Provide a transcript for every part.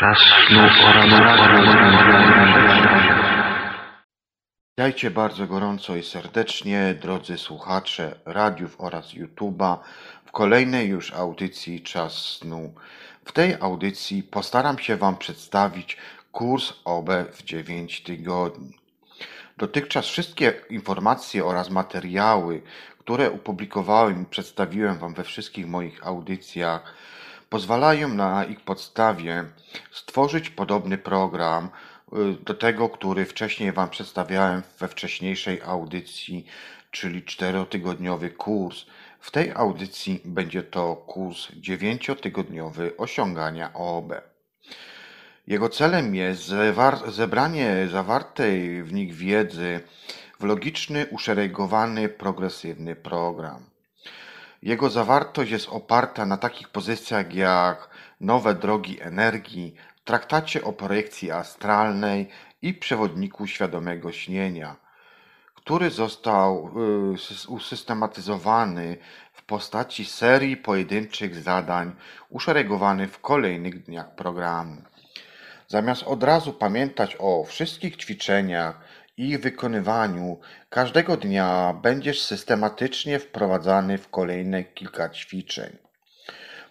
Czas snu Witajcie bardzo gorąco i serdecznie, drodzy słuchacze radiów oraz YouTube'a, w kolejnej już audycji Czas Snu. W tej audycji postaram się Wam przedstawić kurs OB w 9 tygodni. Dotychczas wszystkie informacje oraz materiały, które upublikowałem i przedstawiłem Wam we wszystkich moich audycjach, pozwalają na ich podstawie stworzyć podobny program y, do tego, który wcześniej Wam przedstawiałem we wcześniejszej audycji, czyli czterotygodniowy kurs. W tej audycji będzie to kurs dziewięciotygodniowy osiągania OOB. Jego celem jest zebranie zawartej w nich wiedzy w logiczny, uszeregowany, progresywny program. Jego zawartość jest oparta na takich pozycjach jak nowe drogi energii, traktacie o projekcji astralnej i przewodniku świadomego śnienia, który został y, usystematyzowany w postaci serii pojedynczych zadań uszeregowanych w kolejnych dniach programu. Zamiast od razu pamiętać o wszystkich ćwiczeniach ich wykonywaniu, każdego dnia będziesz systematycznie wprowadzany w kolejne kilka ćwiczeń.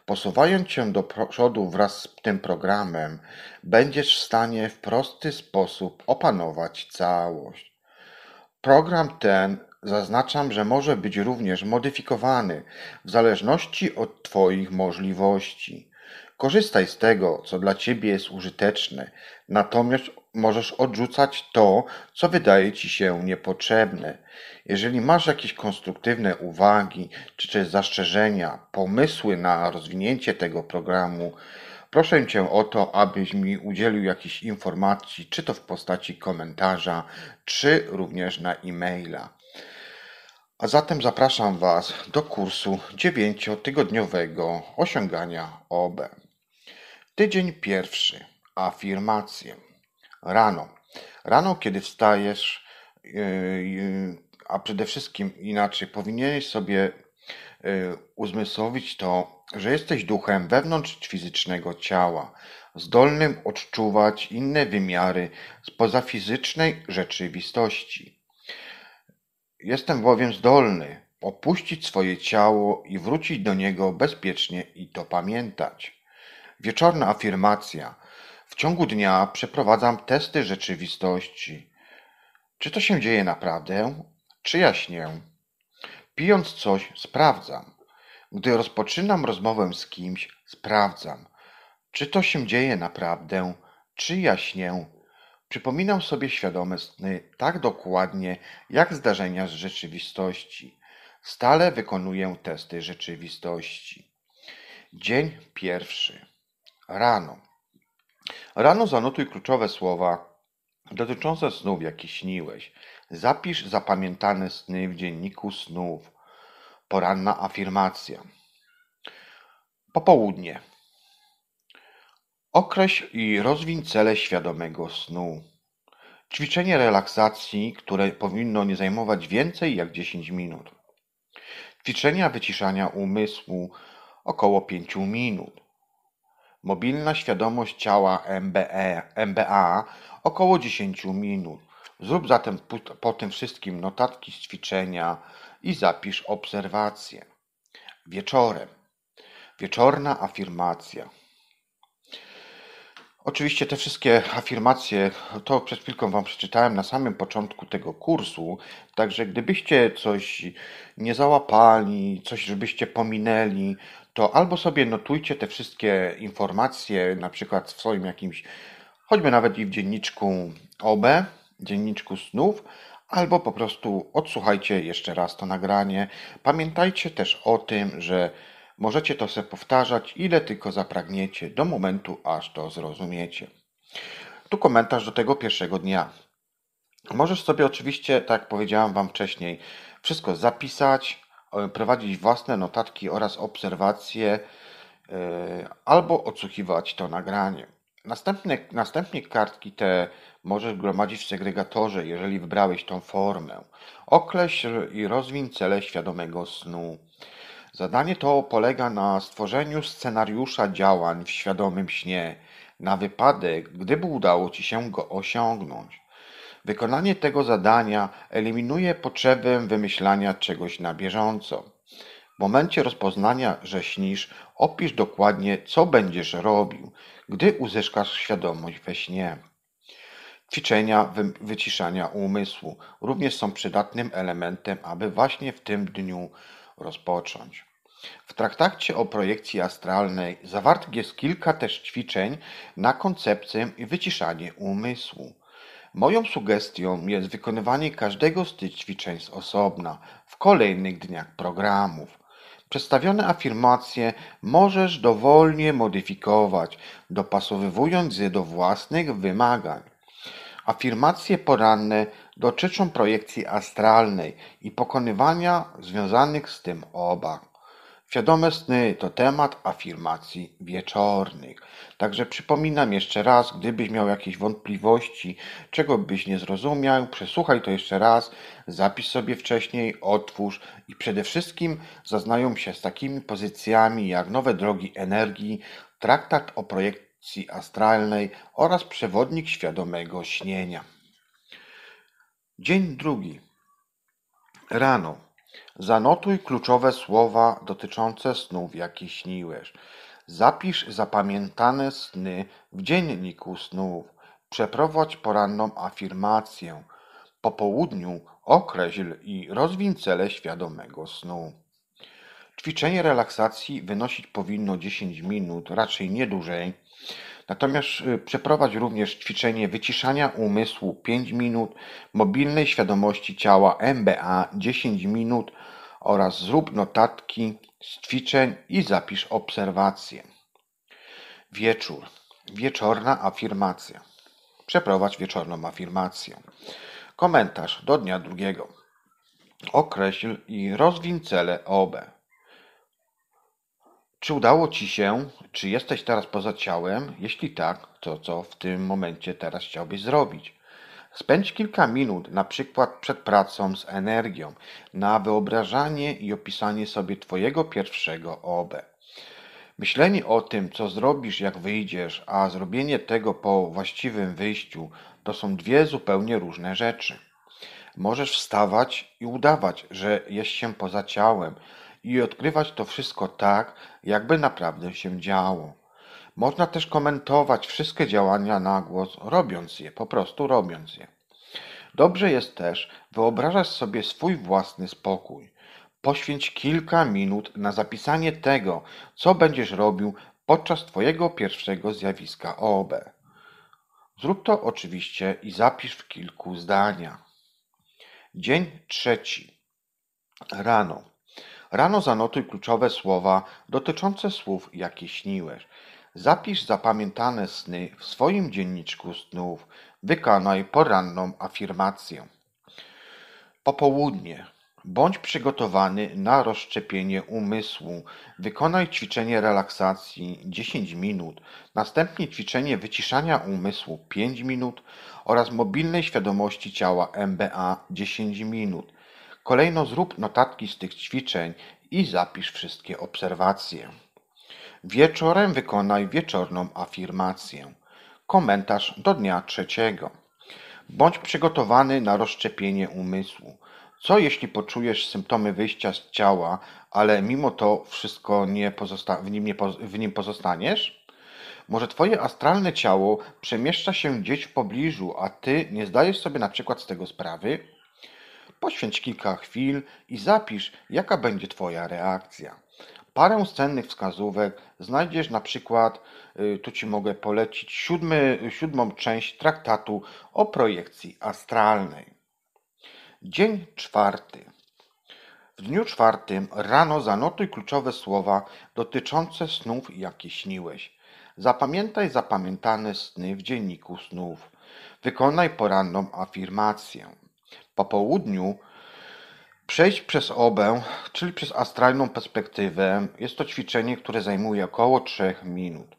Posuwając się do przodu wraz z tym programem, będziesz w stanie w prosty sposób opanować całość. Program ten zaznaczam, że może być również modyfikowany w zależności od Twoich możliwości. Korzystaj z tego, co dla Ciebie jest użyteczne, natomiast możesz odrzucać to, co wydaje Ci się niepotrzebne. Jeżeli masz jakieś konstruktywne uwagi, czy też zastrzeżenia, pomysły na rozwinięcie tego programu, proszę Cię o to, abyś mi udzielił jakichś informacji, czy to w postaci komentarza, czy również na e-maila. A zatem zapraszam Was do kursu dziewięciotygodniowego osiągania OB. Tydzień pierwszy. Afirmacje. Rano. Rano, kiedy wstajesz, yy, yy, a przede wszystkim inaczej, powinieneś sobie yy, uzmysłowić to, że jesteś duchem wewnątrz fizycznego ciała, zdolnym odczuwać inne wymiary spoza fizycznej rzeczywistości. Jestem bowiem zdolny opuścić swoje ciało i wrócić do niego bezpiecznie i to pamiętać. Wieczorna afirmacja. Ciągu dnia przeprowadzam testy rzeczywistości. Czy to się dzieje naprawdę? Czy ja śnię? Pijąc coś, sprawdzam. Gdy rozpoczynam rozmowę z kimś, sprawdzam. Czy to się dzieje naprawdę? Czy ja śnię? Przypominam sobie świadome sny tak dokładnie, jak zdarzenia z rzeczywistości. Stale wykonuję testy rzeczywistości. Dzień pierwszy. Rano. Rano zanotuj kluczowe słowa dotyczące snów, jakie śniłeś. Zapisz zapamiętane sny w dzienniku snów. Poranna afirmacja. Popołudnie. Określ i rozwiń cele świadomego snu. Ćwiczenie relaksacji, które powinno nie zajmować więcej jak 10 minut. Ćwiczenia wyciszania umysłu około 5 minut. Mobilna świadomość ciała MBE, MBA około 10 minut. Zrób zatem po tym wszystkim notatki z ćwiczenia i zapisz obserwacje. Wieczorem. Wieczorna afirmacja. Oczywiście te wszystkie afirmacje, to przed chwilką Wam przeczytałem na samym początku tego kursu, także gdybyście coś nie załapali, coś żebyście pominęli, to albo sobie notujcie te wszystkie informacje, na przykład w swoim jakimś, choćby nawet i w dzienniczku OB, dzienniczku snów, albo po prostu odsłuchajcie jeszcze raz to nagranie. Pamiętajcie też o tym, że możecie to sobie powtarzać, ile tylko zapragniecie, do momentu, aż to zrozumiecie. Tu komentarz do tego pierwszego dnia. Możesz sobie oczywiście, tak jak powiedziałam Wam wcześniej, wszystko zapisać, prowadzić własne notatki oraz obserwacje e, albo odsłuchiwać to nagranie. Następne, następnie kartki te możesz gromadzić w segregatorze, jeżeli wybrałeś tą formę. Określ i rozwin cele świadomego snu. Zadanie to polega na stworzeniu scenariusza działań w świadomym śnie. na wypadek, gdyby udało Ci się go osiągnąć. Wykonanie tego zadania eliminuje potrzebę wymyślania czegoś na bieżąco. W momencie rozpoznania, że śnisz, opisz dokładnie, co będziesz robił, gdy uzyskasz świadomość we śnie. Ćwiczenia wyciszania umysłu również są przydatnym elementem, aby właśnie w tym dniu rozpocząć. W traktacie o projekcji astralnej zawartych jest kilka też ćwiczeń na koncepcję i wyciszanie umysłu. Moją sugestią jest wykonywanie każdego z tych ćwiczeń z osobna w kolejnych dniach programów. Przedstawione afirmacje możesz dowolnie modyfikować, dopasowując je do własnych wymagań. Afirmacje poranne dotyczą projekcji astralnej i pokonywania związanych z tym obaw. Świadome sny to temat afirmacji wieczornych. Także przypominam jeszcze raz, gdybyś miał jakieś wątpliwości, czego byś nie zrozumiał, przesłuchaj to jeszcze raz, zapisz sobie wcześniej, otwórz i przede wszystkim zaznają się z takimi pozycjami jak nowe drogi energii, traktat o projekcji astralnej oraz przewodnik świadomego śnienia. Dzień drugi. Rano. Zanotuj kluczowe słowa dotyczące snów, jakie śniłeś. Zapisz zapamiętane sny w dzienniku snów. Przeprowadź poranną afirmację. Po południu określ i rozwin cele świadomego snu. Ćwiczenie relaksacji wynosić powinno 10 minut, raczej nie dłużej. Natomiast y, przeprowadź również ćwiczenie wyciszania umysłu 5 minut, mobilnej świadomości ciała MBA 10 minut oraz zrób notatki z ćwiczeń i zapisz obserwacje. Wieczór. Wieczorna afirmacja. Przeprowadź wieczorną afirmację. Komentarz do dnia drugiego. Określ i rozwin cele OB. Czy udało Ci się? Czy jesteś teraz poza ciałem? Jeśli tak, to co w tym momencie teraz chciałbyś zrobić? Spędź kilka minut, na przykład przed pracą z energią, na wyobrażanie i opisanie sobie Twojego pierwszego OB. Myślenie o tym, co zrobisz, jak wyjdziesz, a zrobienie tego po właściwym wyjściu, to są dwie zupełnie różne rzeczy. Możesz wstawać i udawać, że jest się poza ciałem i odkrywać to wszystko tak, jakby naprawdę się działo. Można też komentować wszystkie działania na głos, robiąc je, po prostu robiąc je. Dobrze jest też wyobrażać sobie swój własny spokój. Poświęć kilka minut na zapisanie tego, co będziesz robił podczas Twojego pierwszego zjawiska OB. Zrób to oczywiście i zapisz w kilku zdaniach. Dzień trzeci. Rano. Rano zanotuj kluczowe słowa dotyczące słów, jakie śniłeś. Zapisz zapamiętane sny w swoim dzienniczku snów. Wykonaj poranną afirmację. Popołudnie. Bądź przygotowany na rozszczepienie umysłu. Wykonaj ćwiczenie relaksacji 10 minut, następnie ćwiczenie wyciszania umysłu 5 minut oraz mobilnej świadomości ciała MBA 10 minut. Kolejno zrób notatki z tych ćwiczeń i zapisz wszystkie obserwacje. Wieczorem wykonaj wieczorną afirmację. Komentarz do dnia trzeciego. Bądź przygotowany na rozszczepienie umysłu. Co jeśli poczujesz symptomy wyjścia z ciała, ale mimo to wszystko nie w, nim nie w nim pozostaniesz? Może twoje astralne ciało przemieszcza się gdzieś w pobliżu, a ty nie zdajesz sobie na przykład z tego sprawy? Poświęć kilka chwil i zapisz, jaka będzie Twoja reakcja. Parę cennych wskazówek znajdziesz na przykład, y, tu Ci mogę polecić, siódmy, siódmą część traktatu o projekcji astralnej. Dzień czwarty. W dniu czwartym rano zanotuj kluczowe słowa dotyczące snów, jakie śniłeś. Zapamiętaj zapamiętane sny w dzienniku snów. Wykonaj poranną afirmację. Po południu przejść przez obę, czyli przez astralną perspektywę. Jest to ćwiczenie, które zajmuje około 3 minut.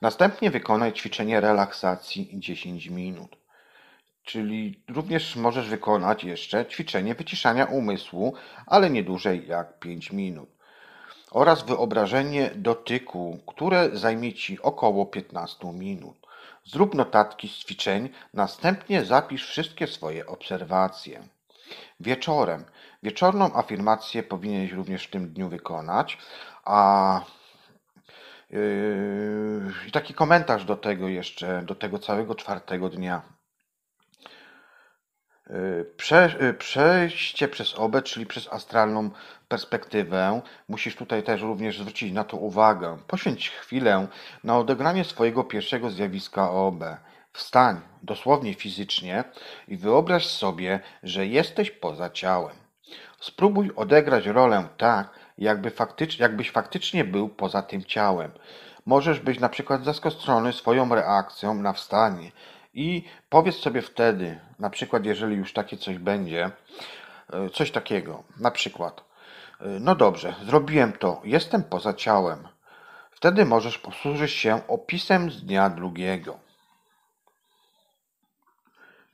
Następnie wykonaj ćwiczenie relaksacji 10 minut. Czyli również możesz wykonać jeszcze ćwiczenie wyciszania umysłu, ale nie dłużej jak 5 minut. oraz wyobrażenie dotyku, które zajmie Ci około 15 minut. Zrób notatki z ćwiczeń, następnie zapisz wszystkie swoje obserwacje. Wieczorem. Wieczorną afirmację powinieneś również w tym dniu wykonać, a yy, taki komentarz do tego jeszcze, do tego całego czwartego dnia. Prze, przejście przez obę, czyli przez astralną perspektywę, musisz tutaj też również zwrócić na to uwagę. Poświęć chwilę na odegranie swojego pierwszego zjawiska OB. Wstań, dosłownie fizycznie, i wyobraź sobie, że jesteś poza ciałem. Spróbuj odegrać rolę tak, jakby faktycz, jakbyś faktycznie był poza tym ciałem. Możesz być na przykład zaskoczony swoją reakcją na wstanie i powiedz sobie wtedy, na przykład jeżeli już takie coś będzie, e, coś takiego, na przykład, e, no dobrze, zrobiłem to, jestem poza ciałem. Wtedy możesz posłużyć się opisem z dnia drugiego.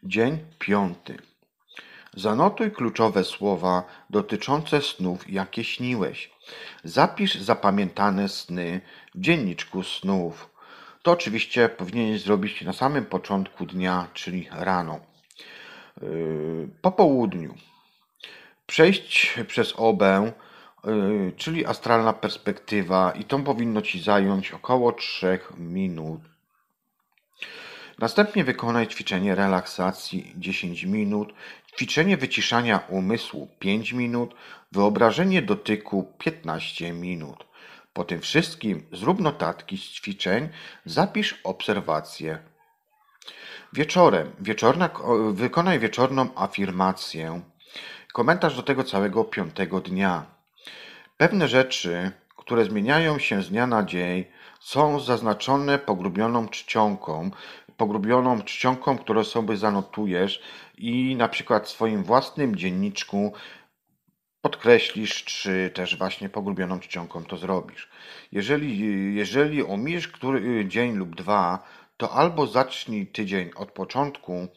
Dzień piąty. Zanotuj kluczowe słowa dotyczące snów, jakie śniłeś. Zapisz zapamiętane sny w dzienniczku snów. To oczywiście powinieneś zrobić na samym początku dnia, czyli rano. Yy, po południu przejść przez obę, yy, czyli astralna perspektywa, i to powinno ci zająć około 3 minut. Następnie wykonaj ćwiczenie relaksacji 10 minut, ćwiczenie wyciszania umysłu 5 minut, wyobrażenie dotyku 15 minut. Po tym wszystkim zrób notatki z ćwiczeń, zapisz obserwacje. Wieczorem, wieczorna, wykonaj wieczorną afirmację, komentarz do tego całego piątego dnia. Pewne rzeczy, które zmieniają się z dnia na dzień, są zaznaczone pogrubioną czcionką, pogrubioną czcionką, którą sobie zanotujesz i na przykład w swoim własnym dzienniczku podkreślisz, czy też właśnie pogrubioną czcionką to zrobisz. Jeżeli, jeżeli omijesz który dzień lub dwa, to albo zacznij tydzień od początku,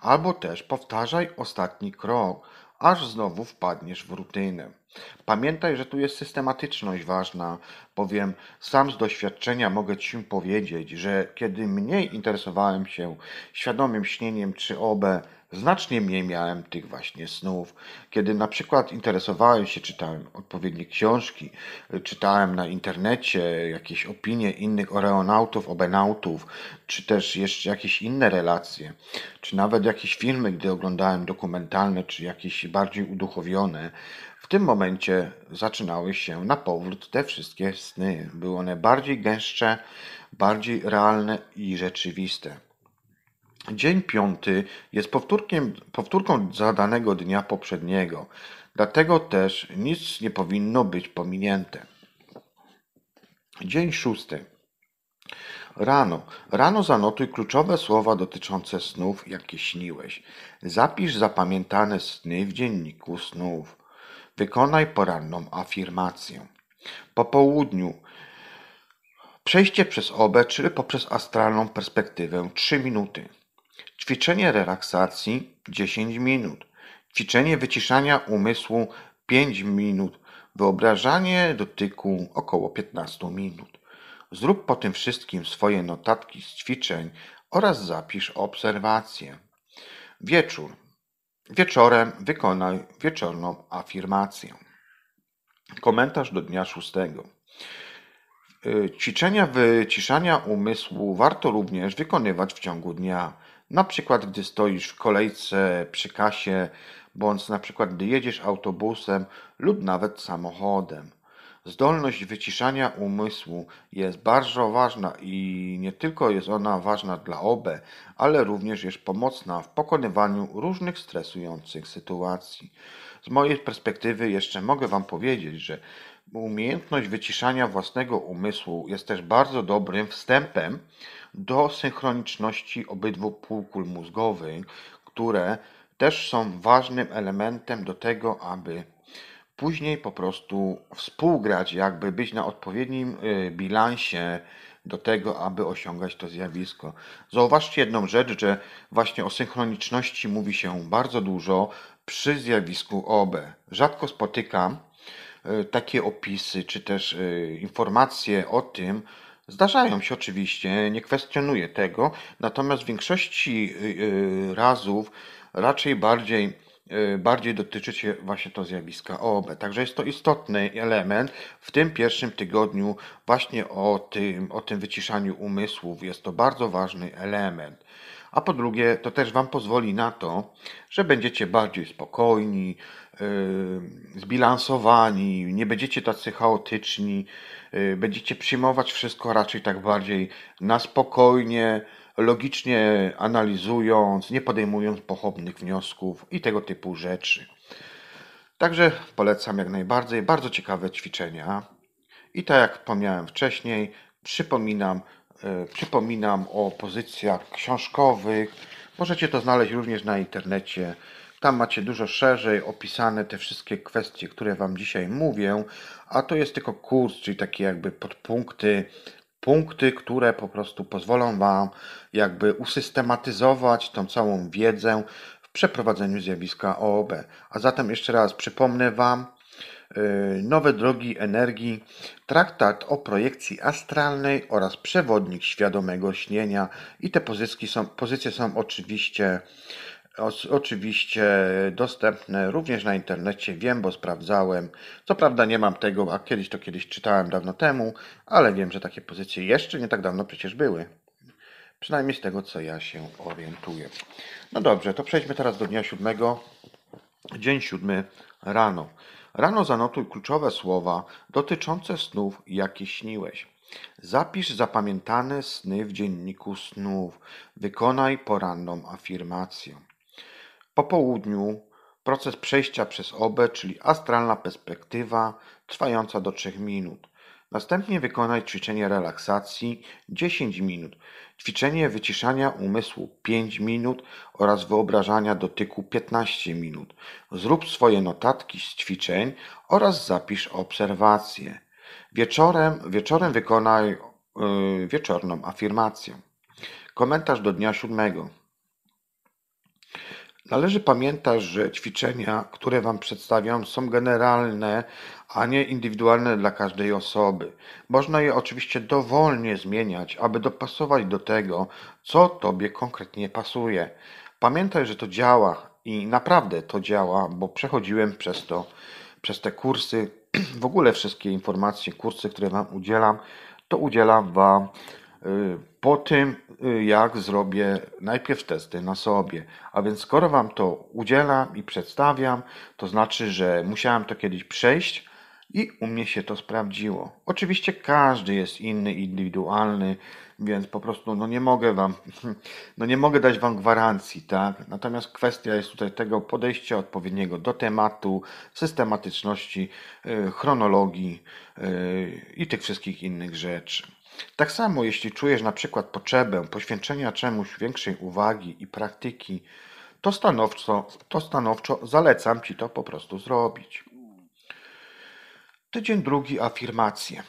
albo też powtarzaj ostatni krok, aż znowu wpadniesz w rutynę. Pamiętaj, że tu jest systematyczność ważna, bowiem sam z doświadczenia mogę Ci powiedzieć, że kiedy mniej interesowałem się świadomym śnieniem czy OB, Znacznie mniej miałem tych właśnie snów. Kiedy na przykład interesowałem się, czytałem odpowiednie książki, czytałem na internecie jakieś opinie innych oreonautów, obenautów, czy też jeszcze jakieś inne relacje, czy nawet jakieś filmy, gdy oglądałem dokumentalne, czy jakieś bardziej uduchowione, tym momencie zaczynały się na powrót te wszystkie sny. Były one bardziej gęstsze, bardziej realne i rzeczywiste. Dzień piąty jest powtórkiem, powtórką zadanego dnia poprzedniego, dlatego też nic nie powinno być pominięte. Dzień szósty. Rano. Rano zanotuj kluczowe słowa dotyczące snów, jakie śniłeś. Zapisz zapamiętane sny w dzienniku snów. Wykonaj poranną afirmację. Po południu przejście przez obę, czyli poprzez astralną perspektywę 3 minuty. Ćwiczenie relaksacji 10 minut. Ćwiczenie wyciszania umysłu 5 minut. Wyobrażanie dotyku około 15 minut. Zrób po tym wszystkim swoje notatki z ćwiczeń oraz zapisz obserwacje. Wieczór. Wieczorem wykonaj wieczorną afirmację. Komentarz do dnia szóstego. Ćwiczenia wyciszania umysłu warto również wykonywać w ciągu dnia. Na przykład, gdy stoisz w kolejce przy kasie, bądź na przykład, gdy jedziesz autobusem lub nawet samochodem. Zdolność wyciszania umysłu jest bardzo ważna i nie tylko jest ona ważna dla OB, ale również jest pomocna w pokonywaniu różnych stresujących sytuacji. Z mojej perspektywy jeszcze mogę Wam powiedzieć, że umiejętność wyciszania własnego umysłu jest też bardzo dobrym wstępem do synchroniczności obydwu półkul mózgowych, które też są ważnym elementem do tego, aby później po prostu współgrać, jakby być na odpowiednim y, bilansie do tego, aby osiągać to zjawisko. Zauważcie jedną rzecz, że właśnie o synchroniczności mówi się bardzo dużo przy zjawisku OB. Rzadko spotykam e, takie opisy, czy też e, informacje o tym zdarzają się oczywiście, nie kwestionuję tego, natomiast w większości razów raczej bardziej, bardziej dotyczy się właśnie to zjawiska OOB. Także jest to istotny element w tym pierwszym tygodniu właśnie o tym, o tym wyciszaniu umysłów. Jest to bardzo ważny element a po drugie, to też Wam pozwoli na to, że będziecie bardziej spokojni, yy, zbilansowani, nie będziecie tacy chaotyczni, yy, będziecie przyjmować wszystko raczej tak bardziej na spokojnie, logicznie analizując, nie podejmując pochopnych wniosków i tego typu rzeczy. Także polecam jak najbardziej. Bardzo ciekawe ćwiczenia. I tak jak wspomniałem wcześniej, przypominam, E, przypominam o pozycjach książkowych. Możecie to znaleźć również na internecie. Tam macie dużo szerzej opisane te wszystkie kwestie, które Wam dzisiaj mówię, a to jest tylko kurs, czyli takie jakby podpunkty, punkty, które po prostu pozwolą Wam jakby usystematyzować tą całą wiedzę w przeprowadzeniu zjawiska OOB. A zatem jeszcze raz przypomnę Wam, Y, nowe drogi energii, traktat o projekcji astralnej oraz przewodnik świadomego śnienia. I te pozycje są, pozycje są oczywiście, oczywiście dostępne również na internecie. Wiem, bo sprawdzałem. Co prawda nie mam tego, a kiedyś to kiedyś czytałem dawno temu, ale wiem, że takie pozycje jeszcze nie tak dawno przecież były. Przynajmniej z tego, co ja się orientuję. No dobrze, to przejdźmy teraz do dnia siódmego. Dzień siódmy rano. Rano zanotuj kluczowe słowa dotyczące snów, jakie śniłeś. Zapisz zapamiętane sny w dzienniku snów. Wykonaj poranną afirmację. Po południu proces przejścia przez obę, czyli astralna perspektywa, trwająca do 3 minut. Następnie wykonaj ćwiczenie relaksacji 10 minut, ćwiczenie wyciszania umysłu 5 minut oraz wyobrażania dotyku 15 minut. Zrób swoje notatki z ćwiczeń oraz zapisz obserwacje. Wieczorem, wieczorem wykonaj yy, wieczorną afirmację. Komentarz do dnia siódmego. Należy pamiętać, że ćwiczenia, które Wam przedstawiam, są generalne, a nie indywidualne dla każdej osoby. Można je oczywiście dowolnie zmieniać, aby dopasować do tego, co Tobie konkretnie pasuje. Pamiętaj, że to działa i naprawdę to działa, bo przechodziłem przez to, przez te kursy, w ogóle wszystkie informacje, kursy, które Wam udzielam, to udzielam Wam po tym, y, jak zrobię najpierw testy na sobie. A więc skoro Wam to udzielam i przedstawiam, to znaczy, że musiałem to kiedyś przejść i u mnie się to sprawdziło. Oczywiście każdy jest inny, indywidualny, więc po prostu no nie mogę Wam, no nie mogę dać Wam gwarancji, tak? Natomiast kwestia jest tutaj tego podejścia odpowiedniego do tematu, systematyczności, y, chronologii y, i tych wszystkich innych rzeczy. Tak samo, jeśli czujesz na przykład potrzebę poświęcenia czemuś większej uwagi i praktyki, to stanowczo, to stanowczo zalecam Ci to po prostu zrobić. Tydzień drugi afirmacje.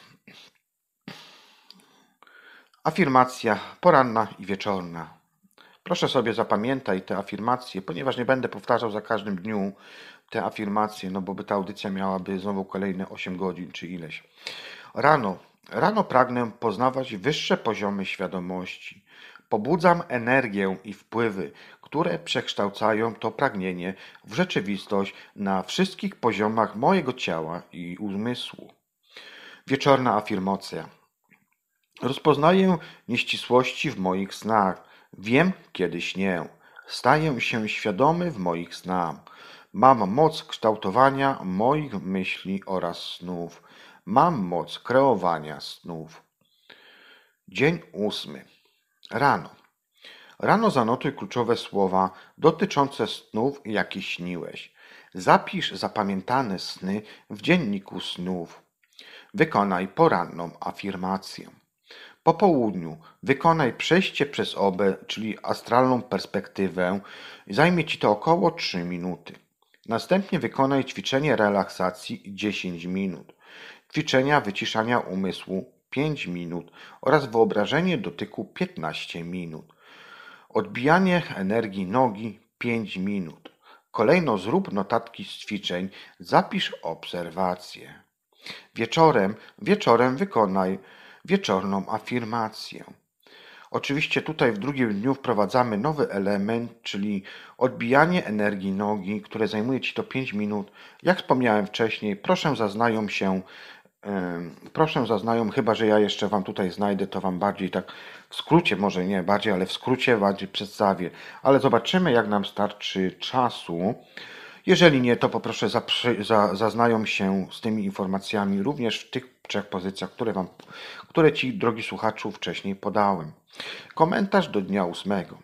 Afirmacja poranna i wieczorna. Proszę sobie zapamiętaj te afirmacje, ponieważ nie będę powtarzał za każdym dniu te afirmacje, no bo by ta audycja miałaby znowu kolejne 8 godzin czy ileś. Rano Rano pragnę poznawać wyższe poziomy świadomości. Pobudzam energię i wpływy, które przekształcają to pragnienie w rzeczywistość na wszystkich poziomach mojego ciała i umysłu. Wieczorna afirmacja. Rozpoznaję nieścisłości w moich snach. Wiem, kiedy śnię. Staję się świadomy w moich snach. Mam moc kształtowania moich myśli oraz snów. Mam moc kreowania snów. Dzień ósmy. Rano. Rano zanotuj kluczowe słowa dotyczące snów, jakie śniłeś. Zapisz zapamiętane sny w dzienniku snów. Wykonaj poranną afirmację. Po południu wykonaj przejście przez obę, czyli astralną perspektywę. Zajmie Ci to około 3 minuty. Następnie wykonaj ćwiczenie relaksacji 10 minut ćwiczenia wyciszania umysłu 5 minut oraz wyobrażenie dotyku 15 minut. Odbijanie energii nogi 5 minut. Kolejno zrób notatki z ćwiczeń, zapisz obserwacje. Wieczorem, wieczorem wykonaj wieczorną afirmację. Oczywiście tutaj w drugim dniu wprowadzamy nowy element, czyli odbijanie energii nogi, które zajmuje Ci to 5 minut. Jak wspomniałem wcześniej, proszę zaznają się, proszę zaznają, chyba że ja jeszcze Wam tutaj znajdę, to Wam bardziej tak w skrócie, może nie bardziej, ale w skrócie bardziej przedstawię. Ale zobaczymy, jak nam starczy czasu. Jeżeli nie, to poproszę zaznają się z tymi informacjami również w tych trzech pozycjach, które, wam, które Ci, drogi słuchaczu, wcześniej podałem. Komentarz do dnia ósmego.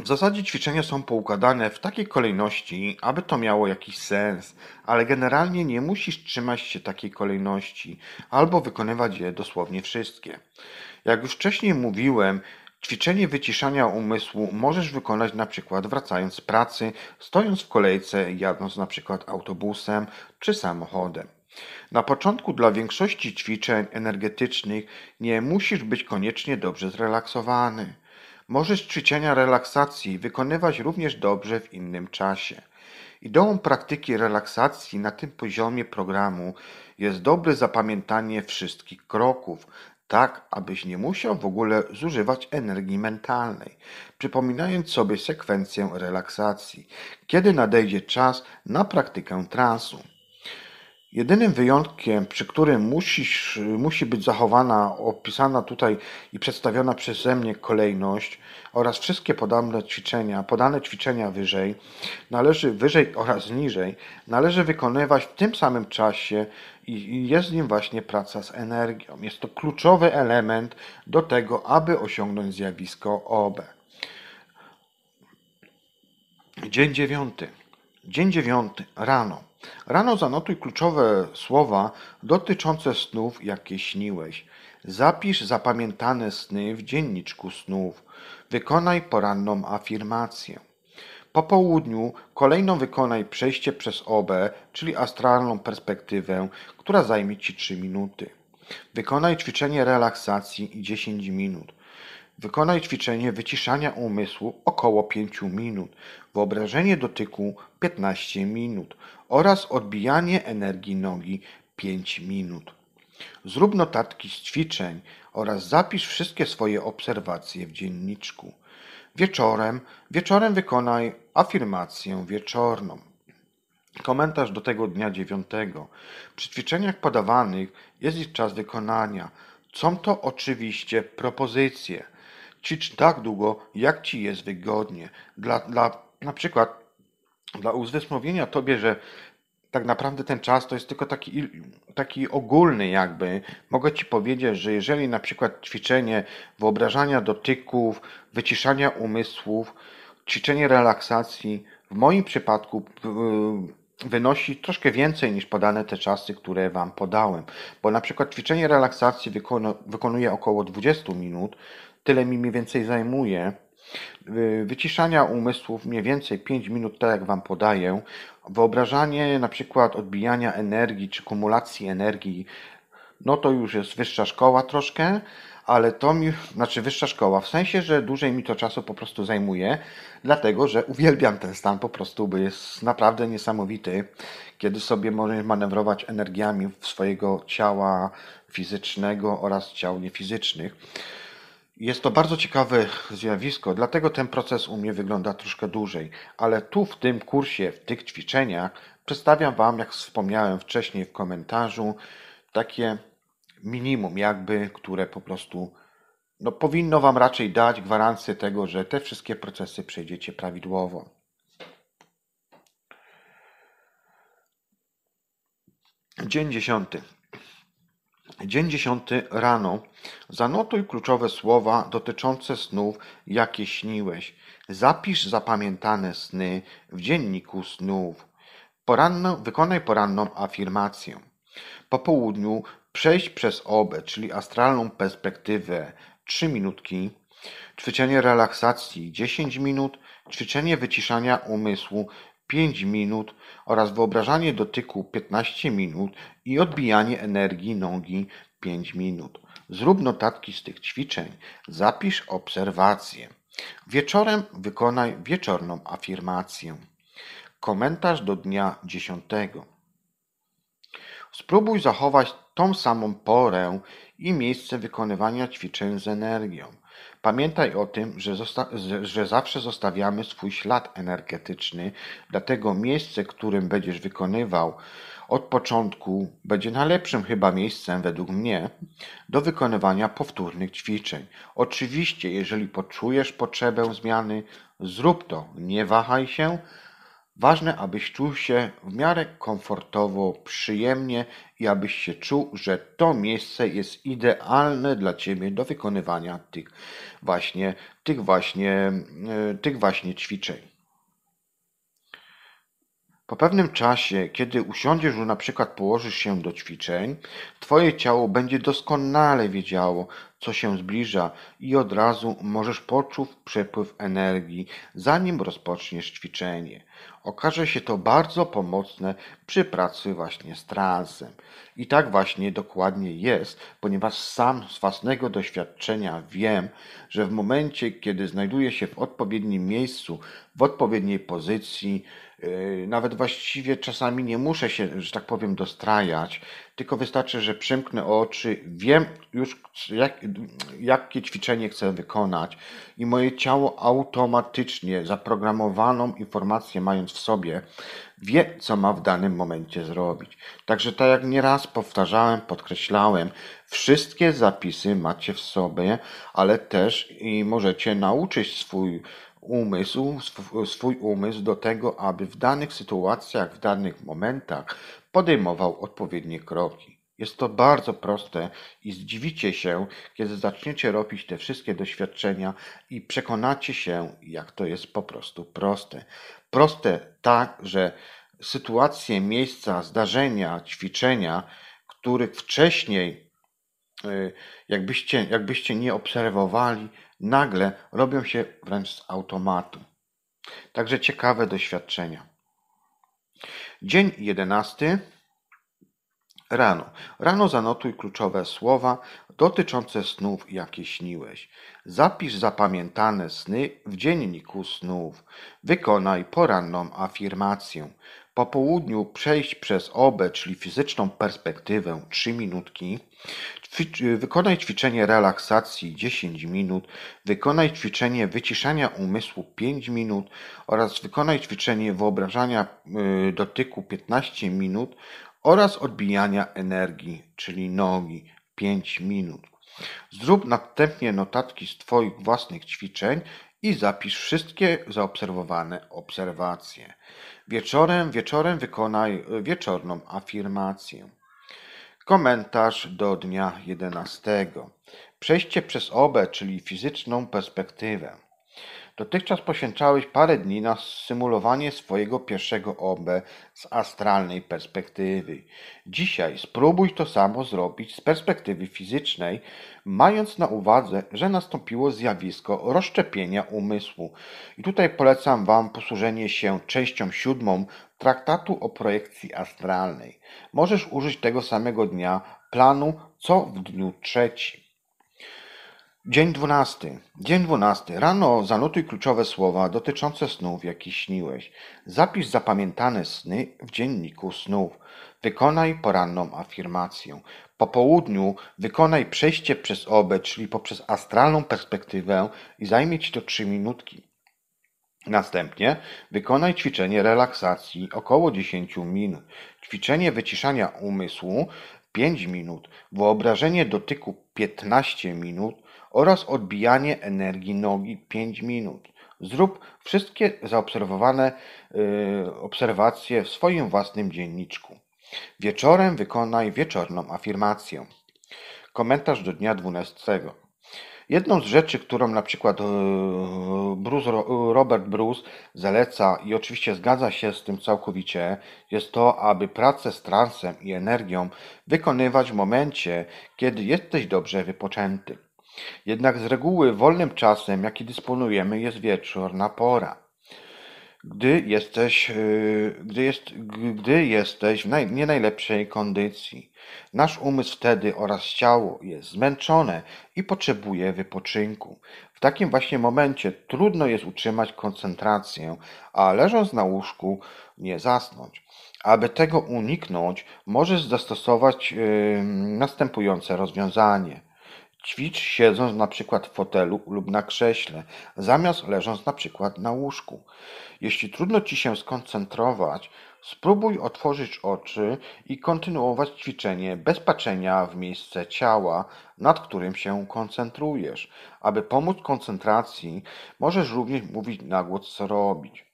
W zasadzie ćwiczenia są poukładane w takiej kolejności, aby to miało jakiś sens, ale generalnie nie musisz trzymać się takiej kolejności albo wykonywać je dosłownie wszystkie. Jak już wcześniej mówiłem, Ćwiczenie wyciszania umysłu możesz wykonać na przykład wracając z pracy, stojąc w kolejce, jadąc na przykład autobusem czy samochodem. Na początku dla większości ćwiczeń energetycznych nie musisz być koniecznie dobrze zrelaksowany. Możesz ćwiczenia relaksacji wykonywać również dobrze w innym czasie. Ideą praktyki relaksacji na tym poziomie programu jest dobre zapamiętanie wszystkich kroków, tak abyś nie musiał w ogóle zużywać energii mentalnej, przypominając sobie sekwencję relaksacji, kiedy nadejdzie czas na praktykę transu. Jedynym wyjątkiem, przy którym musisz, musi być zachowana, opisana tutaj i przedstawiona przeze mnie kolejność oraz wszystkie podane ćwiczenia, podane ćwiczenia wyżej, należy wyżej oraz niżej, należy wykonywać w tym samym czasie i jest nim właśnie praca z energią. Jest to kluczowy element do tego, aby osiągnąć zjawisko OB. Dzień dziewiąty. Dzień dziewiąty. Rano. Rano zanotuj kluczowe słowa dotyczące snów, jakie śniłeś. Zapisz zapamiętane sny w dzienniczku snów. Wykonaj poranną afirmację. Po południu kolejno wykonaj przejście przez OB, czyli astralną perspektywę, która zajmie Ci 3 minuty. Wykonaj ćwiczenie relaksacji i 10 minut. Wykonaj ćwiczenie wyciszania umysłu około 5 minut, wyobrażenie dotyku 15 minut oraz odbijanie energii nogi 5 minut. Zrób notatki z ćwiczeń oraz zapisz wszystkie swoje obserwacje w dzienniczku. Wieczorem, wieczorem wykonaj afirmację wieczorną. Komentarz do tego dnia dziewiątego. Przy ćwiczeniach podawanych jest ich czas wykonania. Są to oczywiście propozycje. Ćwicz tak długo, jak ci jest wygodnie. Dla, dla, na przykład dla uzmysłowienia tobie, że tak naprawdę ten czas to jest tylko taki, taki ogólny jakby. Mogę Ci powiedzieć, że jeżeli na przykład ćwiczenie wyobrażania dotyków, wyciszania umysłów, ćwiczenie relaksacji w moim przypadku wynosi troszkę więcej niż podane te czasy, które Wam podałem. Bo na przykład ćwiczenie relaksacji wykonuję około 20 minut, tyle mi mniej więcej zajmuje. Wyciszania umysłów mniej więcej 5 minut, tak jak Wam podaję. Wyobrażanie na przykład odbijania energii czy kumulacji energii, no to już jest wyższa szkoła troszkę, ale to mi, znaczy wyższa szkoła, w sensie, że dłużej mi to czasu po prostu zajmuje, dlatego że uwielbiam ten stan po prostu, bo jest naprawdę niesamowity, kiedy sobie możesz manewrować energiami swojego ciała fizycznego oraz ciał niefizycznych. Jest to bardzo ciekawe zjawisko, dlatego ten proces u mnie wygląda troszkę dłużej, ale tu w tym kursie, w tych ćwiczeniach przedstawiam Wam, jak wspomniałem wcześniej w komentarzu, takie minimum jakby, które po prostu no, powinno Wam raczej dać gwarancję tego, że te wszystkie procesy przejdziecie prawidłowo. Dzień dziesiąty. Dzień dziesiąty rano. Zanotuj kluczowe słowa dotyczące snów, jakie śniłeś. Zapisz zapamiętane sny w dzienniku snów. Poranno, wykonaj poranną afirmację. Po południu przejść przez obę, czyli astralną perspektywę 3 minutki, ćwiczenie relaksacji 10 minut, ćwiczenie wyciszania umysłu 5 minut oraz wyobrażanie dotyku 15 minut i odbijanie energii nogi 5 minut. Zrób notatki z tych ćwiczeń, zapisz obserwacje. Wieczorem wykonaj wieczorną afirmację. Komentarz do dnia 10. Spróbuj zachować tą samą porę i miejsce wykonywania ćwiczeń z energią. Pamiętaj o tym, że, że, zawsze zostawiamy swój ślad energetyczny, dlatego miejsce, którym będziesz wykonywał od początku, będzie najlepszym chyba miejscem, według mnie, do wykonywania powtórnych ćwiczeń. Oczywiście, jeżeli poczujesz potrzebę zmiany, zrób to, nie wahaj się, Ważne, abyś czuł się w miarę komfortowo, przyjemnie i abyś się czuł, że to miejsce jest idealne dla ciebie do wykonywania tych właśnie, tych właśnie, e, tych właśnie ćwiczeń. Po pewnym czasie, kiedy usiądziesz lub na przykład położysz się do ćwiczeń, twoje ciało będzie doskonale wiedziało, co się zbliża i od razu możesz poczuć przepływ energii, zanim rozpoczniesz ćwiczenie. Okaże się to bardzo pomocne przy pracy właśnie z transem. I tak właśnie dokładnie jest, ponieważ sam z własnego doświadczenia wiem, że w momencie, kiedy znajduję się w odpowiednim miejscu, w odpowiedniej pozycji, nawet właściwie czasami nie muszę się, że tak powiem, dostrajać, tylko wystarczy, że przymknę oczy, wiem już jak, jakie ćwiczenie chcę wykonać i moje ciało automatycznie zaprogramowaną informację mając w sobie wie, co ma w danym momencie zrobić. Także tak jak nieraz powtarzałem, podkreślałem, wszystkie zapisy macie w sobie, ale też i możecie nauczyć swój umysł, swój umysł do tego, aby w danych sytuacjach, w danych momentach podejmował odpowiednie kroki. Jest to bardzo proste i zdziwicie się, kiedy zaczniecie robić te wszystkie doświadczenia i przekonacie się, jak to jest po prostu proste. Proste tak, że sytuacje, miejsca, zdarzenia, ćwiczenia, których wcześniej y, jakbyście, jakbyście nie obserwowali, nagle robią się wręcz z automatu. Także ciekawe doświadczenia. Dzień jedenasty. Rano. Rano zanotuj kluczowe słowa dotyczące snów, jakie śniłeś. Zapisz zapamiętane sny w dzienniku snów. Wykonaj poranną afirmację. Po południu przejść przez OBE, czyli fizyczną perspektywę 3 minutki. Wykonaj ćwiczenie relaksacji 10 minut, wykonaj ćwiczenie wyciszania umysłu 5 minut oraz wykonaj ćwiczenie wyobrażania y, dotyku 15 minut oraz odbijania energii, czyli nogi 5 minut. Zrób następnie notatki z Twoich własnych ćwiczeń i zapisz wszystkie zaobserwowane obserwacje. Wieczorem, wieczorem wykonaj wieczorną afirmację. Komentarz do dnia 11. Przejście przez obę, czyli fizyczną perspektywę. Dotychczas poświęcałeś parę dni na symulowanie swojego pierwszego OB z astralnej perspektywy. Dzisiaj spróbuj to samo zrobić z perspektywy fizycznej, mając na uwadze, że nastąpiło zjawisko rozszczepienia umysłu. I tutaj polecam Wam posłużenie się częścią siódmą traktatu o projekcji astralnej. Możesz użyć tego samego dnia planu co w dniu trzecim. Dzień dwunasty. Dzień dwunasty. Rano zanotuj kluczowe słowa dotyczące snów, jakie śniłeś. Zapisz zapamiętane sny w dzienniku snów. Wykonaj poranną afirmację. Po południu wykonaj przejście przez obę, czyli poprzez astralną perspektywę i zajmie Ci to trzy minutki. Następnie wykonaj ćwiczenie relaksacji około 10 minut. Ćwiczenie wyciszania umysłu 5 minut. Wyobrażenie dotyku 15 minut oraz odbijanie energii nogi 5 minut. Zrób wszystkie zaobserwowane yy, obserwacje w swoim własnym dzienniczku. Wieczorem wykonaj wieczorną afirmację. Komentarz do dnia 12. Jedną z rzeczy, którą na przykład e, Bruce, Robert Bruce zaleca i oczywiście zgadza się z tym całkowicie, jest to, aby pracę z transem i energią wykonywać w momencie, kiedy jesteś dobrze wypoczęty. Jednak z reguły wolnym czasem, jaki dysponujemy, jest wieczorna pora gdy jesteś, y, gdy jest, gdy jesteś w naj, nie najlepszej kondycji. Nasz umysł wtedy oraz ciało jest zmęczone i potrzebuje wypoczynku. W takim właśnie momencie trudno jest utrzymać koncentrację, a leżąc na łóżku nie zasnąć. Aby tego uniknąć, możesz zastosować następujące rozwiązanie. Ćwicz siedząc na przykład w fotelu lub na krześle, zamiast leżąc na przykład na łóżku. Jeśli trudno Ci się skoncentrować, spróbuj otworzyć oczy i kontynuować ćwiczenie bez patrzenia w miejsce ciała, nad którym się koncentrujesz. Aby pomóc koncentracji, możesz również mówić na głos co robić.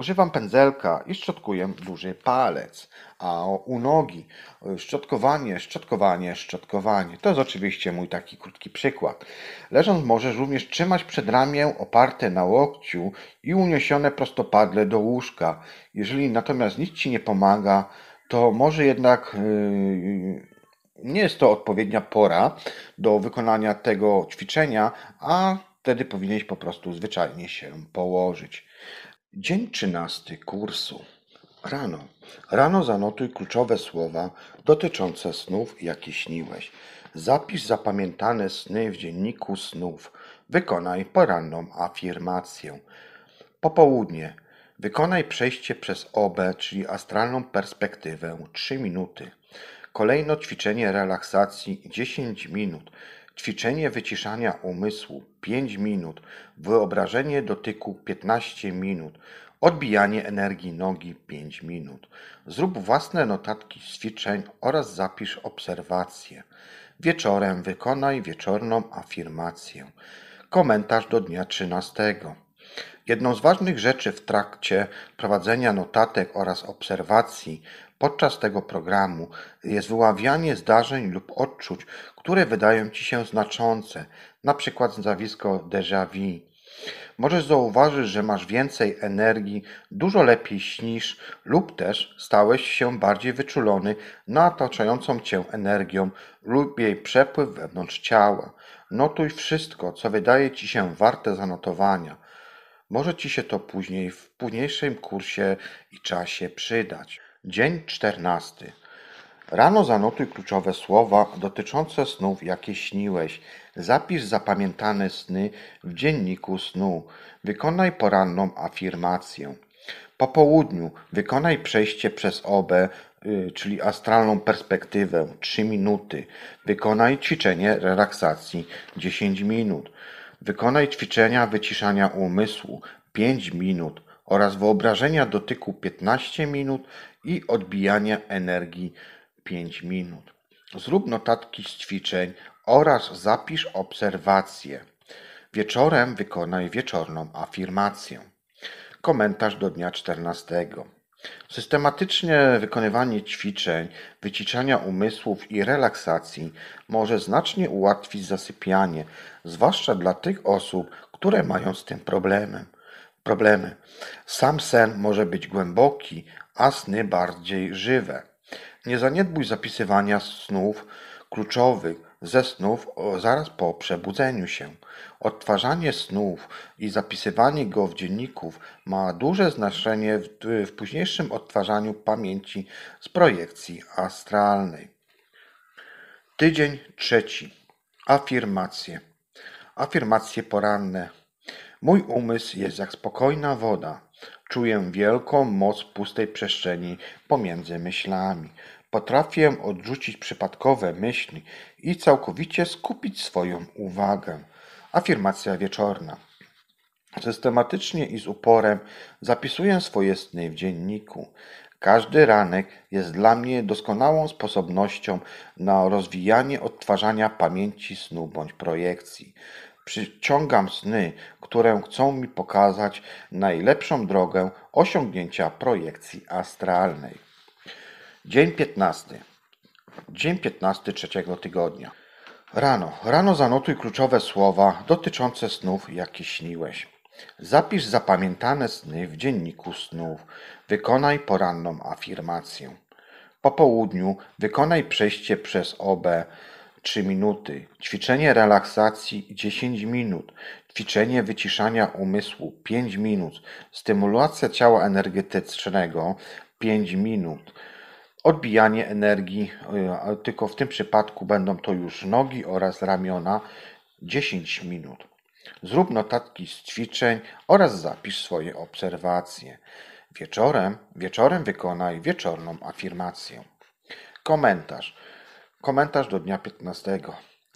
Używam pędzelka i szczotkuję duży palec, a u nogi e, szczotkowanie, szczotkowanie, szczotkowanie. To jest oczywiście mój taki krótki przykład. Leżąc możesz również trzymać przedramię oparte na łokciu i uniesione prostopadle do łóżka. Jeżeli natomiast nic Ci nie pomaga, to może jednak yy, nie jest to odpowiednia pora do wykonania tego ćwiczenia, a wtedy powinieneś po prostu zwyczajnie się położyć. Dzień trzynasty kursu. Rano. Rano zanotuj kluczowe słowa dotyczące snów, jakie śniłeś. Zapisz zapamiętane sny w dzienniku snów. Wykonaj poranną afirmację. Popołudnie. Wykonaj przejście przez OB, czyli astralną perspektywę 3 minuty. Kolejno ćwiczenie relaksacji 10 minut. Ćwiczenie wyciszania umysłu 5 minut, wyobrażenie dotyku 15 minut, odbijanie energii nogi 5 minut. Zrób własne notatki z ćwiczeń oraz zapisz obserwacje. Wieczorem wykonaj wieczorną afirmację. Komentarz do dnia 13. Jedną z ważnych rzeczy w trakcie prowadzenia notatek oraz obserwacji podczas tego programu jest wyławianie zdarzeń lub odczuć, które wydają ci się znaczące, na przykład zjawisko déjà vu. Możesz zauważyć, że masz więcej energii, dużo lepiej śnisz lub też stałeś się bardziej wyczulony na otaczającą cię energią lub jej przepływ wewnątrz ciała. Notuj wszystko, co wydaje ci się warte zanotowania. Może ci się to później w późniejszym kursie i czasie przydać. Dzień czternasty. Rano zanotuj kluczowe słowa dotyczące snów, jakie śniłeś. Zapisz zapamiętane sny w dzienniku snu. Wykonaj poranną afirmację. Po południu wykonaj przejście przez obę, y, czyli astralną perspektywę 3 minuty. Wykonaj ćwiczenie relaksacji 10 minut. Wykonaj ćwiczenia wyciszania umysłu 5 minut oraz wyobrażenia dotyku 15 minut i odbijania energii 5 minut. Zrób notatki z ćwiczeń oraz zapisz obserwacje. Wieczorem wykonaj wieczorną afirmację. Komentarz do dnia 14. Systematycznie wykonywanie ćwiczeń, wyciszania umysłów i relaksacji może znacznie ułatwić zasypianie, zwłaszcza dla tych osób, które mają z tym problemem. problemy. Sam sen może być głęboki, a sny bardziej żywe. Nie zaniedbuj zapisywania snów kluczowych ze snów zaraz po przebudzeniu się. Odtwarzanie snów i zapisywanie go w dzienników ma duże znaczenie w, w późniejszym odtwarzaniu pamięci z projekcji astralnej. Tydzień trzeci. Afirmacje. Afirmacje poranne. Mój umysł jest jak spokojna woda. Czuję wielką moc pustej przestrzeni pomiędzy myślami. Potrafię odrzucić przypadkowe myśli i całkowicie skupić swoją uwagę. Afirmacja wieczorna. Systematycznie i z uporem zapisuję swoje sny w dzienniku. Każdy ranek jest dla mnie doskonałą sposobnością na rozwijanie odtwarzania pamięci snu bądź projekcji. Przyciągam sny, które chcą mi pokazać najlepszą drogę osiągnięcia projekcji astralnej. Dzień 15. Dzień 15 trzeciego tygodnia. Rano. Rano zanotuj kluczowe słowa dotyczące snów, jakie śniłeś. Zapisz zapamiętane sny w dzienniku snów. Wykonaj poranną afirmację. Po południu wykonaj przejście przez OB 3 minuty, ćwiczenie relaksacji 10 minut, ćwiczenie wyciszania umysłu 5 minut, stymulacja ciała energetycznego 5 minut, odbijanie energii, e, tylko w tym przypadku będą to już nogi oraz ramiona 10 minut. Zrób notatki z ćwiczeń oraz zapisz swoje obserwacje. Wieczorem, wieczorem wykonaj wieczorną afirmację. Komentarz. Komentarz do dnia 15.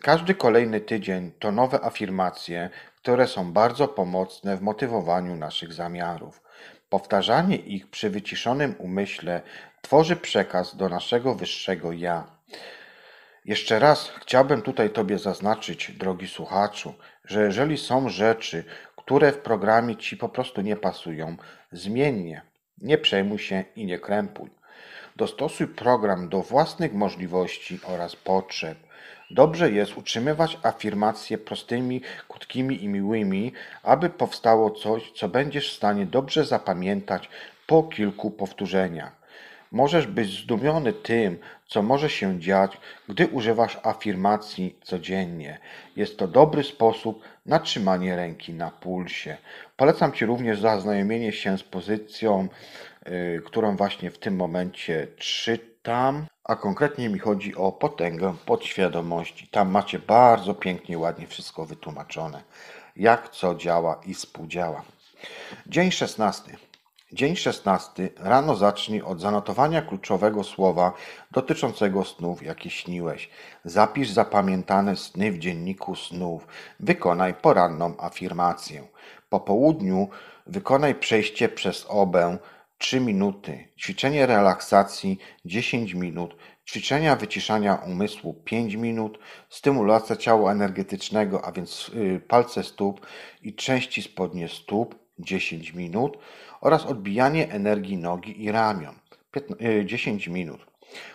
Każdy kolejny tydzień to nowe afirmacje, które są bardzo pomocne w motywowaniu naszych zamiarów. Powtarzanie ich przy wyciszonym umyśle tworzy przekaz do naszego wyższego ja. Jeszcze raz chciałbym tutaj Tobie zaznaczyć, drogi słuchaczu, że jeżeli są rzeczy, które w programie Ci po prostu nie pasują, zmiennie. Nie przejmuj się i nie krępuj. Dostosuj program do własnych możliwości oraz potrzeb. Dobrze jest utrzymywać afirmacje prostymi, krótkimi i miłymi, aby powstało coś, co będziesz w stanie dobrze zapamiętać po kilku powtórzeniach. Możesz być zdumiony tym, co może się dziać, gdy używasz afirmacji codziennie. Jest to dobry sposób na trzymanie ręki na pulsie. Polecam Ci również zaznajomienie się z pozycją, którą właśnie w tym momencie czytam, a konkretnie mi chodzi o potęgę podświadomości. Tam macie bardzo pięknie, ładnie wszystko wytłumaczone, jak co działa i współdziała. Dzień 16. Dzień 16. Rano zacznij od zanotowania kluczowego słowa dotyczącego snów, jakie śniłeś. Zapisz zapamiętane sny w dzienniku snów. Wykonaj poranną afirmację. Po południu wykonaj przejście przez obę 3 minuty, ćwiczenie relaksacji 10 minut, ćwiczenia wyciszania umysłu 5 minut, stymulacja ciała energetycznego, a więc y, palce stóp i części spodnie stóp 10 minut oraz odbijanie energii nogi i ramion 10 y, minut.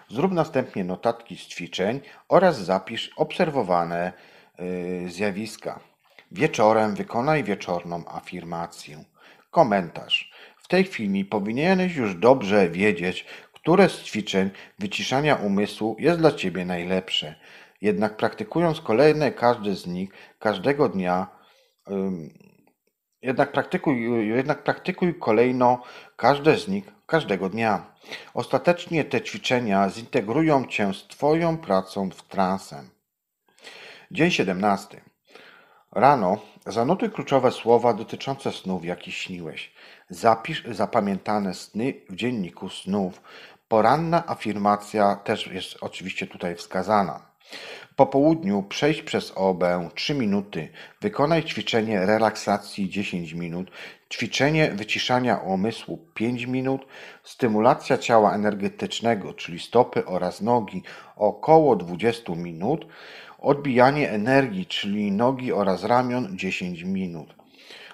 Zrób następnie notatki z ćwiczeń oraz zapisz obserwowane y, zjawiska. Wieczorem wykonaj wieczorną afirmację. Komentarz. Tej chwili powinieneś już dobrze wiedzieć, które z ćwiczeń wyciszania umysłu jest dla Ciebie najlepsze. Jednak praktykując kolejne każde z nich każdego dnia, jednak praktykuj, jednak praktykuj kolejno każde z nich każdego dnia. Ostatecznie te ćwiczenia zintegrują Cię z Twoją pracą w transem. Dzień 17. Rano zanotuj kluczowe słowa dotyczące snów, jakie śniłeś. Zapisz zapamiętane sny w dzienniku snów. Poranna afirmacja też jest oczywiście tutaj wskazana. Po południu przejdź przez obę 3 minuty. Wykonaj ćwiczenie relaksacji 10 minut, ćwiczenie wyciszania umysłu 5 minut, stymulacja ciała energetycznego, czyli stopy oraz nogi około 20 minut, odbijanie energii, czyli nogi oraz ramion 10 minut.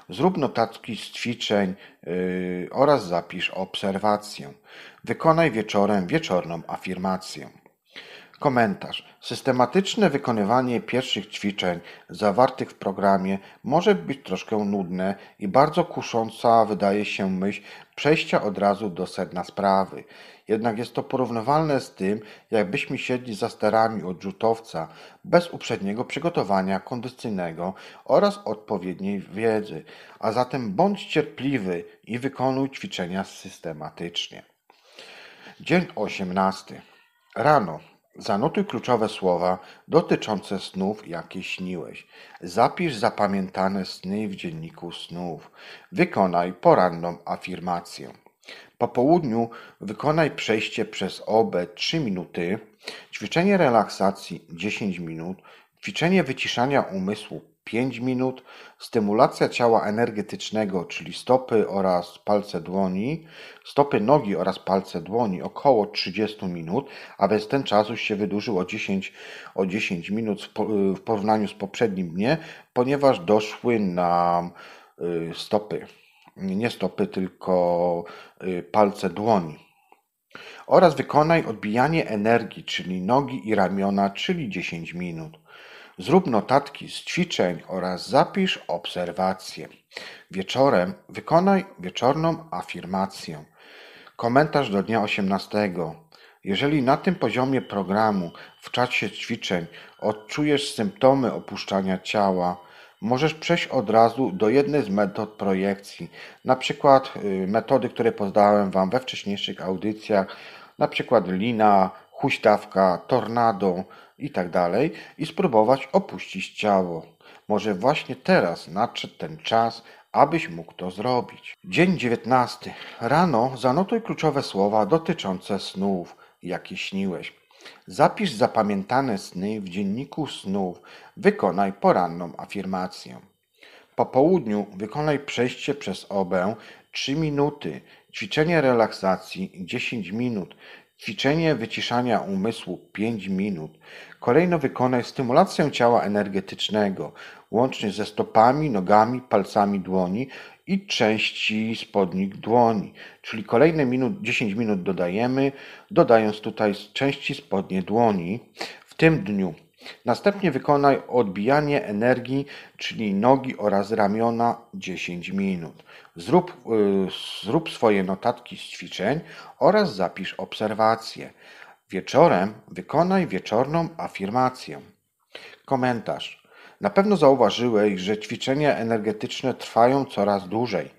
Zrób notatki z ćwiczeń yy, oraz zapisz obserwację. Wykonaj wieczorem wieczorną afirmację. Komentarz. Systematyczne wykonywanie pierwszych ćwiczeń zawartych w programie może być troszkę nudne i bardzo kusząca wydaje się myśl przejścia od razu do sedna sprawy. Jednak jest to porównywalne z tym, jakbyśmy siedli za sterami odrzutowca bez uprzedniego przygotowania kondycyjnego oraz odpowiedniej wiedzy. A zatem bądź cierpliwy i wykonuj ćwiczenia systematycznie. Dzień 18. Rano Zanotuj kluczowe słowa dotyczące snów, jakie śniłeś. Zapisz zapamiętane sny w dzienniku snów. Wykonaj poranną afirmację. Po południu wykonaj przejście przez OB 3 minuty, ćwiczenie relaksacji 10 minut, ćwiczenie wyciszania umysłu 5 minut, stymulacja ciała energetycznego, czyli stopy oraz palce dłoni, stopy nogi oraz palce dłoni około 30 minut, a więc ten czas już się wydłużył o 10, o 10 minut w porównaniu z poprzednim dniem, ponieważ doszły nam y, stopy. Nie stopy, tylko y, palce dłoni. Oraz wykonaj odbijanie energii, czyli nogi i ramiona, czyli 10 minut. Zrób notatki z ćwiczeń oraz zapisz obserwacje. Wieczorem wykonaj wieczorną afirmację. Komentarz do dnia 18. Jeżeli na tym poziomie programu w czasie ćwiczeń odczujesz symptomy opuszczania ciała, możesz przejść od razu do jednej z metod projekcji, na przykład y, metody, które poznałem Wam we wcześniejszych audycjach, na przykład lina, huśtawka, tornado, i tak i spróbować opuścić ciało. Może właśnie teraz nadszedł ten czas, abyś mógł to zrobić. Dzień 19. Rano zanotuj kluczowe słowa dotyczące snów, jakie śniłeś. Zapisz zapamiętane sny w dzienniku snów. Wykonaj poranną afirmację. Po południu wykonaj przejście przez obę 3 minuty, ćwiczenie relaksacji 10 minut, ćwiczenie wyciszania umysłu 5 minut. Kolejno wykonaj stymulację ciała energetycznego, łącznie ze stopami, nogami, palcami dłoni i części spodni dłoni. Czyli kolejne minut, 10 minut dodajemy, dodając tutaj części spodnie dłoni w tym dniu. Następnie wykonaj odbijanie energii, czyli nogi oraz ramiona 10 minut. Zrób, y, zrób swoje notatki z ćwiczeń oraz zapisz obserwacje. Wieczorem wykonaj wieczorną afirmację. Komentarz. Na pewno zauważyłeś, że ćwiczenia energetyczne trwają coraz dłużej.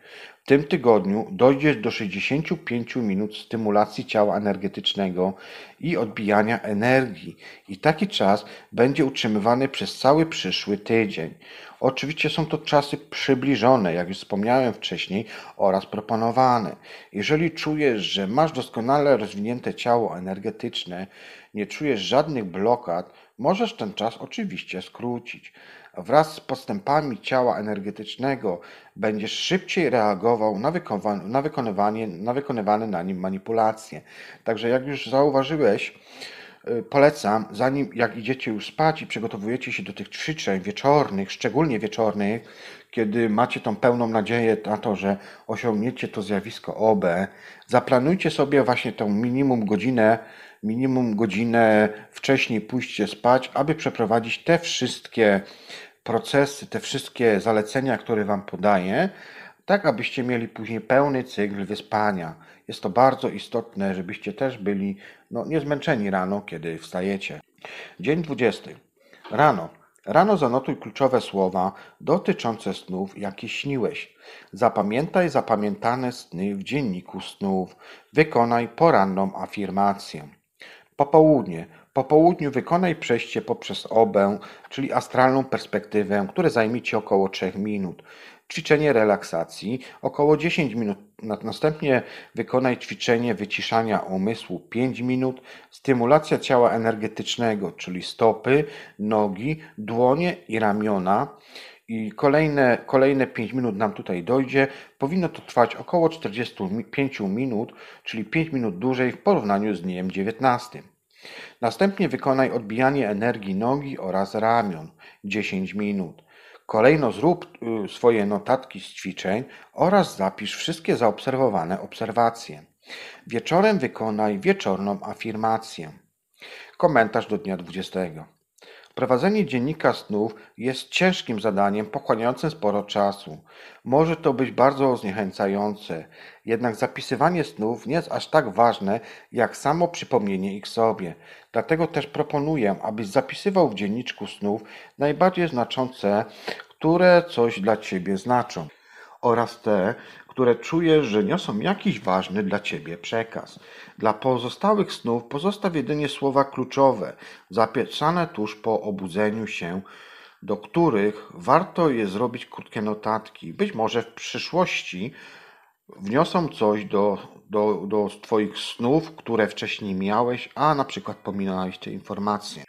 W tym tygodniu dojdziesz do 65 minut stymulacji ciała energetycznego i odbijania energii, i taki czas będzie utrzymywany przez cały przyszły tydzień. Oczywiście są to czasy przybliżone, jak już wspomniałem wcześniej, oraz proponowane. Jeżeli czujesz, że masz doskonale rozwinięte ciało energetyczne, nie czujesz żadnych blokad, możesz ten czas oczywiście skrócić. Wraz z postępami ciała energetycznego będziesz szybciej reagował na, na, wykonywanie, na wykonywane na nim manipulacje. Także jak już zauważyłeś, y, polecam, zanim jak idziecie już spać i przygotowujecie się do tych ćwiczeń wieczornych, szczególnie wieczornych, kiedy macie tą pełną nadzieję na to, że osiągniecie to zjawisko OB, zaplanujcie sobie właśnie tą minimum godzinę, minimum godzinę wcześniej pójście spać, aby przeprowadzić te wszystkie procesy, te wszystkie zalecenia, które Wam podaję, tak abyście mieli później pełny cykl wyspania. Jest to bardzo istotne, żebyście też byli no, niezmęczeni rano, kiedy wstajecie. Dzień 20. Rano. Rano zanotuj kluczowe słowa dotyczące snów, jakie śniłeś. Zapamiętaj zapamiętane sny w dzienniku snów. Wykonaj poranną afirmację. Popołudnie. Po południu wykonaj przejście poprzez obę, czyli astralną perspektywę, które zajmie Ci około 3 minut. Ćwiczenie relaksacji około 10 minut. Następnie wykonaj ćwiczenie wyciszania umysłu 5 minut. Stymulacja ciała energetycznego, czyli stopy, nogi, dłonie i ramiona. I kolejne, kolejne 5 minut nam tutaj dojdzie. Powinno to trwać około 45 minut, czyli 5 minut dłużej w porównaniu z dniem 19. Następnie wykonaj odbijanie energii nogi oraz ramion 10 minut. Kolejno zrób y, swoje notatki z ćwiczeń oraz zapisz wszystkie zaobserwowane obserwacje. Wieczorem wykonaj wieczorną afirmację. Komentarz do dnia 20. Prowadzenie dziennika snów jest ciężkim zadaniem pochłaniającym sporo czasu. Może to być bardzo zniechęcające, jednak zapisywanie snów nie jest aż tak ważne jak samo przypomnienie ich sobie. Dlatego też proponuję, abyś zapisywał w dzienniczku snów najbardziej znaczące, które coś dla Ciebie znaczą oraz te, które czujesz, że niosą jakiś ważny dla Ciebie przekaz. Dla pozostałych snów pozostaw jedynie słowa kluczowe, zapisane tuż po obudzeniu się, do których warto je zrobić krótkie notatki. Być może w przyszłości wniosą coś do, do, do Twoich snów, które wcześniej miałeś, a na przykład pominąłeś te informacje.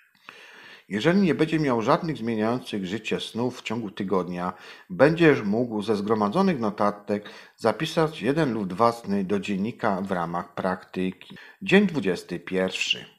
Jeżeli nie będzie miał żadnych zmieniających życie snów w ciągu tygodnia, będziesz mógł ze zgromadzonych notatek zapisać jeden lub dwa sny do dziennika w ramach praktyki. Dzień 21.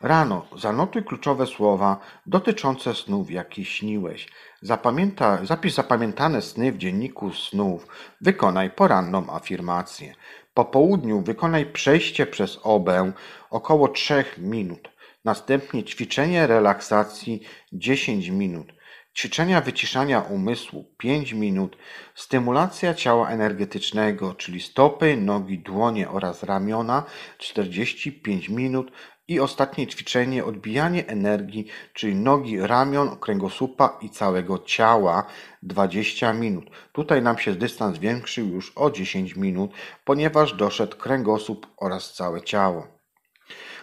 Rano zanotuj kluczowe słowa dotyczące snów, jakie śniłeś. Zapamięta, zapisz zapamiętane sny w dzienniku snów. Wykonaj poranną afirmację. Po południu wykonaj przejście przez obę około 3 minut. Następnie ćwiczenie relaksacji 10 minut, ćwiczenia wyciszania umysłu 5 minut, stymulacja ciała energetycznego, czyli stopy, nogi, dłonie oraz ramiona 45 minut i ostatnie ćwiczenie odbijanie energii, czyli nogi, ramion, kręgosłupa i całego ciała 20 minut. Tutaj nam się dystans zwiększył już o 10 minut, ponieważ doszedł kręgosłup oraz całe ciało.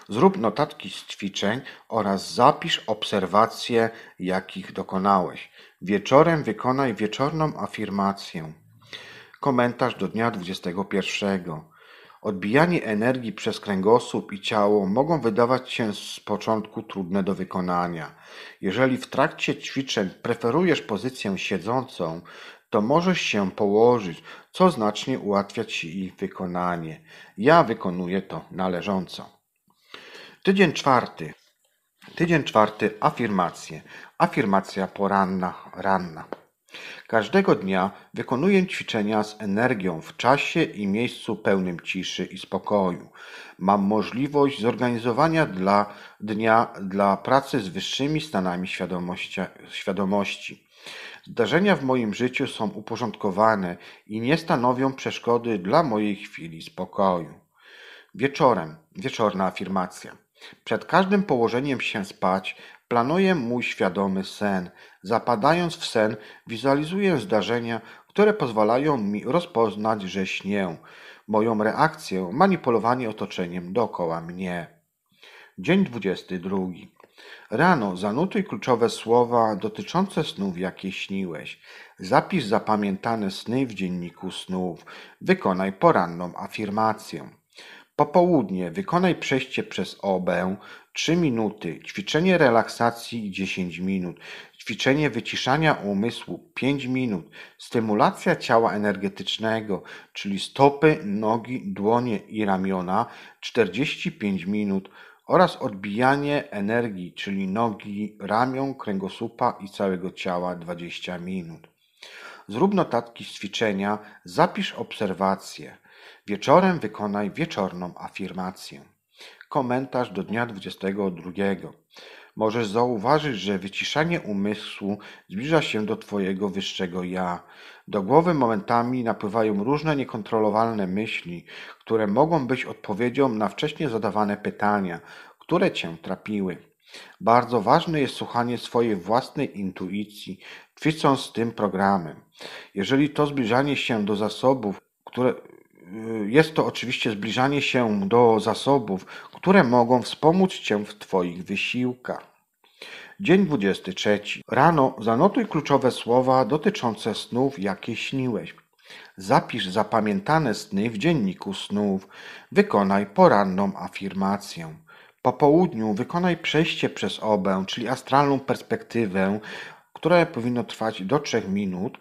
Zrób notatki z ćwiczeń oraz zapisz obserwacje, jakich dokonałeś. Wieczorem wykonaj wieczorną afirmację. Komentarz do dnia 21. Odbijanie energii przez kręgosłup i ciało mogą wydawać się z początku trudne do wykonania. Jeżeli w trakcie ćwiczeń preferujesz pozycję siedzącą, to możesz się położyć, co znacznie ułatwia Ci ich wykonanie. Ja wykonuję to należąco. Tydzień czwarty. Tydzień czwarty afirmacje. Afirmacja poranna, ranna. Każdego dnia wykonuję ćwiczenia z energią w czasie i miejscu pełnym ciszy i spokoju. Mam możliwość zorganizowania dla dnia dla pracy z wyższymi stanami świadomości. Zdarzenia w moim życiu są uporządkowane i nie stanowią przeszkody dla mojej chwili spokoju. Wieczorem, wieczorna afirmacja. Przed każdym położeniem się spać planuję mój świadomy sen. Zapadając w sen, wizualizuję zdarzenia, które pozwalają mi rozpoznać, że śnię. Moją reakcję manipulowanie otoczeniem dookoła mnie. Dzień 22. Rano zanotuj kluczowe słowa dotyczące snów, jakie śniłeś. Zapisz zapamiętane sny w dzienniku snów. Wykonaj poranną afirmację. Popołudnie wykonaj przejście przez obę 3 minuty, ćwiczenie relaksacji 10 minut, ćwiczenie wyciszania umysłu 5 minut, stymulacja ciała energetycznego, czyli stopy, nogi, dłonie i ramiona 45 minut oraz odbijanie energii, czyli nogi, ramion, kręgosłupa i całego ciała 20 minut. Zrób notatki z ćwiczenia, zapisz obserwacje. Wieczorem wykonaj wieczorną afirmację. Komentarz do dnia 22. Możesz zauważyć, że wyciszanie umysłu zbliża się do Twojego wyższego ja. Do głowy momentami napływają różne niekontrolowalne myśli, które mogą być odpowiedzią na wcześniej zadawane pytania, które Cię trapiły. Bardzo ważne jest słuchanie swojej własnej intuicji, ćwicząc z tym programem. Jeżeli to zbliżanie się do zasobów, które jest to oczywiście zbliżanie się do zasobów, które mogą wspomóc Cię w Twoich wysiłkach. Dzień 23. Rano zanotuj kluczowe słowa dotyczące snów, jakie śniłeś. Zapisz zapamiętane sny w dzienniku snów. Wykonaj poranną afirmację. Po południu wykonaj przejście przez obę, czyli astralną perspektywę, które powinno trwać do 3 minut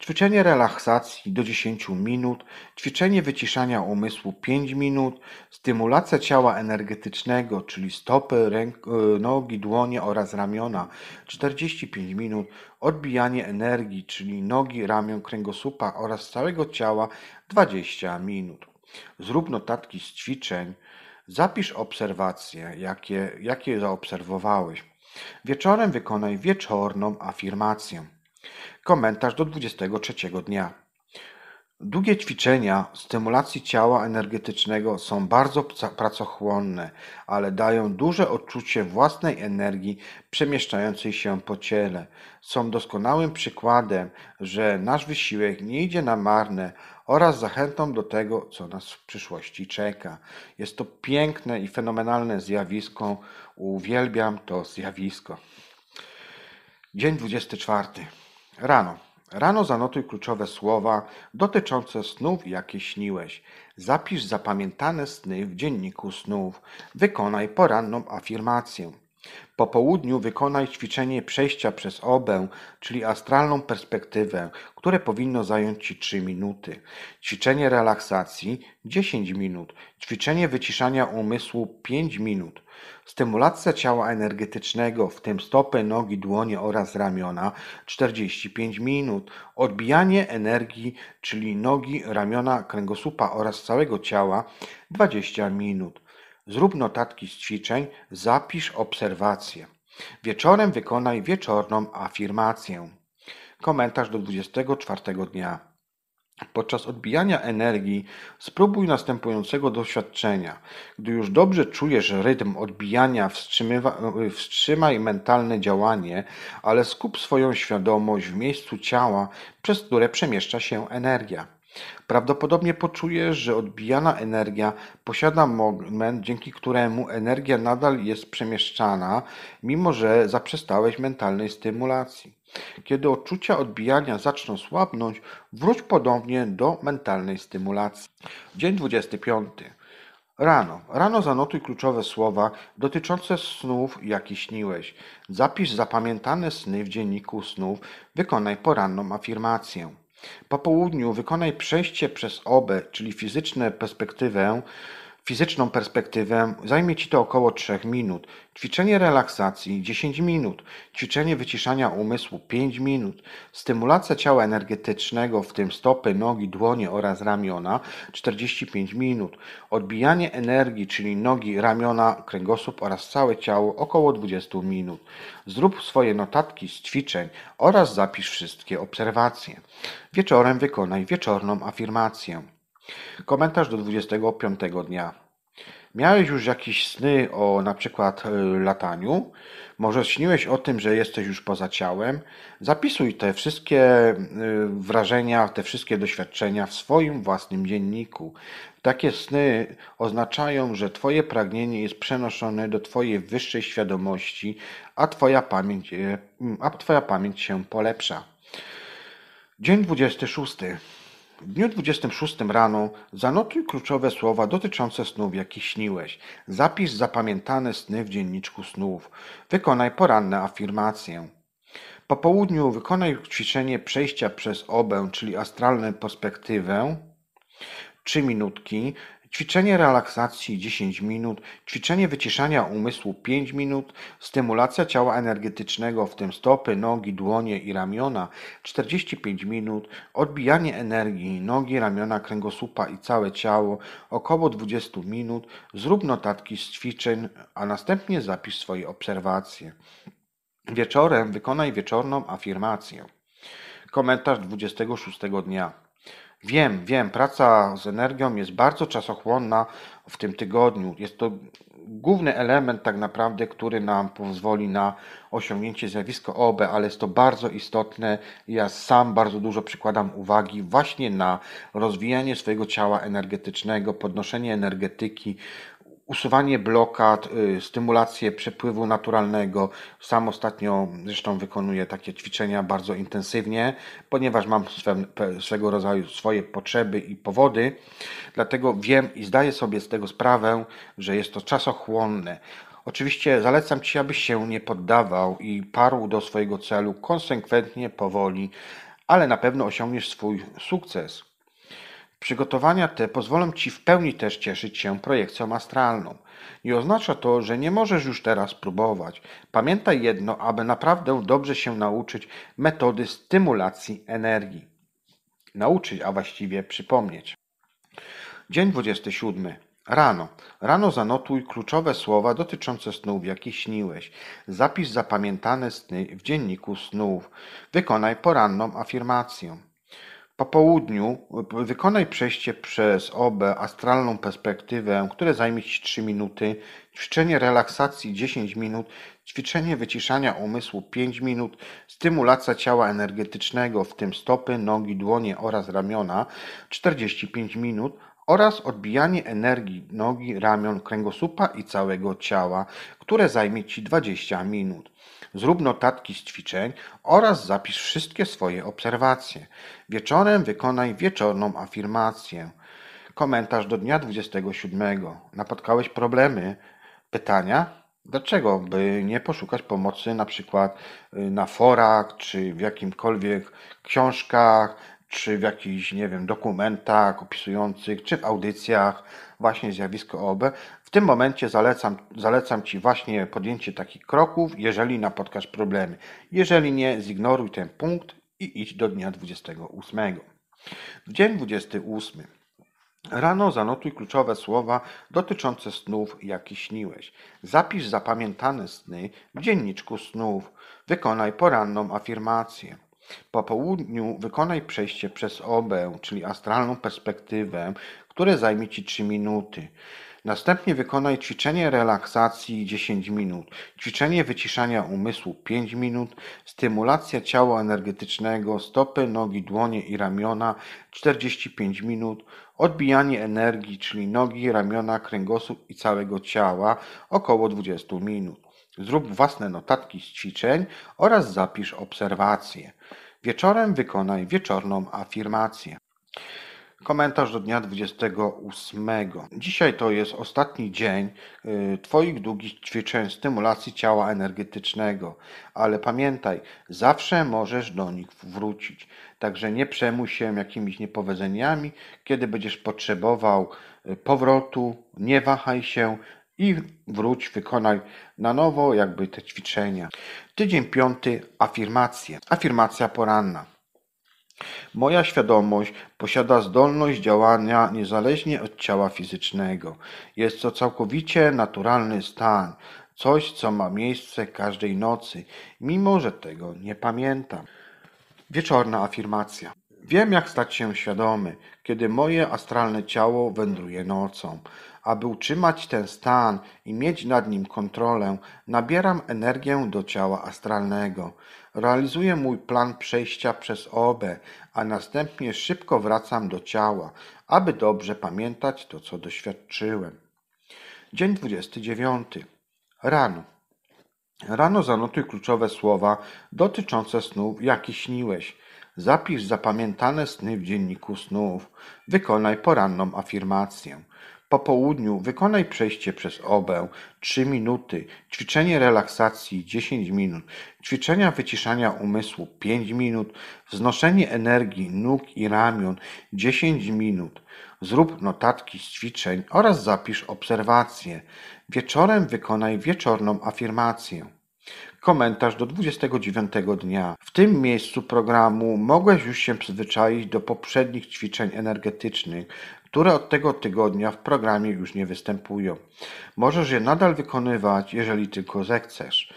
Ćwiczenie relaksacji do 10 minut, ćwiczenie wyciszania umysłu 5 minut, stymulacja ciała energetycznego, czyli stopy, ręk, e, nogi, dłonie oraz ramiona 45 minut, odbijanie energii, czyli nogi, ramion, kręgosłupa oraz całego ciała 20 minut. Zrób notatki z ćwiczeń, zapisz obserwacje, jakie, jakie zaobserwowałeś. Wieczorem wykonaj wieczorną afirmację. Komentarz do 23 dnia. Długie ćwiczenia stymulacji ciała energetycznego są bardzo pracochłonne, ale dają duże odczucie własnej energii przemieszczającej się po ciele. Są doskonałym przykładem, że nasz wysiłek nie idzie na marne oraz zachętą do tego, co nas w przyszłości czeka. Jest to piękne i fenomenalne zjawisko. Uwielbiam to zjawisko. Dzień 24. Rano. Rano zanotuj kluczowe słowa dotyczące snów, jakie śniłeś. Zapisz zapamiętane sny w dzienniku snów. Wykonaj poranną afirmację. Po południu wykonaj ćwiczenie przejścia przez obę, czyli astralną perspektywę, które powinno zająć Ci 3 minuty. Ćwiczenie relaksacji 10 minut. Ćwiczenie wyciszania umysłu 5 minut. Stymulacja ciała energetycznego, w tym stopy, nogi, dłonie oraz ramiona 45 minut. Odbijanie energii, czyli nogi, ramiona, kręgosłupa oraz całego ciała 20 minut. Zrób notatki z ćwiczeń, zapisz obserwacje. Wieczorem wykonaj wieczorną afirmację. Komentarz do 24 dnia. Podczas odbijania energii spróbuj następującego doświadczenia. Gdy już dobrze czujesz rytm odbijania, wstrzymaj mentalne działanie, ale skup swoją świadomość w miejscu ciała, przez które przemieszcza się energia. Prawdopodobnie poczujesz, że odbijana energia posiada moment, dzięki któremu energia nadal jest przemieszczana, mimo że zaprzestałeś mentalnej stymulacji. Kiedy odczucia odbijania zaczną słabnąć, wróć ponownie do mentalnej stymulacji. Dzień 25. Rano. Rano zanotuj kluczowe słowa dotyczące snów, jakie śniłeś. Zapisz zapamiętane sny w dzienniku snów. Wykonaj poranną afirmację. Po południu wykonaj przejście przez obę, czyli fizyczną perspektywę, fizyczną perspektywę. Zajmie Ci to około 3 minut. Ćwiczenie relaksacji 10 minut. Ćwiczenie wyciszania umysłu 5 minut. Stymulacja ciała energetycznego, w tym stopy, nogi, dłonie oraz ramiona 45 minut. Odbijanie energii, czyli nogi, ramiona, kręgosłup oraz całe ciało około 20 minut. Zrób swoje notatki z ćwiczeń oraz zapisz wszystkie obserwacje. Wieczorem wykonaj wieczorną afirmację. Komentarz do 25 dnia. Miałeś już jakieś sny o na przykład y, lataniu? Może śniłeś o tym, że jesteś już poza ciałem? Zapisuj te wszystkie y, wrażenia, te wszystkie doświadczenia w swoim własnym dzienniku. Takie sny oznaczają, że Twoje pragnienie jest przenoszone do Twojej wyższej świadomości, a Twoja pamięć, y, a twoja pamięć się polepsza. Dzień 26. W dniu 26 rano zanotuj kluczowe słowa dotyczące snów, jakie śniłeś. Zapisz zapamiętane sny w dzienniczku snów. Wykonaj poranne afirmacje. Po południu wykonaj ćwiczenie przejścia przez obę, czyli astralną perspektywę. 3 minutki. Ćwiczenie relaksacji 10 minut, ćwiczenie wyciszania umysłu 5 minut, stymulacja ciała energetycznego, w tym stopy, nogi, dłonie i ramiona 45 minut, odbijanie energii, nogi, ramiona, kręgosłupa i całe ciało około 20 minut, zrób notatki z ćwiczeń, a następnie zapisz swoje obserwacje. Wieczorem wykonaj wieczorną afirmację. Komentarz 26 dnia. Wiem, wiem, praca z energią jest bardzo czasochłonna w tym tygodniu. Jest to główny element tak naprawdę, który nam pozwoli na osiągnięcie zjawiska OB, ale jest to bardzo istotne. Ja sam bardzo dużo przykładam uwagi właśnie na rozwijanie swojego ciała energetycznego, podnoszenie energetyki, usuwanie blokad, y, stymulację przepływu naturalnego. Sam ostatnio zresztą wykonuję takie ćwiczenia bardzo intensywnie, ponieważ mam swego rodzaju swoje potrzeby i powody. Dlatego wiem i zdaję sobie z tego sprawę, że jest to czasochłonne. Oczywiście zalecam Ci, abyś się nie poddawał i parł do swojego celu konsekwentnie, powoli, ale na pewno osiągniesz swój sukces. Przygotowania te pozwolą Ci w pełni też cieszyć się projekcją astralną. Nie oznacza to, że nie możesz już teraz próbować. Pamiętaj jedno, aby naprawdę dobrze się nauczyć metody stymulacji energii. Nauczyć, a właściwie przypomnieć. Dzień 27. Rano. Rano zanotuj kluczowe słowa dotyczące snów, jakie śniłeś. Zapisz zapamiętane sny w dzienniku snów. Wykonaj poranną afirmację. Po południu wykonaj przejście przez obę astralną perspektywę, które zajmie Ci 3 minuty, ćwiczenie relaksacji 10 minut, ćwiczenie wyciszania umysłu 5 minut, stymulacja ciała energetycznego, w tym stopy, nogi, dłonie oraz ramiona 45 minut oraz odbijanie energii nogi, ramion, kręgosłupa i całego ciała, które zajmie Ci 20 minut. Zrób notatki z ćwiczeń oraz zapisz wszystkie swoje obserwacje. Wieczorem wykonaj wieczorną afirmację. Komentarz do dnia 27. Napotkałeś problemy? Pytania? Dlaczego by nie poszukać pomocy na przykład y, na forach, czy w jakimkolwiek książkach, czy w jakichś, nie wiem, dokumentach opisujących, czy w audycjach właśnie zjawisko OB. W tym momencie zalecam, zalecam Ci właśnie podjęcie takich kroków, jeżeli napotkasz problemy. Jeżeli nie, zignoruj ten punkt i idź do dnia 28. W dzień 28. Rano zanotuj kluczowe słowa dotyczące snów, jakie śniłeś. Zapisz zapamiętane sny w dzienniczku snów. Wykonaj poranną afirmację. Po południu wykonaj przejście przez obę, czyli astralną perspektywę, które zajmie Ci 3 minuty. Następnie wykonaj ćwiczenie relaksacji 10 minut, ćwiczenie wyciszania umysłu 5 minut, stymulacja ciała energetycznego, stopy, nogi, dłonie i ramiona 45 minut, odbijanie energii, czyli nogi, ramiona, kręgosłup i całego ciała około 20 minut. Zrób własne notatki z ćwiczeń oraz zapisz obserwacje. Wieczorem wykonaj wieczorną afirmację. Komentarz do dnia 28. Dzisiaj to jest ostatni dzień y, Twoich długich ćwiczeń stymulacji ciała energetycznego, ale pamiętaj, zawsze możesz do nich wrócić. Także nie przejmuj się jakimiś niepowodzeniami. Kiedy będziesz potrzebował y, powrotu, nie wahaj się, i wróć, wykonaj na nowo jakby te ćwiczenia. Tydzień piąty, afirmacje. Afirmacja poranna. Moja świadomość posiada zdolność działania niezależnie od ciała fizycznego. Jest to całkowicie naturalny stan, coś, co ma miejsce każdej nocy, mimo że tego nie pamiętam. Wieczorna afirmacja. Wiem, jak stać się świadomy, kiedy moje astralne ciało wędruje nocą. Aby utrzymać ten stan i mieć nad nim kontrolę, nabieram energię do ciała astralnego. Realizuję mój plan przejścia przez obę, a następnie szybko wracam do ciała, aby dobrze pamiętać to, co doświadczyłem. Dzień 29. Rano. Rano zanotuj kluczowe słowa dotyczące snów, jakie śniłeś. Zapisz zapamiętane sny w dzienniku snów. Wykonaj poranną afirmację. Po południu wykonaj przejście przez obę 3 minuty, ćwiczenie relaksacji 10 minut, ćwiczenia wyciszania umysłu 5 minut, wznoszenie energii nóg i ramion 10 minut. Zrób notatki z ćwiczeń oraz zapisz obserwacje. Wieczorem wykonaj wieczorną afirmację. Komentarz do 29 dnia. W tym miejscu programu mogłeś już się przyzwyczaić do poprzednich ćwiczeń energetycznych, które od tego tygodnia w programie już nie występują. Możesz je nadal wykonywać, jeżeli tylko zechcesz.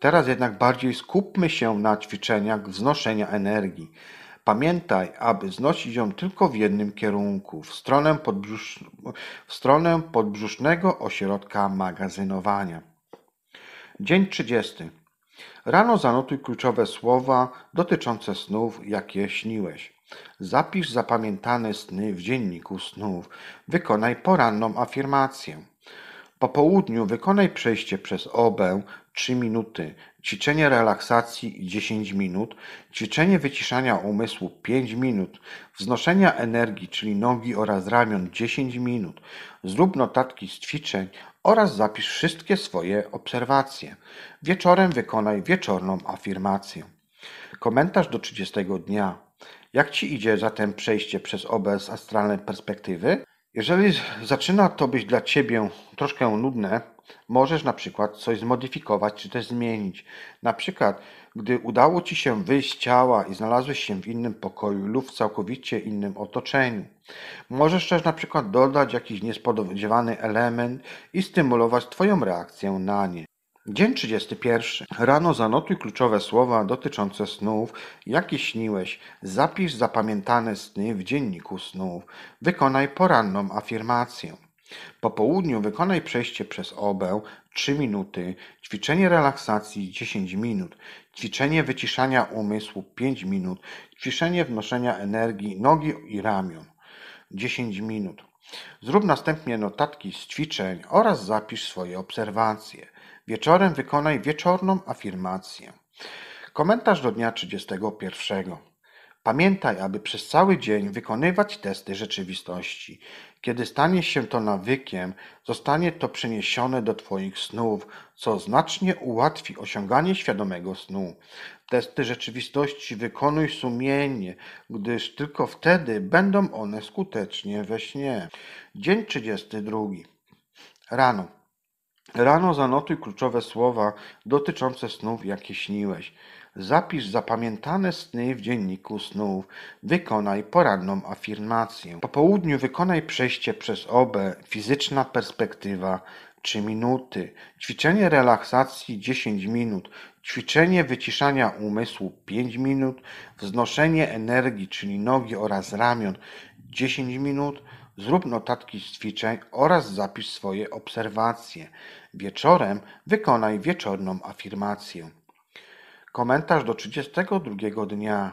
Teraz jednak bardziej skupmy się na ćwiczeniach wznoszenia energii. Pamiętaj, aby znosić ją tylko w jednym kierunku, w stronę, podbrzusz... w stronę podbrzusznego ośrodka magazynowania. Dzień 30. Rano zanotuj kluczowe słowa dotyczące snów, jakie śniłeś. Zapisz zapamiętane sny w dzienniku snów. Wykonaj poranną afirmację. Po południu wykonaj przejście przez obę 3 minuty, ćwiczenie relaksacji 10 minut, ćwiczenie wyciszania umysłu 5 minut, wznoszenia energii, czyli nogi oraz ramion 10 minut. Zrób notatki z ćwiczeń oraz zapisz wszystkie swoje obserwacje. Wieczorem wykonaj wieczorną afirmację. Komentarz do 30 dnia. Jak Ci idzie zatem przejście przez obę z astralnej perspektywy? Jeżeli zaczyna to być dla Ciebie troszkę nudne, możesz na przykład coś zmodyfikować czy też zmienić. Na przykład, gdy udało Ci się wyjść z ciała i znalazłeś się w innym pokoju lub w całkowicie innym otoczeniu. Możesz też na przykład dodać jakiś niespodziewany element i stymulować Twoją reakcję na nie. Dzień 31. Rano zanotuj kluczowe słowa dotyczące snów, jakie śniłeś. Zapisz zapamiętane sny w dzienniku snów. Wykonaj poranną afirmację. Po południu wykonaj przejście przez obę 3 minuty, ćwiczenie relaksacji 10 minut, ćwiczenie wyciszania umysłu 5 minut, ćwiczenie wnoszenia energii nogi i ramion 10 minut. Zrób następnie notatki z ćwiczeń oraz zapisz swoje obserwacje. Wieczorem wykonaj wieczorną afirmację. Komentarz do dnia 31. Pamiętaj, aby przez cały dzień wykonywać testy rzeczywistości. Kiedy stanie się to nawykiem, zostanie to przeniesione do Twoich snów, co znacznie ułatwi osiąganie świadomego snu. Testy rzeczywistości wykonuj sumiennie, gdyż tylko wtedy będą one skutecznie we śnie. Dzień 32. Rano. Rano zanotuj kluczowe słowa dotyczące snów, jakie śniłeś. Zapisz zapamiętane sny w dzienniku snów. Wykonaj poranną afirmację. Po południu wykonaj przejście przez obę, fizyczna perspektywa 3 minuty, ćwiczenie relaksacji 10 minut, ćwiczenie wyciszania umysłu 5 minut, wznoszenie energii, czyli nogi oraz ramion 10 minut, Zrób notatki z ćwiczeń oraz zapisz swoje obserwacje. Wieczorem wykonaj wieczorną afirmację. Komentarz do 32 dnia.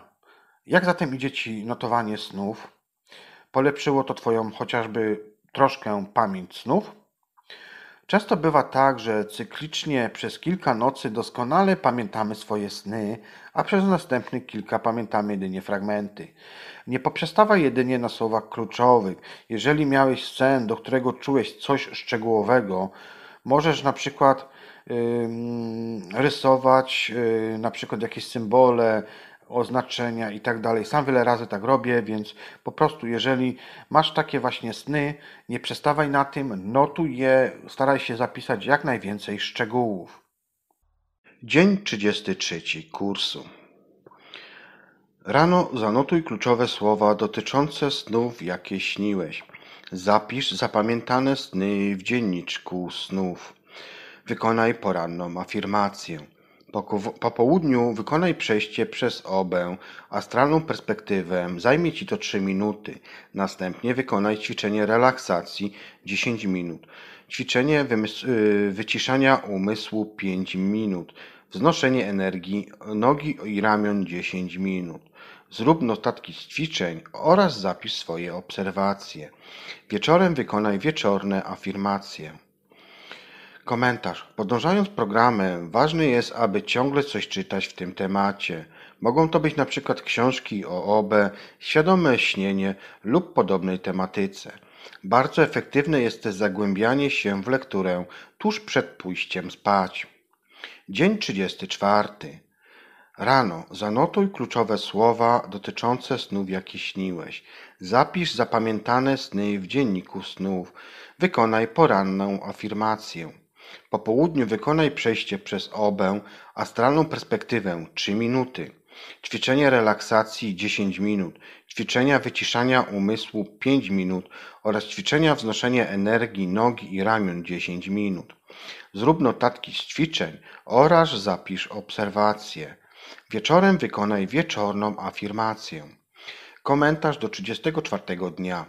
Jak zatem idzie Ci notowanie snów? Polepszyło to Twoją chociażby troszkę pamięć snów? Często bywa tak, że cyklicznie przez kilka nocy doskonale pamiętamy swoje sny, a przez następnych kilka pamiętamy jedynie fragmenty. Nie poprzestawaj jedynie na słowach kluczowych. Jeżeli miałeś sen, do którego czułeś coś szczegółowego, możesz na przykład rysować yy, na przykład jakieś symbole, oznaczenia i tak dalej. Sam wiele razy tak robię, więc po prostu jeżeli masz takie właśnie sny, nie przestawaj na tym, notuj je, staraj się zapisać jak najwięcej szczegółów. Dzień 33 kursu. Rano zanotuj kluczowe słowa dotyczące snów, jakie śniłeś. Zapisz zapamiętane sny w dzienniczku snów. Wykonaj poranną afirmację. Po, po południu wykonaj przejście przez obę, astralną perspektywę, zajmie Ci to 3 minuty. Następnie wykonaj ćwiczenie relaksacji 10 minut. Ćwiczenie y, wyciszania umysłu 5 minut. Wznoszenie energii nogi i ramion 10 minut. Zrób notatki z ćwiczeń oraz zapisz swoje obserwacje. Wieczorem wykonaj wieczorne afirmacje. Komentarz. Podążając programem, ważne jest, aby ciągle coś czytać w tym temacie. Mogą to być przykład książki o OB, świadome śnienie lub podobnej tematyce. Bardzo efektywne jest też zagłębianie się w lekturę tuż przed pójściem spać. Dzień 34. Rano zanotuj kluczowe słowa dotyczące snów, jakie śniłeś. Zapisz zapamiętane sny w dzienniku snów. Wykonaj poranną afirmację. Po południu wykonaj przejście przez obę, astralną perspektywę 3 minuty. Ćwiczenie relaksacji 10 minut, ćwiczenia wyciszania umysłu 5 minut oraz ćwiczenia wznoszenia energii nogi i ramion 10 minut. Zrób notatki z ćwiczeń oraz zapisz obserwacje. Wieczorem wykonaj wieczorną afirmację. Komentarz do 34 dnia.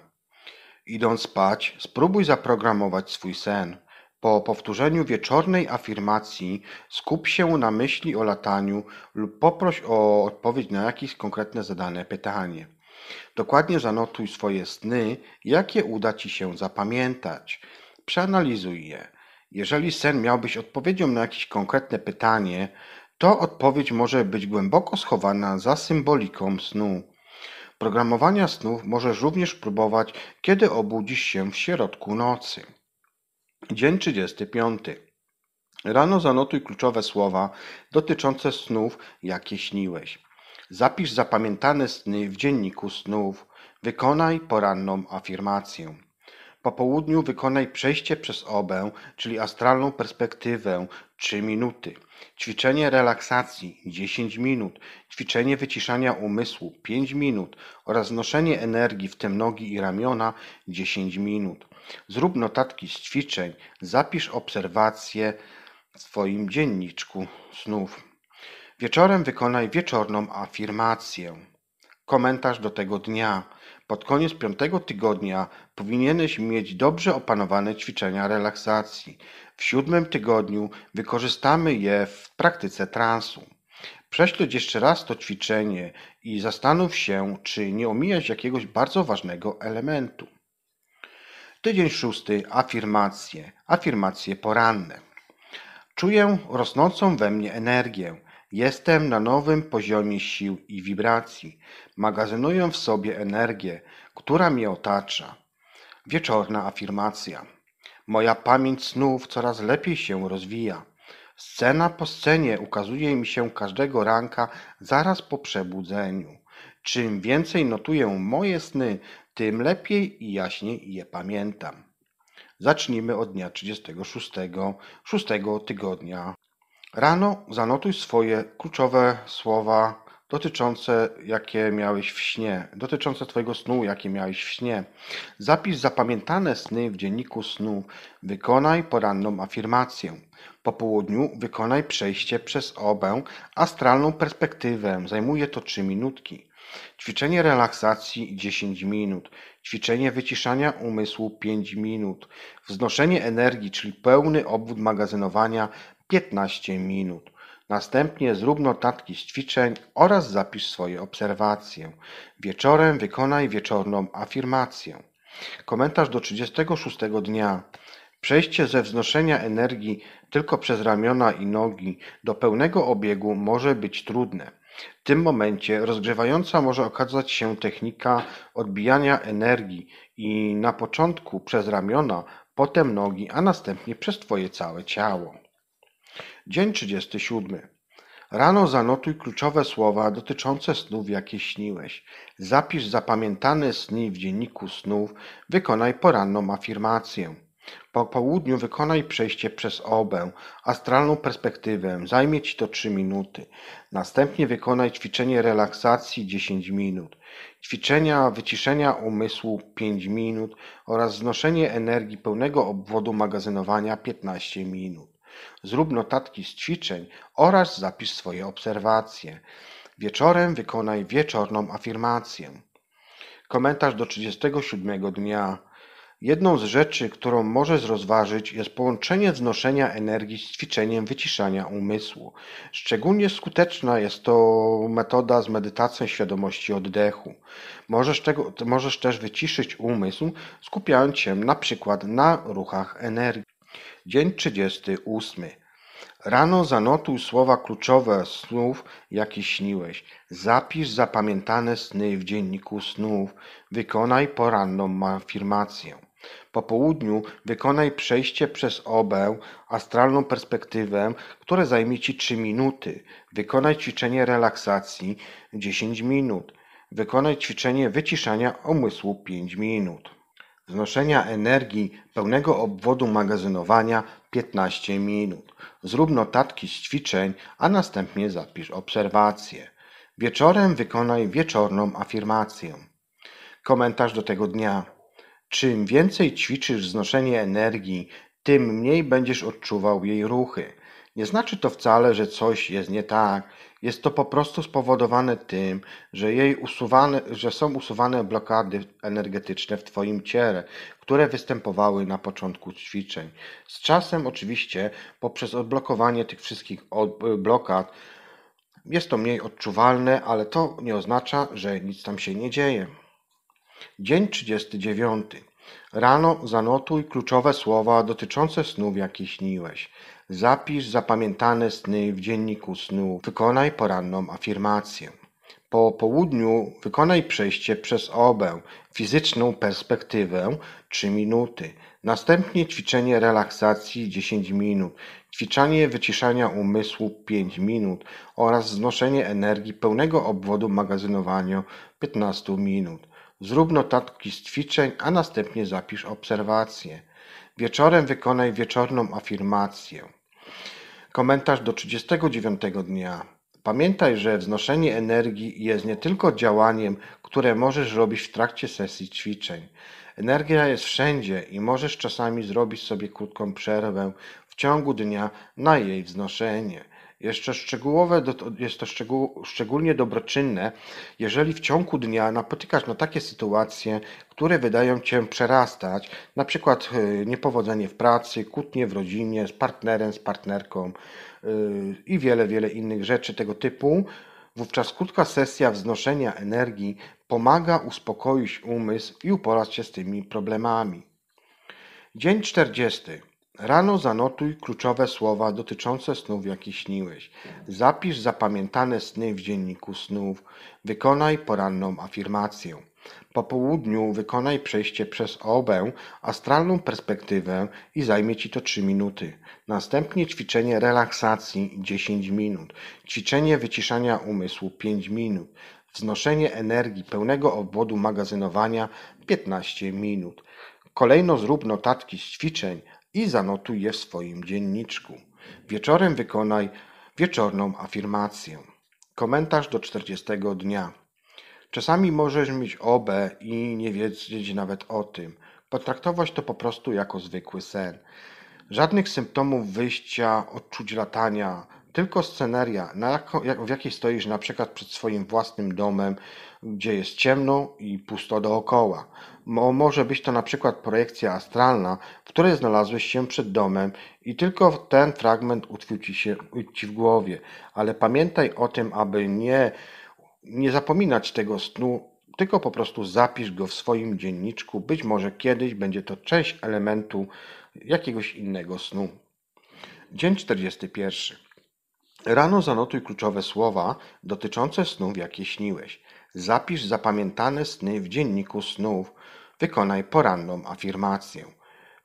Idąc spać, spróbuj zaprogramować swój sen. Po powtórzeniu wieczornej afirmacji skup się na myśli o lataniu lub poproś o odpowiedź na jakieś konkretne zadane pytanie. Dokładnie zanotuj swoje sny, jakie uda Ci się zapamiętać. Przeanalizuj je. Jeżeli sen miał być odpowiedzią na jakieś konkretne pytanie, to odpowiedź może być głęboko schowana za symboliką snu. Programowania snów możesz również próbować, kiedy obudzisz się w środku nocy. Dzień 35. Rano zanotuj kluczowe słowa dotyczące snów, jakie śniłeś. Zapisz zapamiętane sny w dzienniku snów. Wykonaj poranną afirmację. Po południu wykonaj przejście przez obę, czyli astralną perspektywę 3 minuty. Ćwiczenie relaksacji 10 minut, ćwiczenie wyciszania umysłu 5 minut oraz znoszenie energii, w tym nogi i ramiona 10 minut. Zrób notatki z ćwiczeń, zapisz obserwacje w swoim dzienniczku snów. Wieczorem wykonaj wieczorną afirmację. Komentarz do tego dnia. Pod koniec piątego tygodnia powinieneś mieć dobrze opanowane ćwiczenia relaksacji. W siódmym tygodniu wykorzystamy je w praktyce transu. Prześledź jeszcze raz to ćwiczenie i zastanów się, czy nie omijać jakiegoś bardzo ważnego elementu. Tydzień szósty. Afirmacje. Afirmacje poranne. Czuję rosnącą we mnie energię. Jestem na nowym poziomie sił i wibracji. Magazynuję w sobie energię, która mnie otacza. Wieczorna afirmacja. Moja pamięć snów coraz lepiej się rozwija. Scena po scenie ukazuje mi się każdego ranka zaraz po przebudzeniu. Czym więcej notuję moje sny, tym lepiej i jaśniej je pamiętam. Zacznijmy od dnia 36, szóstego tygodnia. Rano zanotuj swoje kluczowe słowa dotyczące, jakie miałeś w śnie, dotyczące Twojego snu, jakie miałeś w śnie. Zapisz zapamiętane sny w dzienniku snu. Wykonaj poranną afirmację. Po południu wykonaj przejście przez obę, astralną perspektywę. Zajmuje to 3 minutki. Ćwiczenie relaksacji 10 minut. Ćwiczenie wyciszania umysłu 5 minut. Wznoszenie energii, czyli pełny obwód magazynowania 15 minut. Następnie zrób notatki z ćwiczeń oraz zapisz swoje obserwacje. Wieczorem wykonaj wieczorną afirmację. Komentarz do 36 dnia. Przejście ze wznoszenia energii tylko przez ramiona i nogi do pełnego obiegu może być trudne. W tym momencie rozgrzewająca może okazać się technika odbijania energii i na początku przez ramiona, potem nogi, a następnie przez Twoje całe ciało. Dzień 37. Rano zanotuj kluczowe słowa dotyczące snów, jakie śniłeś. Zapisz zapamiętane sny w dzienniku snów. Wykonaj poranną afirmację. Po południu wykonaj przejście przez obę, astralną perspektywę. Zajmie Ci to 3 minuty. Następnie wykonaj ćwiczenie relaksacji 10 minut. Ćwiczenia wyciszenia umysłu 5 minut oraz znoszenie energii pełnego obwodu magazynowania 15 minut. Zrób notatki z ćwiczeń oraz zapisz swoje obserwacje. Wieczorem wykonaj wieczorną afirmację. Komentarz do 37 dnia. Jedną z rzeczy, którą możesz rozważyć, jest połączenie wznoszenia energii z ćwiczeniem wyciszania umysłu. Szczególnie skuteczna jest to metoda z medytacją świadomości oddechu. Możesz, tego, możesz też wyciszyć umysł, skupiając się na przykład na ruchach energii. Dzień 38. Rano zanotuj słowa kluczowe snów, jakie śniłeś. Zapisz zapamiętane sny w dzienniku snów. Wykonaj poranną afirmację. Po południu wykonaj przejście przez obę, astralną perspektywę, które zajmie Ci 3 minuty. Wykonaj ćwiczenie relaksacji 10 minut. Wykonaj ćwiczenie wyciszania umysłu 5 minut. Znoszenia energii pełnego obwodu magazynowania 15 minut. Zrób notatki z ćwiczeń, a następnie zapisz obserwacje. Wieczorem wykonaj wieczorną afirmację. Komentarz do tego dnia. Czym więcej ćwiczysz znoszenie energii, tym mniej będziesz odczuwał jej ruchy. Nie znaczy to wcale, że coś jest nie tak. Jest to po prostu spowodowane tym, że, jej usuwane, że są usuwane blokady energetyczne w Twoim ciele, które występowały na początku ćwiczeń. Z czasem, oczywiście, poprzez odblokowanie tych wszystkich blokad, jest to mniej odczuwalne, ale to nie oznacza, że nic tam się nie dzieje. Dzień 39. Rano zanotuj kluczowe słowa dotyczące snów, jakie śniłeś. Zapisz zapamiętane sny w dzienniku snów. Wykonaj poranną afirmację. Po południu wykonaj przejście przez obę, fizyczną perspektywę 3 minuty. Następnie ćwiczenie relaksacji 10 minut, ćwiczenie wyciszania umysłu 5 minut oraz znoszenie energii pełnego obwodu magazynowania 15 minut. Zrób notatki z ćwiczeń, a następnie zapisz obserwacje. Wieczorem wykonaj wieczorną afirmację. Komentarz do 39 dnia. Pamiętaj, że wznoszenie energii jest nie tylko działaniem, które możesz robić w trakcie sesji ćwiczeń. Energia jest wszędzie i możesz czasami zrobić sobie krótką przerwę w ciągu dnia na jej wznoszenie. Jeszcze szczegółowe, jest to szczegół, szczególnie dobroczynne, jeżeli w ciągu dnia napotykasz na takie sytuacje, które wydają cię przerastać, na przykład y, niepowodzenie w pracy, kłótnie w rodzinie, z partnerem, z partnerką y, i wiele, wiele innych rzeczy tego typu. Wówczas krótka sesja wznoszenia energii pomaga uspokoić umysł i uporać się z tymi problemami. Dzień 40. Rano zanotuj kluczowe słowa dotyczące snów, jakie śniłeś. Zapisz zapamiętane sny w dzienniku snów. Wykonaj poranną afirmację. Po południu wykonaj przejście przez obę, astralną perspektywę i zajmie Ci to 3 minuty. Następnie ćwiczenie relaksacji 10 minut. Ćwiczenie wyciszania umysłu 5 minut. Wznoszenie energii pełnego obwodu magazynowania 15 minut. Kolejno zrób notatki z ćwiczeń, i zanotuj je w swoim dzienniczku. Wieczorem wykonaj wieczorną afirmację. Komentarz do 40 dnia. Czasami możesz mieć obę i nie wiedzieć nawet o tym. Potraktować to po prostu jako zwykły sen. Żadnych symptomów wyjścia, odczuć latania, tylko sceneria, na jako, jak, w jakiej stoisz na przykład przed swoim własnym domem gdzie jest ciemno i pusto dookoła. Mo, może być to na przykład projekcja astralna, w której znalazłeś się przed domem i tylko ten fragment utkwił ci, się, ci w głowie. Ale pamiętaj o tym, aby nie, nie zapominać tego snu, tylko po prostu zapisz go w swoim dzienniczku. Być może kiedyś będzie to część elementu jakiegoś innego snu. Dzień 41. Rano zanotuj kluczowe słowa dotyczące snów, jakie śniłeś. Zapisz zapamiętane sny w dzienniku snów. Wykonaj poranną afirmację.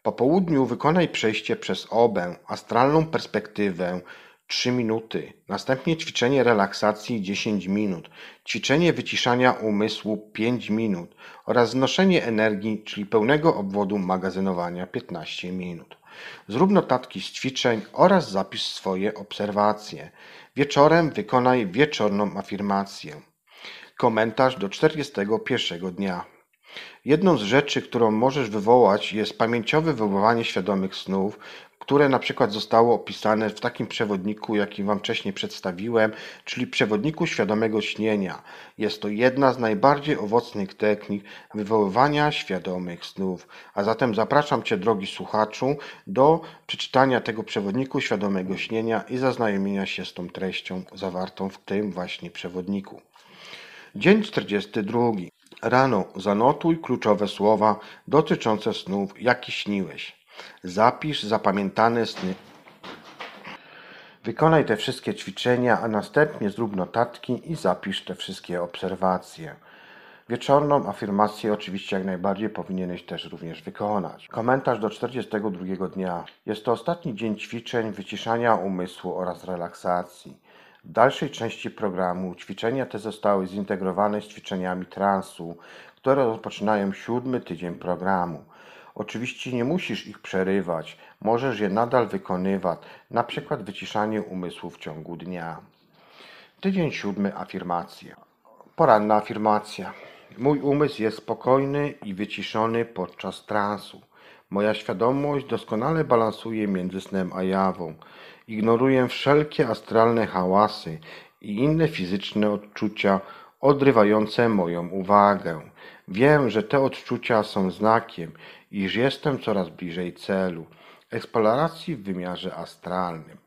Po południu wykonaj przejście przez obę, astralną perspektywę 3 minuty. Następnie ćwiczenie relaksacji 10 minut. Ćwiczenie wyciszania umysłu 5 minut oraz znoszenie energii, czyli pełnego obwodu magazynowania 15 minut. Zrób notatki z ćwiczeń oraz zapisz swoje obserwacje. Wieczorem wykonaj wieczorną afirmację. Komentarz do 41 dnia. Jedną z rzeczy, którą możesz wywołać, jest pamięciowe wywoływanie świadomych snów, które na przykład zostało opisane w takim przewodniku, jaki Wam wcześniej przedstawiłem, czyli przewodniku świadomego śnienia. Jest to jedna z najbardziej owocnych technik wywoływania świadomych snów. A zatem zapraszam Cię, drogi słuchaczu, do przeczytania tego przewodniku świadomego śnienia i zaznajomienia się z tą treścią zawartą w tym właśnie przewodniku. Dzień 42. Rano zanotuj kluczowe słowa dotyczące snów, jakie śniłeś. Zapisz zapamiętane sny. Wykonaj te wszystkie ćwiczenia, a następnie zrób notatki i zapisz te wszystkie obserwacje. Wieczorną afirmację oczywiście jak najbardziej powinieneś też również wykonać. Komentarz do 42 dnia. Jest to ostatni dzień ćwiczeń, wyciszania umysłu oraz relaksacji. W dalszej części programu ćwiczenia te zostały zintegrowane z ćwiczeniami transu, które rozpoczynają siódmy tydzień programu. Oczywiście nie musisz ich przerywać, możesz je nadal wykonywać, na przykład wyciszanie umysłu w ciągu dnia. Tydzień siódmy afirmacja. Poranna afirmacja. Mój umysł jest spokojny i wyciszony podczas transu. Moja świadomość doskonale balansuje między snem a jawą. Ignoruję wszelkie astralne hałasy i inne fizyczne odczucia odrywające moją uwagę. Wiem, że te odczucia są znakiem, iż jestem coraz bliżej celu eksploracji w wymiarze astralnym.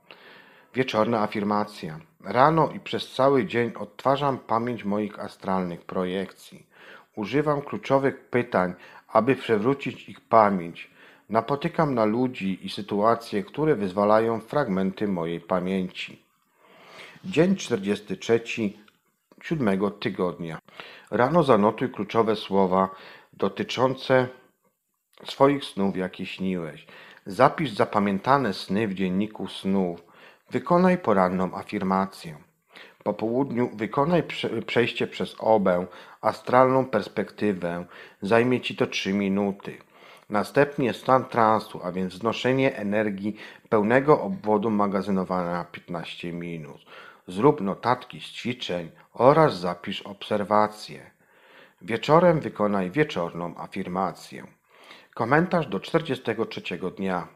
Wieczorna afirmacja. Rano i przez cały dzień odtwarzam pamięć moich astralnych projekcji. Używam kluczowych pytań, aby przewrócić ich pamięć. Napotykam na ludzi i sytuacje, które wyzwalają fragmenty mojej pamięci. Dzień 43 siódmego tygodnia. Rano zanotuj kluczowe słowa dotyczące swoich snów, jakie śniłeś. Zapisz zapamiętane sny w dzienniku snów. Wykonaj poranną afirmację. Po południu wykonaj przejście przez obę, astralną perspektywę. Zajmie Ci to 3 minuty. Następnie stan transu, a więc znoszenie energii pełnego obwodu magazynowania 15 minut. Zrób notatki z ćwiczeń oraz zapisz obserwacje. Wieczorem wykonaj wieczorną afirmację. Komentarz do 43 dnia.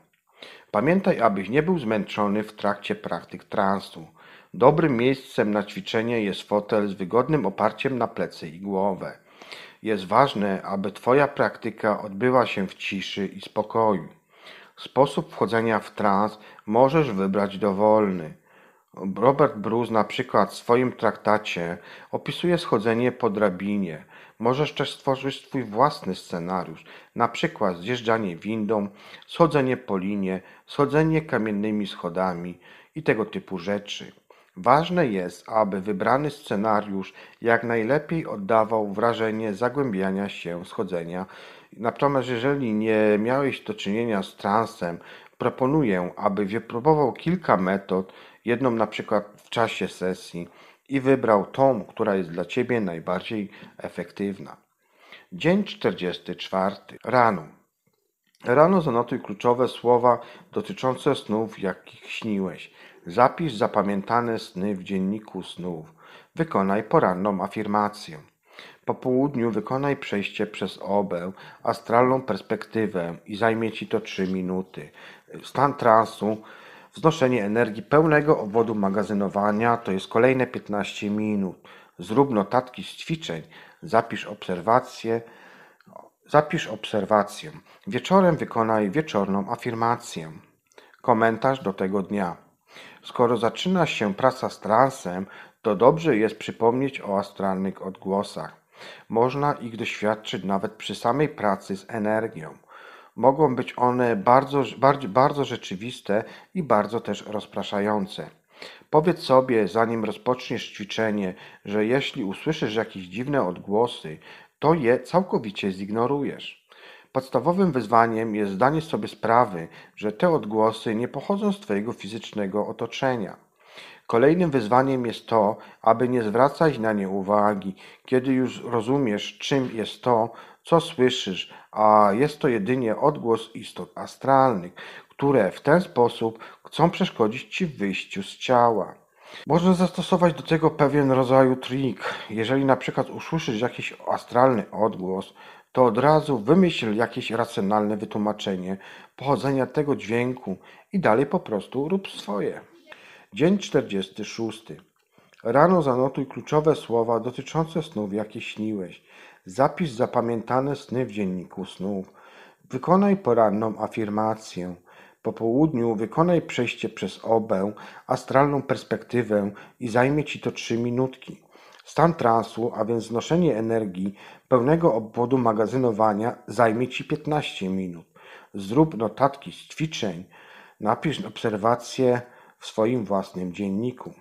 Pamiętaj, abyś nie był zmęczony w trakcie praktyk transu. Dobrym miejscem na ćwiczenie jest fotel z wygodnym oparciem na plecy i głowę. Jest ważne, aby Twoja praktyka odbyła się w ciszy i spokoju. Sposób wchodzenia w trans możesz wybrać dowolny. Robert Bruce na przykład w swoim traktacie opisuje schodzenie po drabinie. Możesz też stworzyć swój własny scenariusz, na przykład zjeżdżanie windą, schodzenie po linie, schodzenie kamiennymi schodami i tego typu rzeczy. Ważne jest, aby wybrany scenariusz jak najlepiej oddawał wrażenie zagłębiania się schodzenia. Natomiast jeżeli nie miałeś do czynienia z transem, proponuję, aby wypróbował kilka metod, jedną na przykład w czasie sesji i wybrał tą, która jest dla Ciebie najbardziej efektywna. Dzień 44. Rano. Rano zanotuj kluczowe słowa dotyczące snów, jakich śniłeś. Zapisz zapamiętane sny w dzienniku snów. Wykonaj poranną afirmację. Po południu wykonaj przejście przez obę, astralną perspektywę i zajmie Ci to 3 minuty. Stan transu Wznoszenie energii pełnego obwodu magazynowania to jest kolejne 15 minut. Zrób notatki z ćwiczeń, zapisz obserwacje, zapisz obserwację. Wieczorem wykonaj wieczorną afirmację. Komentarz do tego dnia. Skoro zaczyna się praca z transem, to dobrze jest przypomnieć o astralnych odgłosach. Można ich doświadczyć nawet przy samej pracy z energią. Mogą być one bardzo, bardzo, bardzo rzeczywiste i bardzo też rozpraszające. Powiedz sobie, zanim rozpoczniesz ćwiczenie, że jeśli usłyszysz jakieś dziwne odgłosy, to je całkowicie zignorujesz. Podstawowym wyzwaniem jest zdanie sobie sprawy, że te odgłosy nie pochodzą z Twojego fizycznego otoczenia. Kolejnym wyzwaniem jest to, aby nie zwracać na nie uwagi, kiedy już rozumiesz, czym jest to, co słyszysz, a jest to jedynie odgłos istot astralnych, które w ten sposób chcą przeszkodzić Ci w wyjściu z ciała. Można zastosować do tego pewien rodzaju trik. Jeżeli na przykład usłyszysz jakiś astralny odgłos, to od razu wymyśl jakieś racjonalne wytłumaczenie pochodzenia tego dźwięku i dalej po prostu rób swoje. Dzień 46. Rano zanotuj kluczowe słowa dotyczące snów, jakie śniłeś. Zapisz zapamiętane sny w dzienniku snów. Wykonaj poranną afirmację. Po południu wykonaj przejście przez obę, astralną perspektywę i zajmie ci to trzy minutki. Stan transu, a więc znoszenie energii pełnego obwodu magazynowania zajmie ci 15 minut. Zrób notatki z ćwiczeń, napisz obserwacje w swoim własnym dzienniku.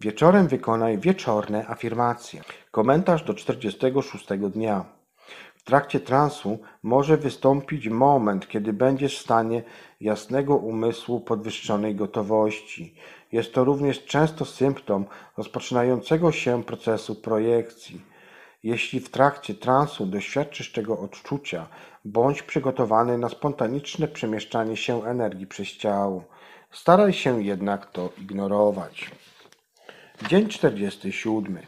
Wieczorem wykonaj wieczorne afirmacje. Komentarz do 46 dnia. W trakcie transu może wystąpić moment, kiedy będziesz w stanie jasnego umysłu podwyższonej gotowości. Jest to również często symptom rozpoczynającego się procesu projekcji. Jeśli w trakcie transu doświadczysz tego odczucia, bądź przygotowany na spontaniczne przemieszczanie się energii przez ciało. Staraj się jednak to ignorować. Dzień 47.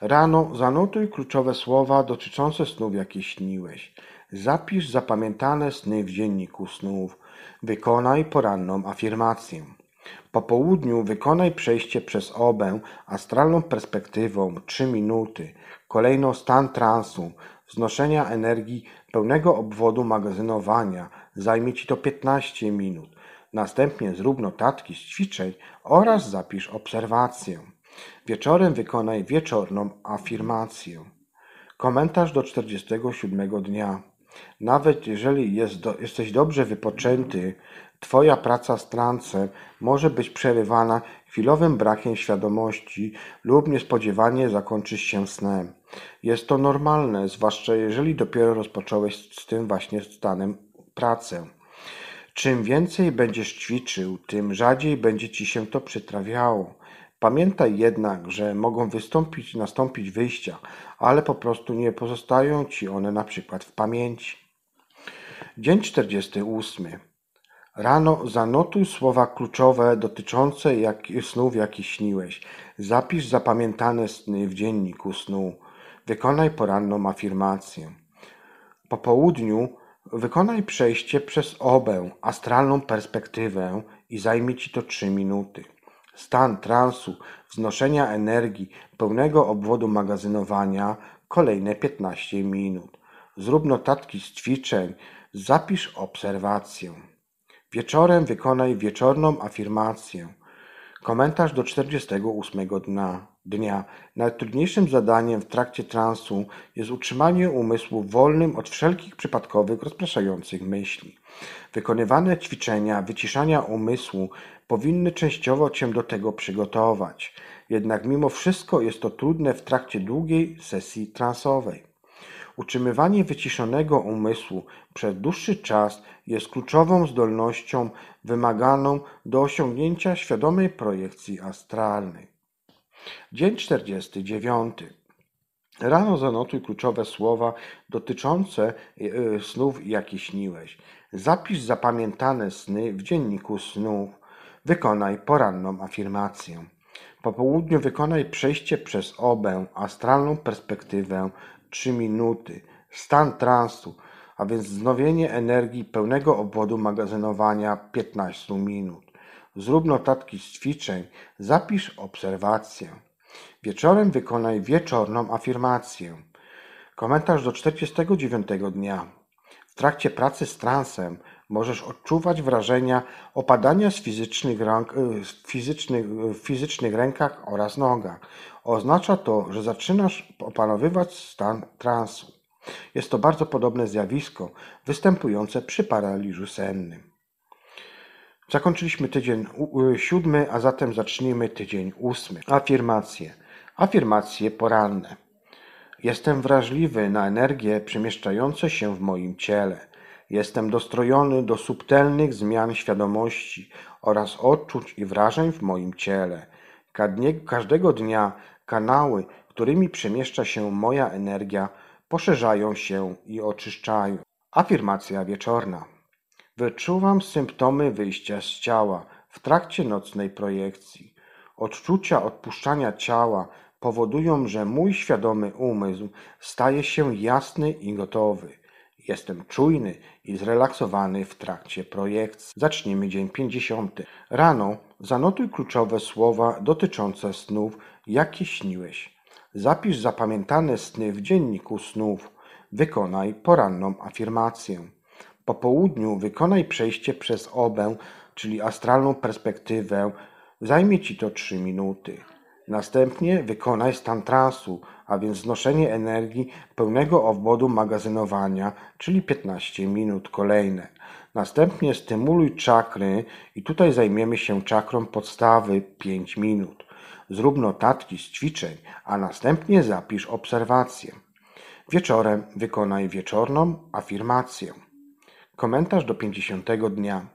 Rano zanotuj kluczowe słowa dotyczące snów, jakie śniłeś. Zapisz zapamiętane sny w dzienniku snów. Wykonaj poranną afirmację. Po południu wykonaj przejście przez obę astralną perspektywą 3 minuty. Kolejno stan transu, wznoszenia energii pełnego obwodu magazynowania. Zajmie Ci to 15 minut. Następnie zrób notatki z ćwiczeń oraz zapisz obserwację. Wieczorem wykonaj wieczorną afirmację. Komentarz do 47 dnia. Nawet jeżeli jest do, jesteś dobrze wypoczęty, Twoja praca z trancem może być przerywana chwilowym brakiem świadomości lub niespodziewanie zakończyć się snem. Jest to normalne, zwłaszcza jeżeli dopiero rozpocząłeś z tym właśnie stanem pracę. Czym więcej będziesz ćwiczył, tym rzadziej będzie ci się to przytrafiało. Pamiętaj jednak, że mogą wystąpić, nastąpić wyjścia, ale po prostu nie pozostają ci one na przykład w pamięci. Dzień 48. Rano zanotuj słowa kluczowe dotyczące jak, snów, jakie śniłeś. Zapisz zapamiętane sny w dzienniku snu. Wykonaj poranną afirmację. Po południu wykonaj przejście przez obę, astralną perspektywę i zajmie ci to 3 minuty. Stan transu, wznoszenia energii, pełnego obwodu magazynowania kolejne 15 minut. Zrób notatki z ćwiczeń, zapisz obserwację. Wieczorem wykonaj wieczorną afirmację. Komentarz do 48 dnia. dnia. Najtrudniejszym zadaniem w trakcie transu jest utrzymanie umysłu wolnym od wszelkich przypadkowych, rozpraszających myśli. Wykonywane ćwiczenia wyciszania umysłu powinny częściowo Cię do tego przygotować. Jednak mimo wszystko jest to trudne w trakcie długiej sesji transowej. Utrzymywanie wyciszonego umysłu przez dłuższy czas jest kluczową zdolnością wymaganą do osiągnięcia świadomej projekcji astralnej. Dzień 49. Rano zanotuj kluczowe słowa dotyczące e, snów, jakie śniłeś. Zapisz zapamiętane sny w dzienniku snów. Wykonaj poranną afirmację. Po południu wykonaj przejście przez obę, astralną perspektywę 3 minuty, stan transu, a więc wznowienie energii pełnego obwodu magazynowania 15 minut. Zrób notatki z ćwiczeń, zapisz obserwację. Wieczorem wykonaj wieczorną afirmację. Komentarz do 49 dnia. W trakcie pracy z transem możesz odczuwać wrażenia opadania z fizycznych, rąk, y, fizycznych, y, w fizycznych rękach oraz nogach. Oznacza to, że zaczynasz opanowywać stan transu. Jest to bardzo podobne zjawisko występujące przy paraliżu sennym. Zakończyliśmy tydzień siódmy, a zatem zacznijmy tydzień ósmy. Afirmacje. Afirmacje poranne. Jestem wrażliwy na energie przemieszczające się w moim ciele. Jestem dostrojony do subtelnych zmian świadomości oraz odczuć i wrażeń w moim ciele. Każdego dnia kanały, którymi przemieszcza się moja energia, poszerzają się i oczyszczają. Afirmacja wieczorna. Wyczuwam symptomy wyjścia z ciała w trakcie nocnej projekcji. Odczucia odpuszczania ciała powodują, że mój świadomy umysł staje się jasny i gotowy. Jestem czujny i zrelaksowany w trakcie projekcji. Zacznijmy dzień 50. Rano zanotuj kluczowe słowa dotyczące snów, jakie śniłeś. Zapisz zapamiętane sny w dzienniku snów. Wykonaj poranną afirmację. Po południu wykonaj przejście przez obę, czyli astralną perspektywę. Zajmie ci to 3 minuty. Następnie wykonaj stan transu, a więc znoszenie energii pełnego obwodu magazynowania, czyli 15 minut kolejne. Następnie stymuluj czakry i tutaj zajmiemy się czakrą podstawy 5 minut. Zrób notatki z ćwiczeń, a następnie zapisz obserwacje. Wieczorem wykonaj wieczorną afirmację. Komentarz do 50 dnia.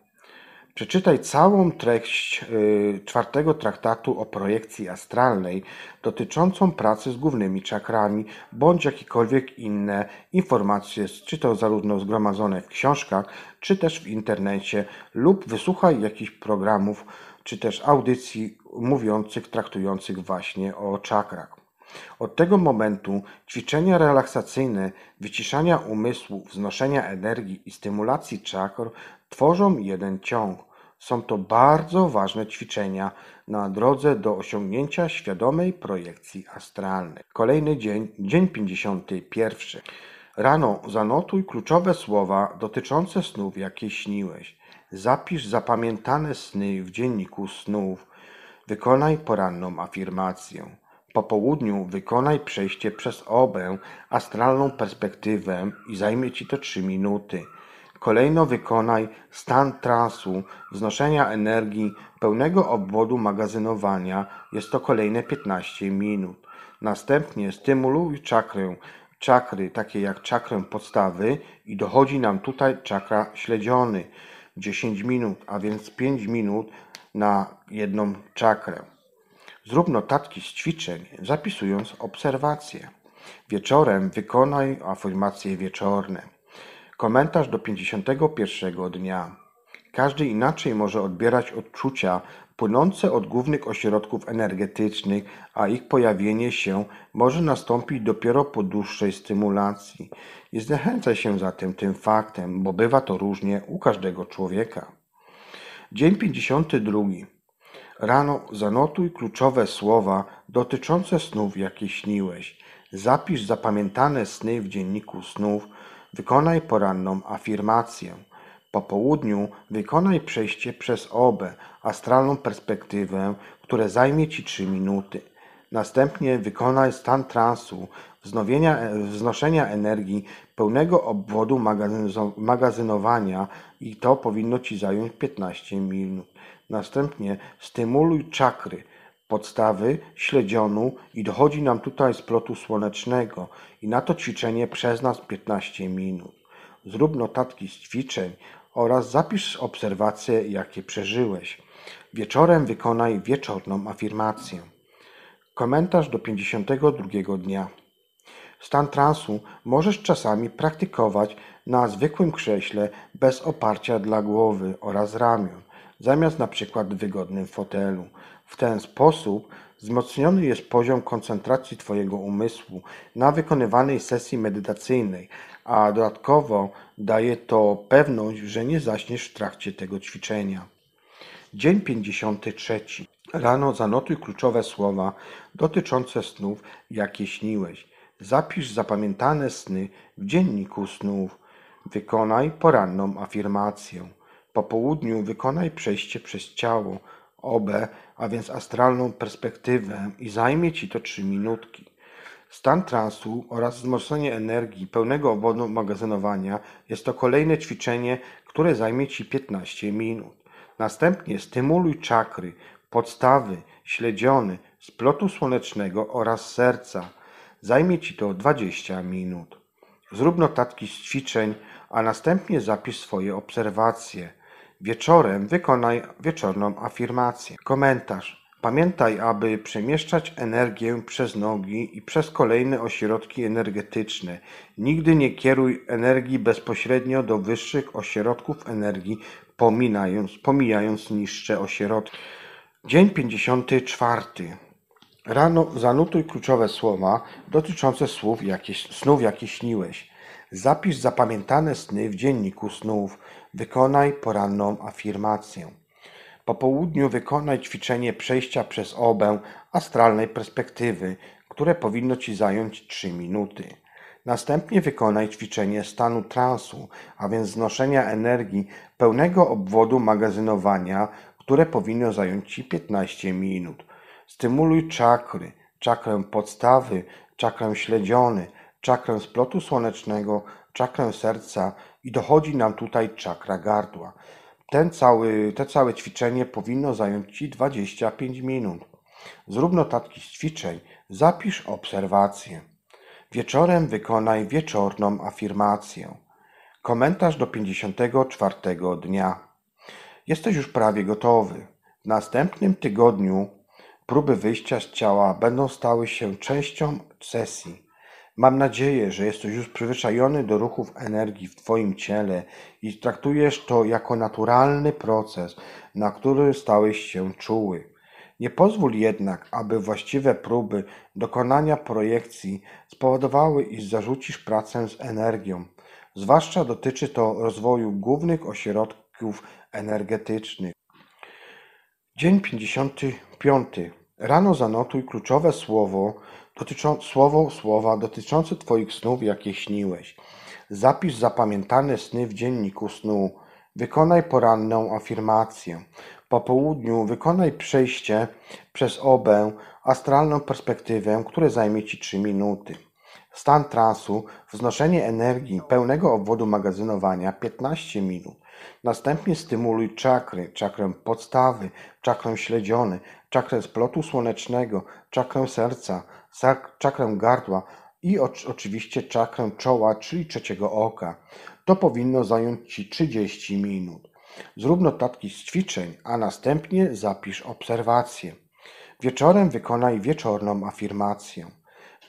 Przeczytaj całą treść y, czwartego traktatu o projekcji astralnej dotyczącą pracy z głównymi czakrami, bądź jakiekolwiek inne informacje, czy to zarówno zgromadzone w książkach, czy też w internecie, lub wysłuchaj jakichś programów, czy też audycji mówiących, traktujących właśnie o czakrach. Od tego momentu ćwiczenia relaksacyjne, wyciszania umysłu, wznoszenia energii i stymulacji czakr tworzą jeden ciąg. Są to bardzo ważne ćwiczenia na drodze do osiągnięcia świadomej projekcji astralnej. Kolejny dzień, dzień 51. Rano zanotuj kluczowe słowa dotyczące snów, jakie śniłeś. Zapisz zapamiętane sny w dzienniku snów. Wykonaj poranną afirmację. Po południu wykonaj przejście przez obę, astralną perspektywę i zajmie Ci to 3 minuty. Kolejno wykonaj stan transu, wznoszenia energii, pełnego obwodu magazynowania. Jest to kolejne 15 minut. Następnie stymuluj czakrę, czakry takie jak czakrę podstawy i dochodzi nam tutaj czakra śledziony. 10 minut, a więc 5 minut na jedną czakrę. Zrób notatki z ćwiczeń, zapisując obserwacje. Wieczorem wykonaj afirmacje wieczorne. Komentarz do 51 dnia. Każdy inaczej może odbierać odczucia płynące od głównych ośrodków energetycznych, a ich pojawienie się może nastąpić dopiero po dłuższej stymulacji. Nie zniechęcaj się zatem tym faktem, bo bywa to różnie u każdego człowieka. Dzień 52. Rano zanotuj kluczowe słowa dotyczące snów, jakie śniłeś. Zapisz zapamiętane sny w dzienniku snów. Wykonaj poranną afirmację. Po południu wykonaj przejście przez obę, astralną perspektywę, które zajmie Ci 3 minuty. Następnie wykonaj stan transu, wznoszenia energii, pełnego obwodu magazynowania i to powinno Ci zająć 15 minut. Następnie stymuluj czakry, podstawy, śledzionu i dochodzi nam tutaj z plotu słonecznego i na to ćwiczenie przez nas 15 minut. Zrób notatki z ćwiczeń oraz zapisz obserwacje, jakie przeżyłeś. Wieczorem wykonaj wieczorną afirmację. Komentarz do 52 dnia. Stan transu możesz czasami praktykować na zwykłym krześle bez oparcia dla głowy oraz ramion, zamiast na przykład w wygodnym fotelu. W ten sposób wzmocniony jest poziom koncentracji Twojego umysłu na wykonywanej sesji medytacyjnej, a dodatkowo daje to pewność, że nie zaśniesz w trakcie tego ćwiczenia. Dzień 53. Rano zanotuj kluczowe słowa dotyczące snów, jakie śniłeś. Zapisz zapamiętane sny w dzienniku snów. Wykonaj poranną afirmację. Po południu wykonaj przejście przez ciało, obę, a więc astralną perspektywę i zajmie ci to trzy minutki. Stan transu oraz wzmocnienie energii pełnego obwodu magazynowania jest to kolejne ćwiczenie, które zajmie ci 15 minut. Następnie stymuluj czakry, podstawy, śledziony, splotu słonecznego oraz serca. Zajmie ci to 20 minut. Zrób notatki z ćwiczeń, a następnie zapisz swoje obserwacje. Wieczorem wykonaj wieczorną afirmację. Komentarz. Pamiętaj, aby przemieszczać energię przez nogi i przez kolejne ośrodki energetyczne. Nigdy nie kieruj energii bezpośrednio do wyższych ośrodków energii, pominając, pomijając niższe ośrodki. Dzień 54. Rano zanotuj kluczowe słowa dotyczące słów, jakie, snów, jakie śniłeś. Zapisz zapamiętane sny w dzienniku snów. Wykonaj poranną afirmację. Po południu wykonaj ćwiczenie przejścia przez obę astralnej perspektywy, które powinno Ci zająć 3 minuty. Następnie wykonaj ćwiczenie stanu transu, a więc znoszenia energii pełnego obwodu magazynowania, które powinno zająć Ci 15 minut. Stymuluj czakry, czakrę podstawy, czakrę śledziony, czakrę splotu słonecznego, czakrę serca i dochodzi nam tutaj czakra gardła. Ten cały, te całe ćwiczenie powinno zająć Ci 25 minut. Zrób notatki z ćwiczeń, zapisz obserwacje. Wieczorem wykonaj wieczorną afirmację. Komentarz do 54 dnia. Jesteś już prawie gotowy. W następnym tygodniu próby wyjścia z ciała będą stały się częścią sesji. Mam nadzieję, że jesteś już przyzwyczajony do ruchów energii w Twoim ciele i traktujesz to jako naturalny proces, na który stałeś się czuły. Nie pozwól jednak, aby właściwe próby dokonania projekcji spowodowały, iż zarzucisz pracę z energią. Zwłaszcza dotyczy to rozwoju głównych ośrodków energetycznych. Dzień 55. Rano zanotuj kluczowe słowo, dotyczą, słowo słowa dotyczące Twoich snów, jakie śniłeś. Zapisz zapamiętane sny w dzienniku snu. Wykonaj poranną afirmację. Po południu wykonaj przejście przez obę, astralną perspektywę, które zajmie Ci 3 minuty. Stan transu, wznoszenie energii pełnego obwodu magazynowania 15 minut. Następnie stymuluj czakry, czakrę podstawy, czakrę śledziony, czakrę splotu słonecznego, czakrę serca, czakrę gardła i oczywiście czakrę czoła, czyli trzeciego oka. To powinno zająć Ci 30 minut. Zrób notatki z ćwiczeń, a następnie zapisz obserwacje. Wieczorem wykonaj wieczorną afirmację.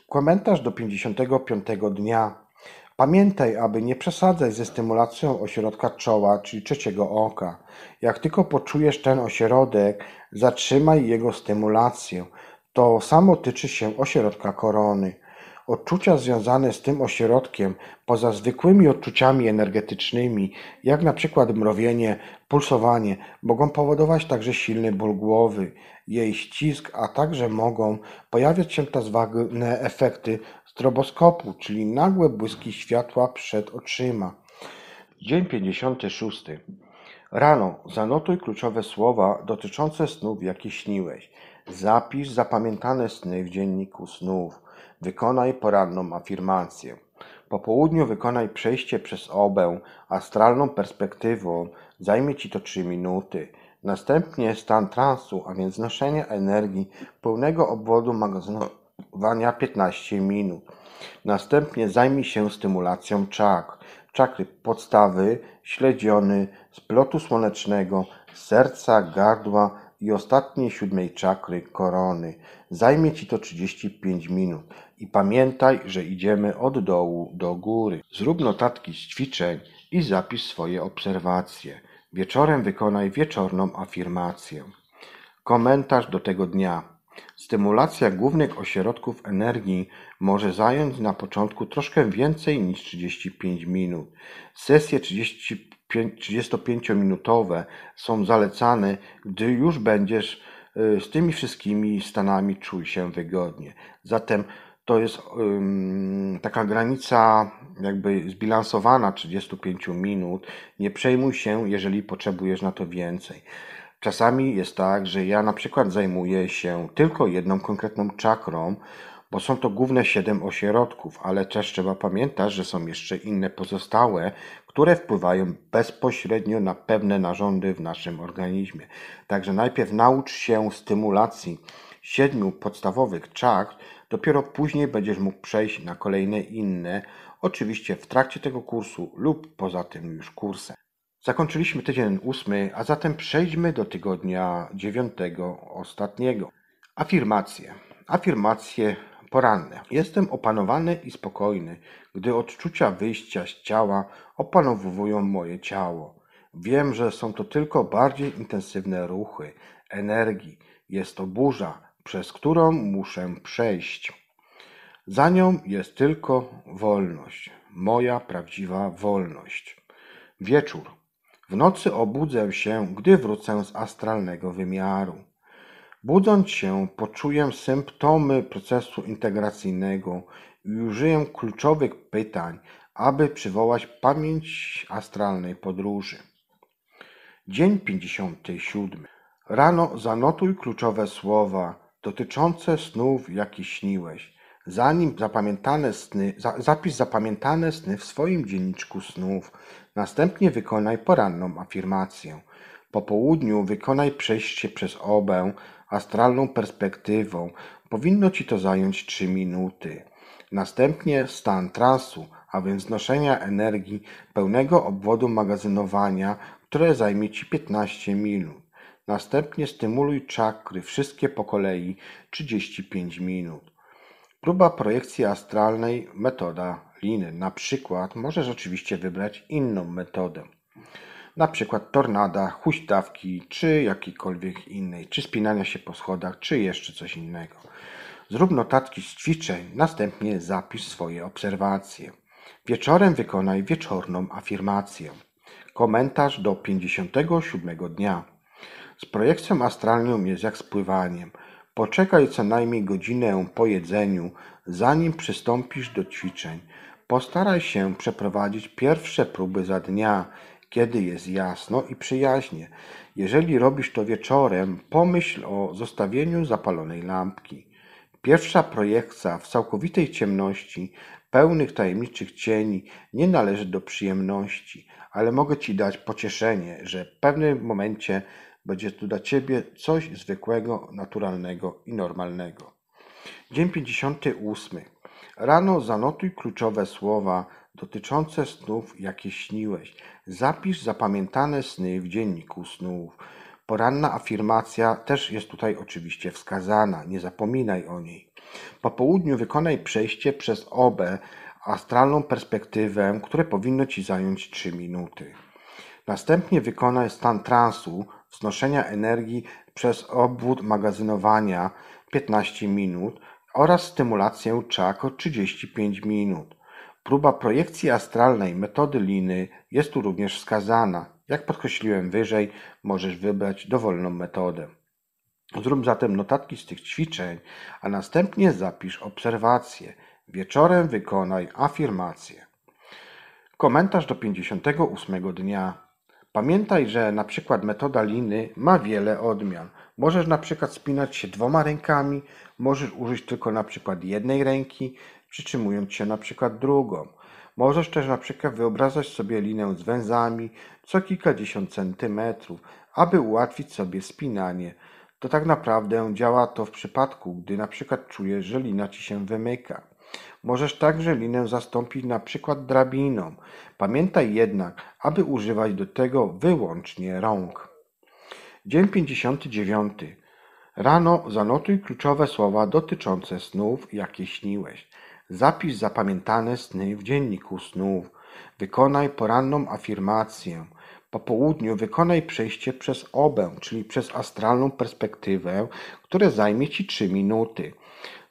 Komentarz do 55 dnia. Pamiętaj, aby nie przesadzać ze stymulacją ośrodka czoła, czyli trzeciego oka. Jak tylko poczujesz ten ośrodek, zatrzymaj jego stymulację. To samo tyczy się ośrodka korony. Odczucia związane z tym ośrodkiem, poza zwykłymi odczuciami energetycznymi, jak na przykład mrowienie, pulsowanie, mogą powodować także silny ból głowy, jej ścisk, a także mogą pojawiać się tak zwane efekty stroboskopu, czyli nagłe błyski światła przed oczyma. Dzień 56. Rano zanotuj kluczowe słowa dotyczące snów, jakie śniłeś. Zapisz zapamiętane sny w dzienniku snów. Wykonaj poranną afirmację. Po południu wykonaj przejście przez obę astralną perspektywą. Zajmie Ci to 3 minuty. Następnie stan transu, a więc znoszenie energii pełnego obwodu magazynowania 15 minut. Następnie zajmij się stymulacją czakr. Czakry podstawy, śledziony, splotu słonecznego, serca, gardła, i ostatniej siódmej czakry korony. Zajmie ci to 35 minut. I pamiętaj, że idziemy od dołu do góry. Zrób notatki z ćwiczeń i zapisz swoje obserwacje. Wieczorem wykonaj wieczorną afirmację. Komentarz do tego dnia. Stymulacja głównych ośrodków energii może zająć na początku troszkę więcej niż 35 minut. Sesje 30 35-minutowe są zalecane, gdy już będziesz Y, z tymi wszystkimi stanami czuj się wygodnie. Zatem to jest taka granica jakby zbilansowana 35 minut. Nie przejmuj się, jeżeli potrzebujesz na to więcej. Czasami jest tak, że ja na przykład zajmuję się tylko jedną konkretną czakrą, bo są to główne siedem ośrodków, ale też trzeba pamiętać, że są jeszcze inne pozostałe, które wpływają bezpośrednio na pewne narządy w naszym organizmie. Także najpierw naucz się stymulacji siedmiu podstawowych czakr, dopiero później będziesz mógł przejść na kolejne inne, oczywiście w trakcie tego kursu lub poza tym już kursem. Zakończyliśmy tydzień ósmy, a zatem przejdźmy do tygodnia dziewiątego, ostatniego. Afirmacje. Afirmacje poranne. Jestem opanowany i spokojny, gdy odczucia wyjścia z ciała opanowują moje ciało. Wiem, że są to tylko bardziej intensywne ruchy energii. Jest to burza, przez którą muszę przejść. Za nią jest tylko wolność, moja prawdziwa wolność. Wieczór. W nocy obudzę się, gdy wrócę z astralnego wymiaru. Budząc się, poczuję symptomy procesu integracyjnego i użyję kluczowych pytań, aby przywołać pamięć astralnej podróży. Dzień 57. Rano zanotuj kluczowe słowa dotyczące snów, jakie śniłeś. Zanim zapamiętane sny, za, zapamiętane sny w swoim dzienniczku snów. Następnie wykonaj poranną afirmację. Po południu wykonaj przejście przez obę astralną perspektywą. Powinno ci to zająć 3 minuty. Następnie stan transu, a więc znoszenia energii pełnego obwodu magazynowania, które zajmie ci 15 minut. Następnie stymuluj czakry wszystkie po kolei 35 minut. Próba projekcji astralnej, metoda liny. Na przykład możesz oczywiście wybrać inną metodę. Na przykład tornada, huśtawki, czy jakiejkolwiek innej, czy spinania się po schodach, czy jeszcze coś innego. Zrób notatki z ćwiczeń, następnie zapisz swoje obserwacje. Wieczorem wykonaj wieczorną afirmację. Komentarz do 57 dnia. Z projekcją astralną jest jak z pływaniem. Poczekaj co najmniej godzinę po jedzeniu, zanim przystąpisz do ćwiczeń. Postaraj się przeprowadzić pierwsze próby za dnia, kiedy jest jasno i przyjaźnie. Jeżeli robisz to wieczorem, pomyśl o zostawieniu zapalonej lampki. Pierwsza projekcja w całkowitej ciemności, pełnych tajemniczych cieni, nie należy do przyjemności, ale mogę Ci dać pocieszenie, że w pewnym momencie będzie tu dla Ciebie coś zwykłego, naturalnego i normalnego. Dzień 58. Rano zanotuj kluczowe słowa dotyczące snów, jakie śniłeś. Zapisz zapamiętane sny w dzienniku snów. Poranna afirmacja też jest tutaj oczywiście wskazana, nie zapominaj o niej. Po południu wykonaj przejście przez obę, astralną perspektywę, które powinno Ci zająć 3 minuty. Następnie wykonaj stan transu, wznoszenia energii przez obwód magazynowania 15 minut oraz stymulację czak 35 minut. Próba projekcji astralnej metody liny jest tu również wskazana. Jak podkreśliłem wyżej, możesz wybrać dowolną metodę. Zrób zatem notatki z tych ćwiczeń, a następnie zapisz obserwacje. Wieczorem wykonaj afirmację. Komentarz do 58 dnia. Pamiętaj, że na przykład metoda liny ma wiele odmian. Możesz na przykład spinać się dwoma rękami, możesz użyć tylko na przykład jednej ręki, przytrzymując się na przykład drugą. Możesz też na przykład wyobrażać sobie linę z węzami co kilkadziesiąt centymetrów, aby ułatwić sobie spinanie. To tak naprawdę działa to w przypadku, gdy na przykład czujesz, że lina ci się wymyka. Możesz także linę zastąpić na przykład drabiną. Pamiętaj jednak, aby używać do tego wyłącznie rąk. Dzień 59. Rano zanotuj kluczowe słowa dotyczące snów, jakie śniłeś. Zapisz zapamiętane sny w dzienniku snów. Wykonaj poranną afirmację. Po południu wykonaj przejście przez obę, czyli przez astralną perspektywę, które zajmie Ci 3 minuty.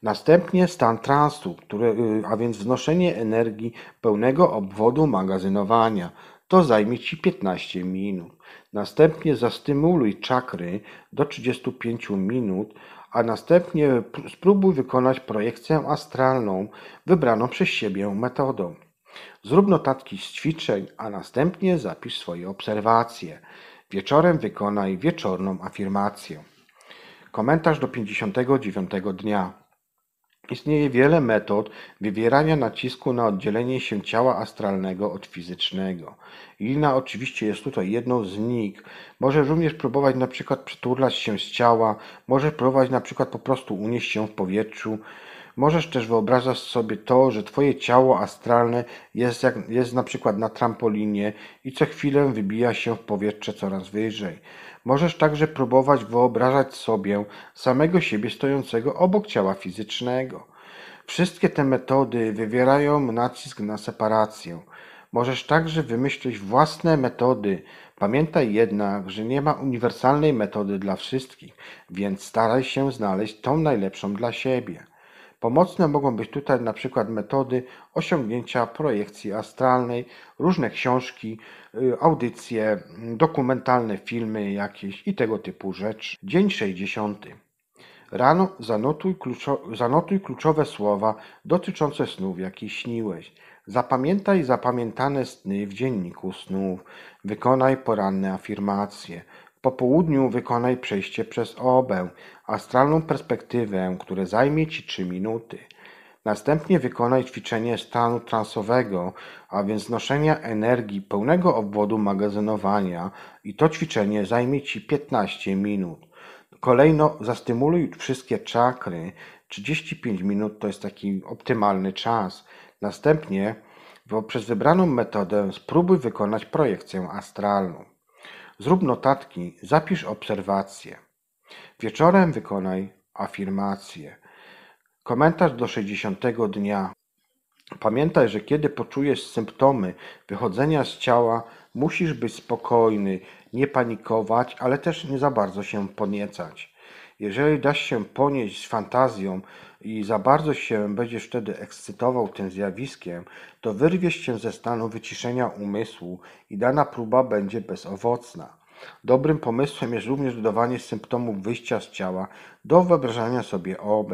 Następnie stan transu, który, y, a więc wznoszenie energii pełnego obwodu magazynowania. to zajmie Ci 15 minut. Następnie zastymuluj czakry do 35 minut, a następnie spróbuj wykonać projekcję astralną wybraną przez siebie metodą. Zrób notatki z ćwiczeń, a następnie zapisz swoje obserwacje. Wieczorem wykonaj wieczorną afirmację. Komentarz do 59 dnia. Istnieje wiele metod wywierania nacisku na oddzielenie się ciała astralnego od fizycznego. Lina oczywiście jest tutaj jedną z nich. Możesz również próbować na przykład przytulać się z ciała, możesz próbować na przykład po prostu unieść się w powietrzu. Możesz też wyobrażać sobie to, że twoje ciało astralne jest, jak, jest na przykład na trampolinie i co chwilę wybija się w powietrze coraz wyżej. Możesz także próbować wyobrażać sobie samego siebie stojącego obok ciała fizycznego. Wszystkie te metody wywierają nacisk na separację. Możesz także wymyślić własne metody. Pamiętaj jednak, że nie ma uniwersalnej metody dla wszystkich, więc staraj się znaleźć tą najlepszą dla siebie. Pomocne mogą być tutaj na przykład metody osiągnięcia projekcji astralnej, różne książki, y, audycje, dokumentalne filmy jakieś i tego typu rzeczy. Dzień 60. Rano zanotuj, kluczo zanotuj kluczowe słowa dotyczące snów, jakie śniłeś. Zapamiętaj zapamiętane sny w dzienniku snów. Wykonaj poranne afirmacje. Po południu wykonaj przejście przez obę, astralną perspektywę, które zajmie Ci 3 minuty. Następnie wykonaj ćwiczenie stanu transowego, a więc noszenia energii pełnego obwodu magazynowania i to ćwiczenie zajmie Ci 15 minut. Kolejno zastymuluj wszystkie czakry. 35 minut to jest taki optymalny czas. Następnie poprzez wybraną metodę spróbuj wykonać projekcję astralną. Zrób notatki, zapisz obserwacje. Wieczorem wykonaj afirmację. Komentarz do 60 dnia. Pamiętaj, że kiedy poczujesz symptomy wychodzenia z ciała, musisz być spokojny, nie panikować, ale też nie za bardzo się podniecać. Jeżeli dasz się ponieść fantazją i za bardzo się będziesz wtedy ekscytował tym zjawiskiem, to wyrwiesz się ze stanu wyciszenia umysłu i dana próba będzie bezowocna. Dobrym pomysłem jest również dodawanie symptomów wyjścia z ciała do wyobrażania sobie OB.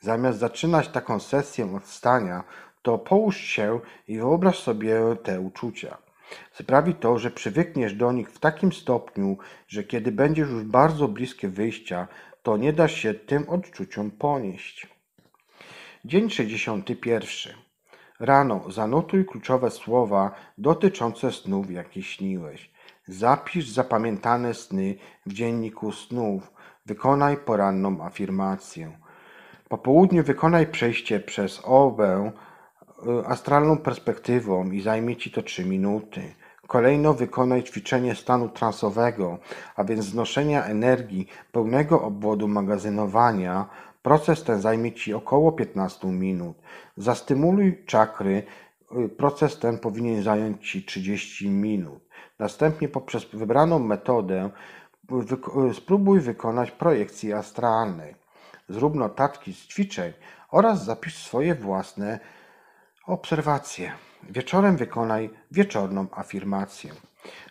Zamiast zaczynać taką sesję od stania, to połóż się i wyobraź sobie te uczucia. Sprawi to, że przywykniesz do nich w takim stopniu, że kiedy będziesz już bardzo bliskie wyjścia, to nie dasz się tym odczuciom ponieść. Dzień 61. Rano zanotuj kluczowe słowa dotyczące snów, jakie śniłeś. Zapisz zapamiętane sny w dzienniku snów. Wykonaj poranną afirmację. Po południu wykonaj przejście przez obę y, astralną perspektywą i zajmie Ci to 3 minuty. Kolejno wykonaj ćwiczenie stanu transowego, a więc znoszenia energii pełnego obwodu magazynowania. Proces ten zajmie Ci około 15 minut. Zastymuluj czakry. Y, proces ten powinien zająć Ci 30 minut. Następnie poprzez wybraną metodę spróbuj wykonać projekcje astralne. Zrób notatki z ćwiczeń oraz zapisz swoje własne obserwacje. Wieczorem wykonaj wieczorną afirmację.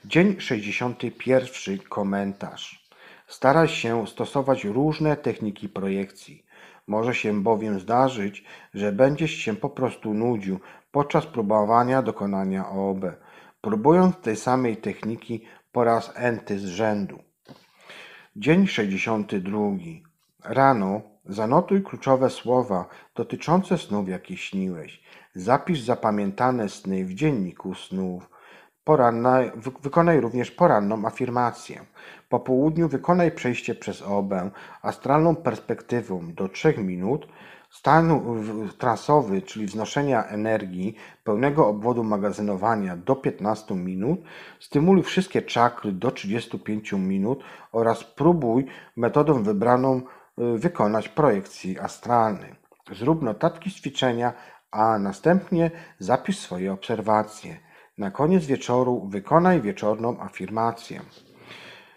Dzień 61. Komentarz. Staraj się stosować różne techniki projekcji. Może się bowiem zdarzyć, że będziesz się po prostu nudził podczas próbowania dokonania OB próbując tej samej techniki po raz enty z rzędu. Dzień 62. Rano zanotuj kluczowe słowa dotyczące snów, jakie śniłeś. Zapisz zapamiętane sny w dzienniku snów. Wykonaj również poranną afirmację. Po południu wykonaj przejście przez obę astralną perspektywą do 3 minut Stan trasowy, czyli wznoszenia energii pełnego obwodu magazynowania do 15 minut, stymuluj wszystkie czakry do 35 minut oraz próbuj metodą wybraną y, wykonać projekcji astralnej. Zrób notatki z ćwiczenia, a następnie zapisz swoje obserwacje. Na koniec wieczoru wykonaj wieczorną afirmację.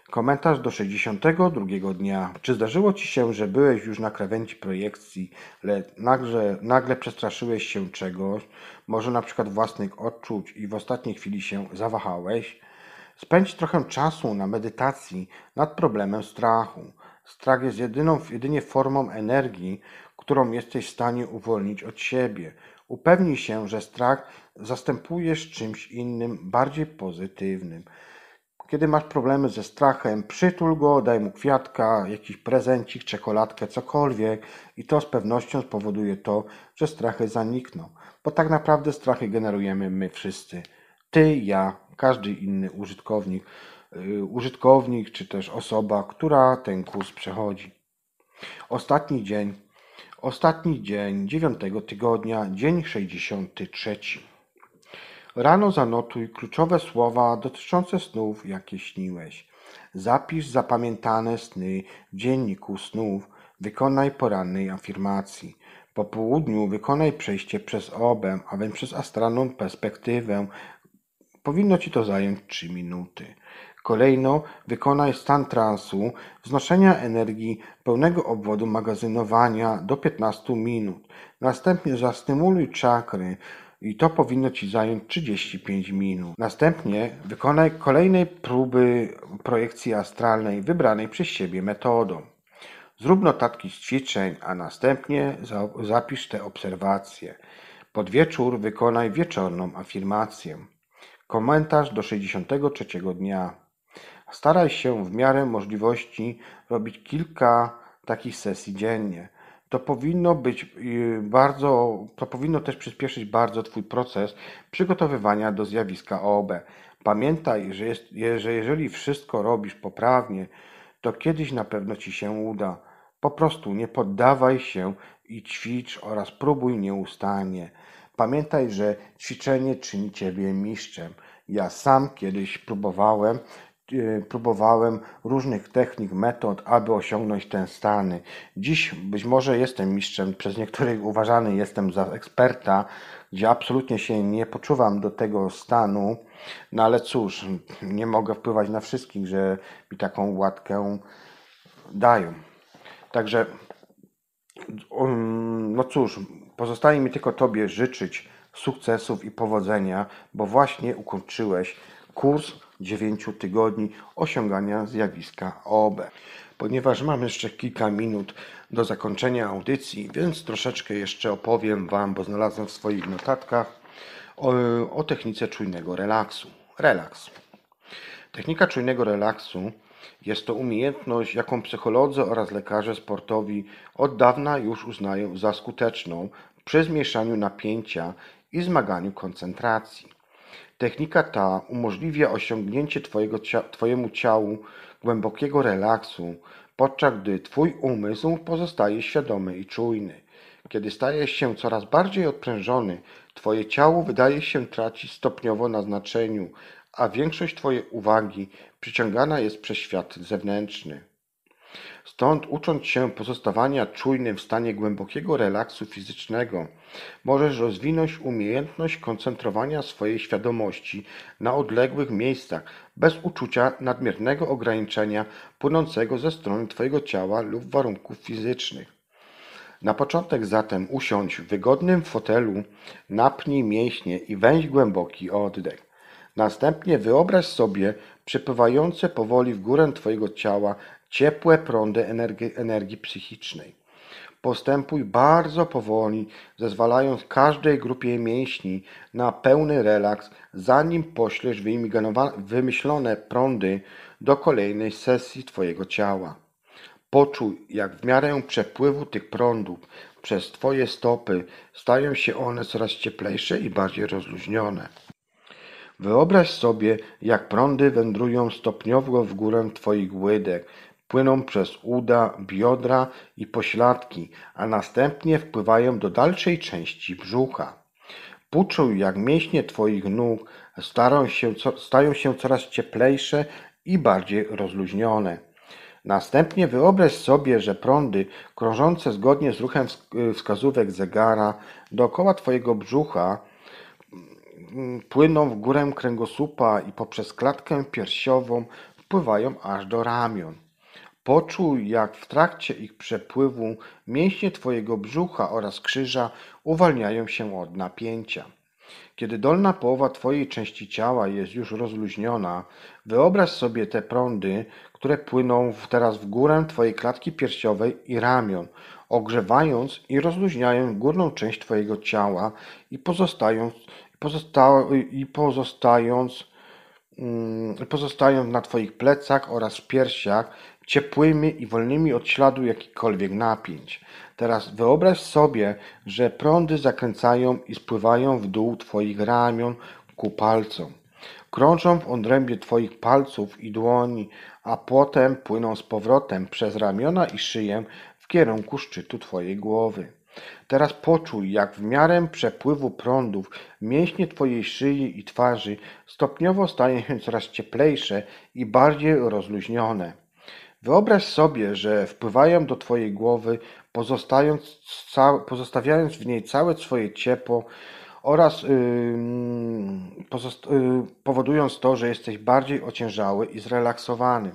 Komentarz do 62 dnia. Czy zdarzyło ci się, że byłeś już na krawędzi projekcji, lecz nagle, nagle przestraszyłeś się czegoś, może na przykład własnych odczuć i w ostatniej chwili się zawahałeś? Spędź trochę czasu na medytacji nad problemem strachu. Strach jest jedyną, jedynie formą energii, którą jesteś w stanie uwolnić od siebie. Upewnij się, że strach zastępujesz czymś innym, bardziej pozytywnym. Kiedy masz problemy ze strachem, przytul go, daj mu kwiatka, jakiś prezencik, czekoladkę, cokolwiek i to z pewnością spowoduje to, że strachy zanikną. Bo tak naprawdę strachy generujemy my wszyscy. Ty, ja, każdy inny użytkownik, yy, użytkownik czy też osoba, która ten kurs przechodzi. Ostatni dzień, ostatni dzień dziewiątego tygodnia, dzień 63. Rano zanotuj kluczowe słowa dotyczące snów, jakie śniłeś. Zapisz zapamiętane sny w dzienniku snów. Wykonaj porannej afirmacji. Po południu wykonaj przejście przez obę, a więc przez astralną perspektywę. Powinno Ci to zająć 3 minuty. Kolejno wykonaj stan transu, wznoszenia energii pełnego obwodu magazynowania do 15 minut. Następnie zastymuluj czakry, i to powinno Ci zająć 35 minut. Następnie wykonaj kolejnej próby projekcji astralnej wybranej przez siebie metodą. Zrób notatki z ćwiczeń, a następnie zapisz te obserwacje. Pod wieczór wykonaj wieczorną afirmację. Komentarz do 63 dnia. Staraj się w miarę możliwości robić kilka takich sesji dziennie to powinno być y, bardzo, to powinno też przyspieszyć bardzo Twój proces przygotowywania do zjawiska OOB. Pamiętaj, że, jest, że jeżeli wszystko robisz poprawnie, to kiedyś na pewno Ci się uda. Po prostu nie poddawaj się i ćwicz oraz próbuj nieustannie. Pamiętaj, że ćwiczenie czyni Ciebie mistrzem. Ja sam kiedyś próbowałem próbowałem różnych technik, metod, aby osiągnąć ten stany. Dziś być może jestem mistrzem, przez niektórych uważany jestem za eksperta, gdzie absolutnie się nie poczuwam do tego stanu, no ale cóż, nie mogę wpływać na wszystkich, że mi taką łatkę dają. Także, um, no cóż, pozostaje mi tylko Tobie życzyć sukcesów i powodzenia, bo właśnie ukończyłeś kurs 9 tygodni osiągania zjawiska OB. Ponieważ mam jeszcze kilka minut do zakończenia audycji, więc troszeczkę jeszcze opowiem Wam, bo znalazłem w swoich notatkach o, o technice czujnego relaksu. Relaks. Technika czujnego relaksu jest to umiejętność, jaką psycholodzy oraz lekarze sportowi od dawna już uznają za skuteczną przy zmniejszaniu napięcia i zmaganiu koncentracji. Technika ta umożliwia osiągnięcie Twojemu ciału głębokiego relaksu, podczas gdy Twój umysł pozostaje świadomy i czujny. Kiedy stajesz się coraz bardziej odprężony, Twoje ciało wydaje się tracić stopniowo na znaczeniu, a większość Twojej uwagi przyciągana jest przez świat zewnętrzny. Stąd ucząc się pozostawania czujnym w stanie głębokiego relaksu fizycznego, możesz rozwinąć umiejętność koncentrowania swojej świadomości na odległych miejscach bez uczucia nadmiernego ograniczenia płynącego ze strony Twojego ciała lub warunków fizycznych. Na początek zatem usiądź w wygodnym fotelu, napnij mięśnie i weź głęboki oddech. Następnie wyobraź sobie przepływające powoli w górę Twojego ciała ciepłe prądy energii, energii psychicznej. Postępuj bardzo powoli, zezwalając każdej grupie mięśni na pełny relaks, zanim poślesz wymyślone prądy do kolejnej sesji Twojego ciała. Poczuj, jak w miarę przepływu tych prądów przez Twoje stopy stają się one coraz cieplejsze i bardziej rozluźnione. Wyobraź sobie, jak prądy wędrują stopniowo w górę Twoich łydek, płyną przez uda, biodra i pośladki, a następnie wpływają do dalszej części brzucha. Poczuj, jak mięśnie Twoich nóg się, stają się coraz cieplejsze i bardziej rozluźnione. Następnie wyobraź sobie, że prądy krążące zgodnie z ruchem wskazówek zegara dookoła Twojego brzucha mm, płyną w górę kręgosłupa i poprzez klatkę piersiową spływają aż do ramion. Poczuj, jak w trakcie ich przepływu mięśnie Twojego brzucha oraz krzyża uwalniają się od napięcia. Kiedy dolna połowa Twojej części ciała jest już rozluźniona, wyobraź sobie te prądy, które płyną teraz w górę Twojej klatki piersiowej i ramion, ogrzewając i rozluźniając górną część Twojego ciała i pozostając, pozosta i pozostając, mm, pozostając na Twoich plecach oraz piersiach ciepłymi i wolnymi od śladu jakichkolwiek napięć. Teraz wyobraź sobie, że prądy zakręcają i spływają w dół Twoich ramion ku palcom. Krążą w odrębie Twoich palców i dłoni, a potem płyną z powrotem przez ramiona i szyję w kierunku szczytu Twojej głowy. Teraz poczuj, jak w miarę przepływu prądów mięśnie Twojej szyi i twarzy stopniowo stają się coraz cieplejsze i bardziej rozluźnione. Wyobraź sobie, że wpływają do Twojej głowy, pozostawiając w niej całe swoje ciepło oraz yy, powodując to, że jesteś bardziej ociężały i zrelaksowany.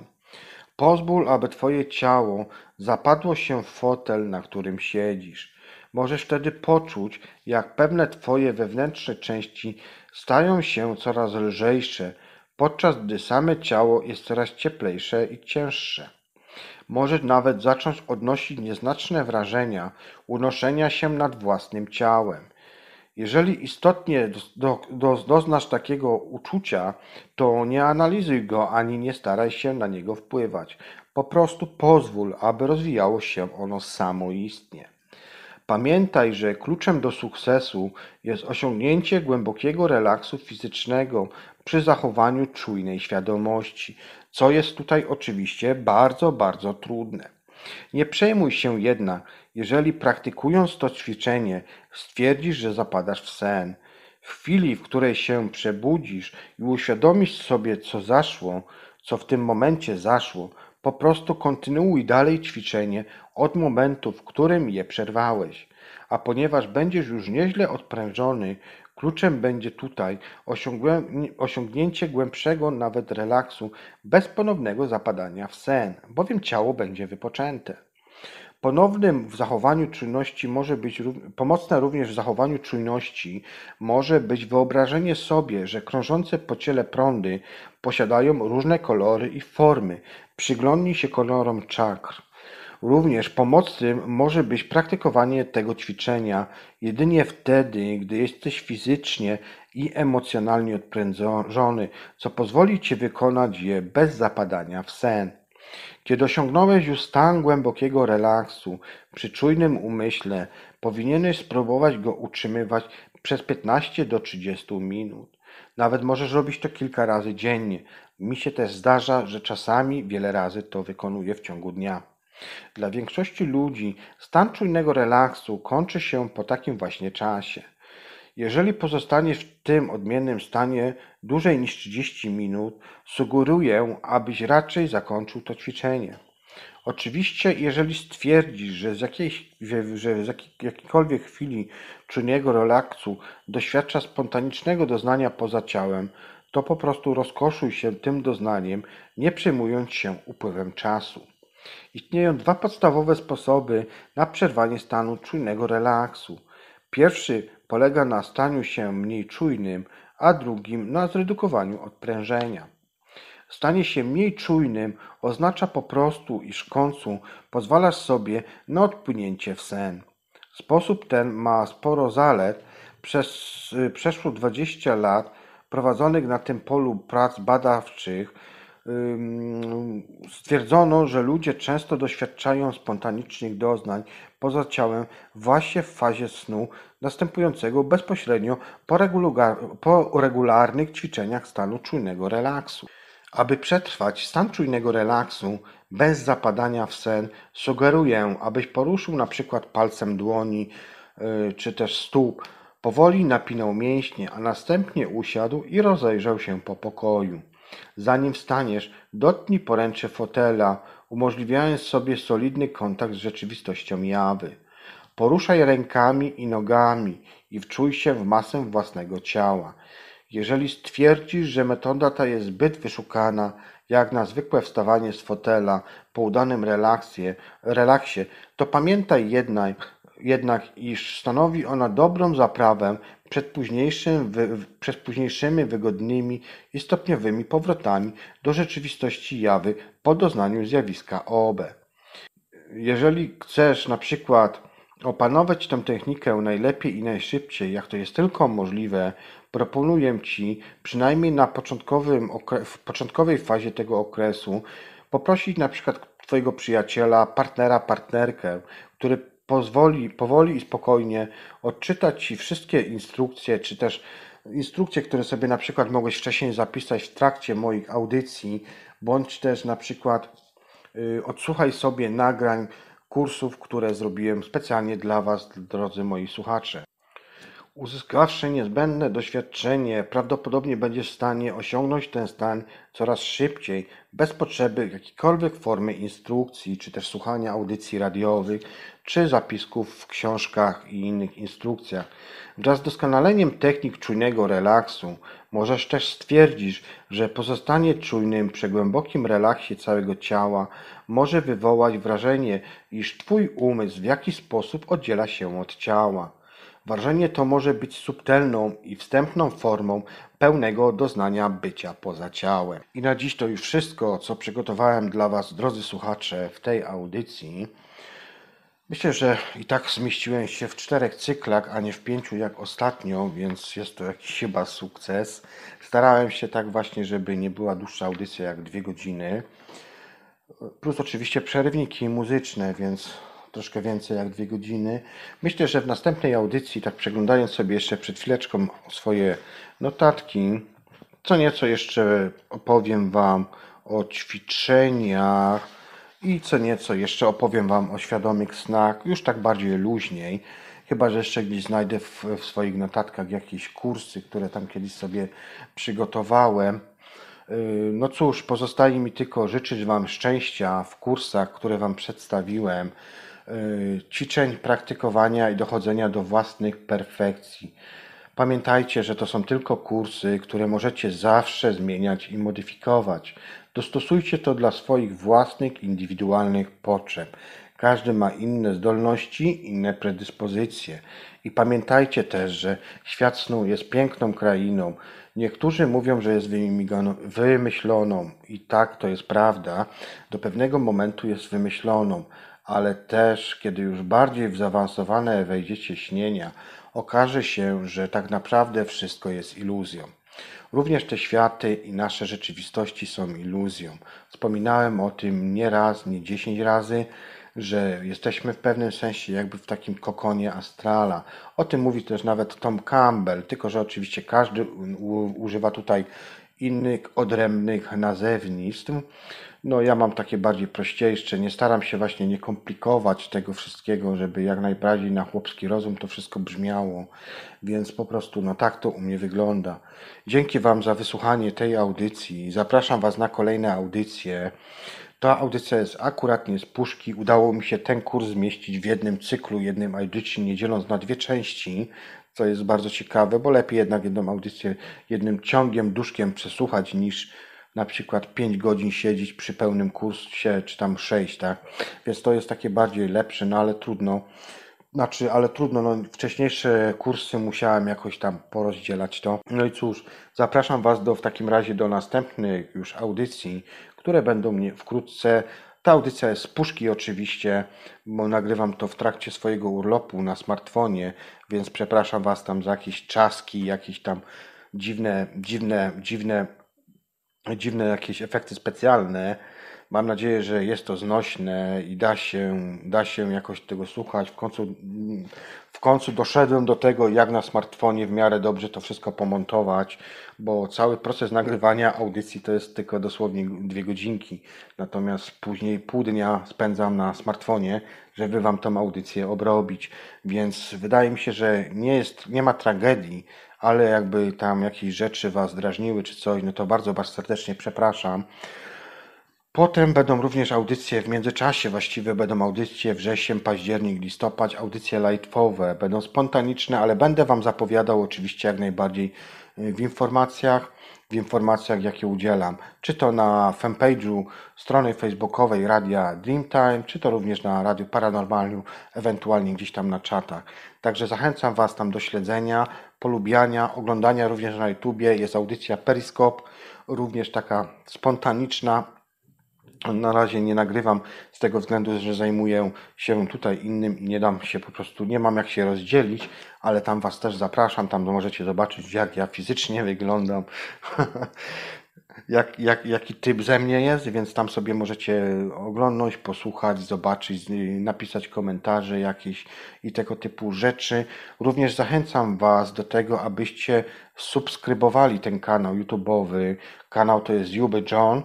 Pozwól, aby Twoje ciało zapadło się w fotel, na którym siedzisz. Możesz wtedy poczuć, jak pewne Twoje wewnętrzne części stają się coraz lżejsze, podczas gdy same ciało jest coraz cieplejsze i cięższe. Możesz nawet zacząć odnosić nieznaczne wrażenia unoszenia się nad własnym ciałem. Jeżeli istotnie do, do, doznasz takiego uczucia, to nie analizuj go ani nie staraj się na niego wpływać. Po prostu pozwól, aby rozwijało się ono samoistnie. Pamiętaj, że kluczem do sukcesu jest osiągnięcie głębokiego relaksu fizycznego przy zachowaniu czujnej świadomości, co jest tutaj oczywiście bardzo, bardzo trudne. Nie przejmuj się jednak, jeżeli praktykując to ćwiczenie stwierdzisz, że zapadasz w sen. W chwili, w której się przebudzisz i uświadomisz sobie, co zaszło, co w tym momencie zaszło, po prostu kontynuuj dalej ćwiczenie od momentu, w którym je przerwałeś. A ponieważ będziesz już nieźle odprężony, kluczem będzie tutaj osiągnięcie głębszego nawet relaksu bez ponownego zapadania w sen, bowiem ciało będzie wypoczęte. Ponownym w zachowaniu czujności może być pomocne również w zachowaniu czujności może być wyobrażenie sobie, że krążące po ciele prądy posiadają różne kolory i formy. Przyglądnij się kolorom czakr. Również pomocnym może być praktykowanie tego ćwiczenia jedynie wtedy, gdy jesteś fizycznie i emocjonalnie odprężony, co pozwoli ci wykonać je bez zapadania w sen. Kiedy osiągnąłeś już stan głębokiego relaksu przy czujnym umyśle, powinieneś spróbować go utrzymywać przez 15 do 30 minut. Nawet możesz robić to kilka razy dziennie. Mi się też zdarza, że czasami wiele razy to wykonuję w ciągu dnia. Dla większości ludzi stan czujnego relaksu kończy się po takim właśnie czasie. Jeżeli pozostaniesz w tym odmiennym stanie dłużej niż 30 minut, sugeruję, abyś raczej zakończył to ćwiczenie. Oczywiście, jeżeli stwierdzisz, że z, jakiejś, że z jakiejkolwiek chwili czujnego relaksu doświadcza spontanicznego doznania poza ciałem, to po prostu rozkoszuj się tym doznaniem, nie przejmując się upływem czasu. Istnieją dwa podstawowe sposoby na przerwanie stanu czujnego relaksu. Pierwszy polega na staniu się mniej czujnym, a drugim na zredukowaniu odprężenia. Stanie się mniej czujnym oznacza po prostu, iż w końcu pozwalasz sobie na odpłynięcie w sen. Sposób ten ma sporo zalet. Przez przeszło 20 lat prowadzonych na tym polu prac badawczych stwierdzono, że ludzie często doświadczają spontanicznych doznań poza ciałem właśnie w fazie snu następującego bezpośrednio po, regularnych ćwiczeniach stanu czujnego relaksu. Aby przetrwać stan czujnego relaksu bez zapadania w sen, sugeruję, abyś poruszył na przykład palcem dłoni y, czy też stóp, powoli napinał mięśnie, a następnie usiadł i rozejrzał się po pokoju. Zanim wstaniesz, dotknij poręcze fotela, umożliwiając sobie solidny kontakt z rzeczywistością jawy. Poruszaj rękami i nogami i wczuj się w masę własnego ciała. Jeżeli stwierdzisz, że metoda ta jest zbyt wyszukana, jak na zwykłe wstawanie z fotela po udanym relaksie, relaksie to pamiętaj jednak, jednak, iż stanowi ona dobrą zaprawę przed, późniejszym, wy, przed późniejszymi wygodnymi i stopniowymi powrotami do rzeczywistości jawy po doznaniu zjawiska OB. Jeżeli chcesz na przykład opanować tę technikę najlepiej i najszybciej, jak to jest tylko możliwe, proponuję Ci, przynajmniej na początkowym, w początkowej fazie tego okresu, poprosić na przykład Twojego przyjaciela, partnera, partnerkę, który pozwoli powoli i spokojnie odczytać Ci wszystkie instrukcje, czy też instrukcje, które sobie na przykład mogłeś wcześniej zapisać w trakcie moich audycji, bądź też na przykład y, odsłuchaj sobie nagrań kursów, które zrobiłem specjalnie dla Was, drodzy moi słuchacze. Uzyskawszy niezbędne doświadczenie, prawdopodobnie będziesz w stanie osiągnąć ten stan coraz szybciej, bez potrzeby jakiejkolwiek formy instrukcji, czy też słuchania audycji radiowych, czy zapisków w książkach i innych instrukcjach. Wraz z doskonaleniem technik czujnego relaksu możesz też stwierdzić, że pozostanie czujnym przy głębokim relaksie całego ciała może wywołać wrażenie, iż Twój umysł w jakiś sposób oddziela się od ciała. Wrażenie to może być subtelną i wstępną formą pełnego doznania bycia poza ciałem. I na dziś to już wszystko, co przygotowałem dla Was, drodzy słuchacze, w tej audycji. Myślę, że i tak zmieściłem się w czterech cyklach, a nie w pięciu jak ostatnio, więc jest to jakiś chyba sukces. Starałem się tak właśnie, żeby nie była dłuższa audycja jak dwie godziny. Plus oczywiście przerwniki muzyczne, więc troszkę więcej jak dwie godziny. Myślę, że w następnej audycji, tak przeglądając sobie jeszcze przed chwileczką swoje notatki, co nieco jeszcze opowiem Wam o ćwiczeniach i co nieco jeszcze opowiem Wam o świadomych snach, już tak bardziej luźniej. Chyba, że jeszcze gdzieś znajdę w, w swoich notatkach jakieś kursy, które tam kiedyś sobie przygotowałem. Yy, no cóż, pozostaje mi tylko życzyć Wam szczęścia w kursach, które Wam przedstawiłem. Y, ćwiczeń, praktykowania i dochodzenia do własnych perfekcji. Pamiętajcie, że to są tylko kursy, które możecie zawsze zmieniać i modyfikować. Dostosujcie to dla swoich własnych, indywidualnych potrzeb. Każdy ma inne zdolności, inne predyspozycje. I pamiętajcie też, że świat snu jest piękną krainą. Niektórzy mówią, że jest wymyśloną, i tak to jest prawda. Do pewnego momentu jest wymyśloną, ale też, kiedy już bardziej w zaawansowane wejdziecie śnienia, okaże się, że tak naprawdę wszystko jest iluzją. Również te światy i nasze rzeczywistości są iluzją. Wspominałem o tym nie raz, nie dziesięć razy, że jesteśmy w pewnym sensie jakby w takim kokonie astrala. O tym mówi też nawet Tom Campbell, tylko że oczywiście każdy używa tutaj innych odrębnych nazewnictw. No ja mam takie bardziej prościejsze, nie staram się właśnie nie komplikować tego wszystkiego, żeby jak najbardziej na chłopski rozum to wszystko brzmiało, więc po prostu no tak to u mnie wygląda. Dzięki Wam za wysłuchanie tej audycji, zapraszam Was na kolejne audycje. Ta audycja jest akuratnie z puszki. Udało mi się ten kurs zmieścić w jednym cyklu, jednym audycji, nie dzieląc na dwie części, co jest bardzo ciekawe, bo lepiej jednak jedną audycję jednym ciągiem, duszkiem przesłuchać niż na przykład 5 godzin siedzieć przy pełnym kursie, czy tam 6, tak? Więc to jest takie bardziej lepsze, no ale trudno. Znaczy, ale trudno, no, wcześniejsze kursy musiałem jakoś tam porozdzielać to. No i cóż, zapraszam Was do, w takim razie do następnych już audycji, które będą mnie wkrótce. Ta audycja jest z puszki oczywiście, bo nagrywam to w trakcie swojego urlopu na smartfonie, więc przepraszam Was tam za jakieś czaski, jakieś tam dziwne, dziwne, dziwne dziwne jakieś efekty specjalne. Mam nadzieję, że jest to znośne i da się, da się jakoś tego słuchać. W końcu, w końcu doszedłem do tego, jak na smartfonie w miarę dobrze to wszystko pomontować, bo cały proces nagrywania audycji to jest tylko dosłownie dwie godzinki. Natomiast później pół dnia spędzam na smartfonie, żeby Wam tą audycję obrobić. Więc wydaje mi się, że nie, jest, nie ma tragedii, ale jakby tam jakieś rzeczy Was drażniły czy coś, no to bardzo Was serdecznie przepraszam. Potem będą również audycje w międzyczasie, właściwie będą audycje wrzesień, październik, listopad, audycje lightowe, będą spontaniczne, ale będę Wam zapowiadał oczywiście jak najbardziej y, w informacjach, w informacjach, jakie udzielam, czy to na fanpage'u strony facebookowej Radia Dreamtime, czy to również na Radiu Paranormalium, ewentualnie gdzieś tam na czatach. Także zachęcam Was tam do śledzenia, polubiania, oglądania również na YouTubie. Jest audycja Periscope, również taka spontaniczna, na razie nie nagrywam z tego względu, że zajmuję się tutaj innym i nie dam się po prostu, nie mam jak się rozdzielić, ale tam Was też zapraszam, tam możecie zobaczyć jak ja fizycznie wyglądam, jak, jak, jaki typ ze mnie jest, więc tam sobie możecie oglądnąć, posłuchać, zobaczyć, napisać komentarze jakieś i tego typu rzeczy. Również zachęcam Was do tego, abyście subskrybowali ten kanał YouTube'owy. Kanał to jest Juby John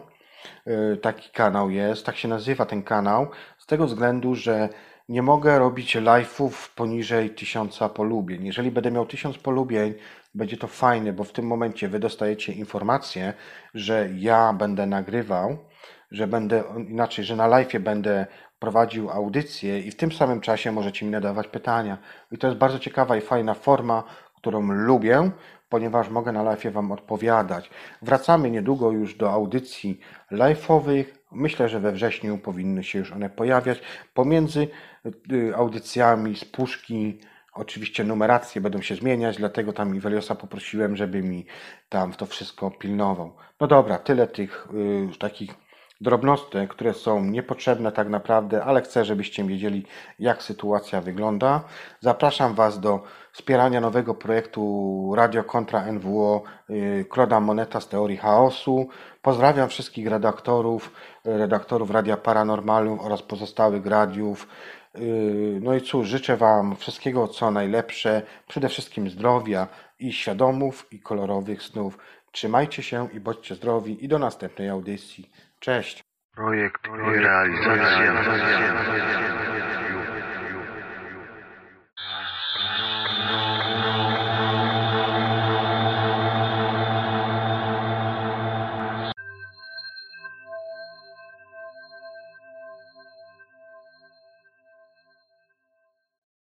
Y, taki kanał jest, tak się nazywa ten kanał, z tego względu, że nie mogę robić live'ów poniżej tysiąca polubień. Jeżeli będę miał tysiąc polubień, będzie to fajne, bo w tym momencie wy dostajecie informację, że ja będę nagrywał, że będę inaczej, że na live'ie będę prowadził audycję i w tym samym czasie możecie mi nadawać pytania. I to jest bardzo ciekawa i fajna forma, którą lubię, ponieważ mogę na live Wam odpowiadać. Wracamy niedługo już do audycji live'owych. Myślę, że we wrześniu powinny się już one pojawiać. Pomiędzy y, audycjami z puszki Oczywiście numeracje będą się zmieniać, dlatego tam Iweliosa poprosiłem, żeby mi tam to wszystko pilnował. No dobra, tyle tych y, takich drobnostek, które są niepotrzebne tak naprawdę, ale chcę, żebyście wiedzieli, jak sytuacja wygląda. Zapraszam Was do wspierania nowego projektu Radio Kontra NWO Kloda y, Moneta z Teorii Chaosu. Pozdrawiam wszystkich redaktorów, redaktorów Radia Paranormalium oraz pozostałych radiów. Y, no i cóż, życzę Wam wszystkiego co najlepsze, przede wszystkim zdrowia i świadomów i kolorowych snów. Trzymajcie się i bądźcie zdrowi i do następnej audycji. Cześć. Projekt i realizacja.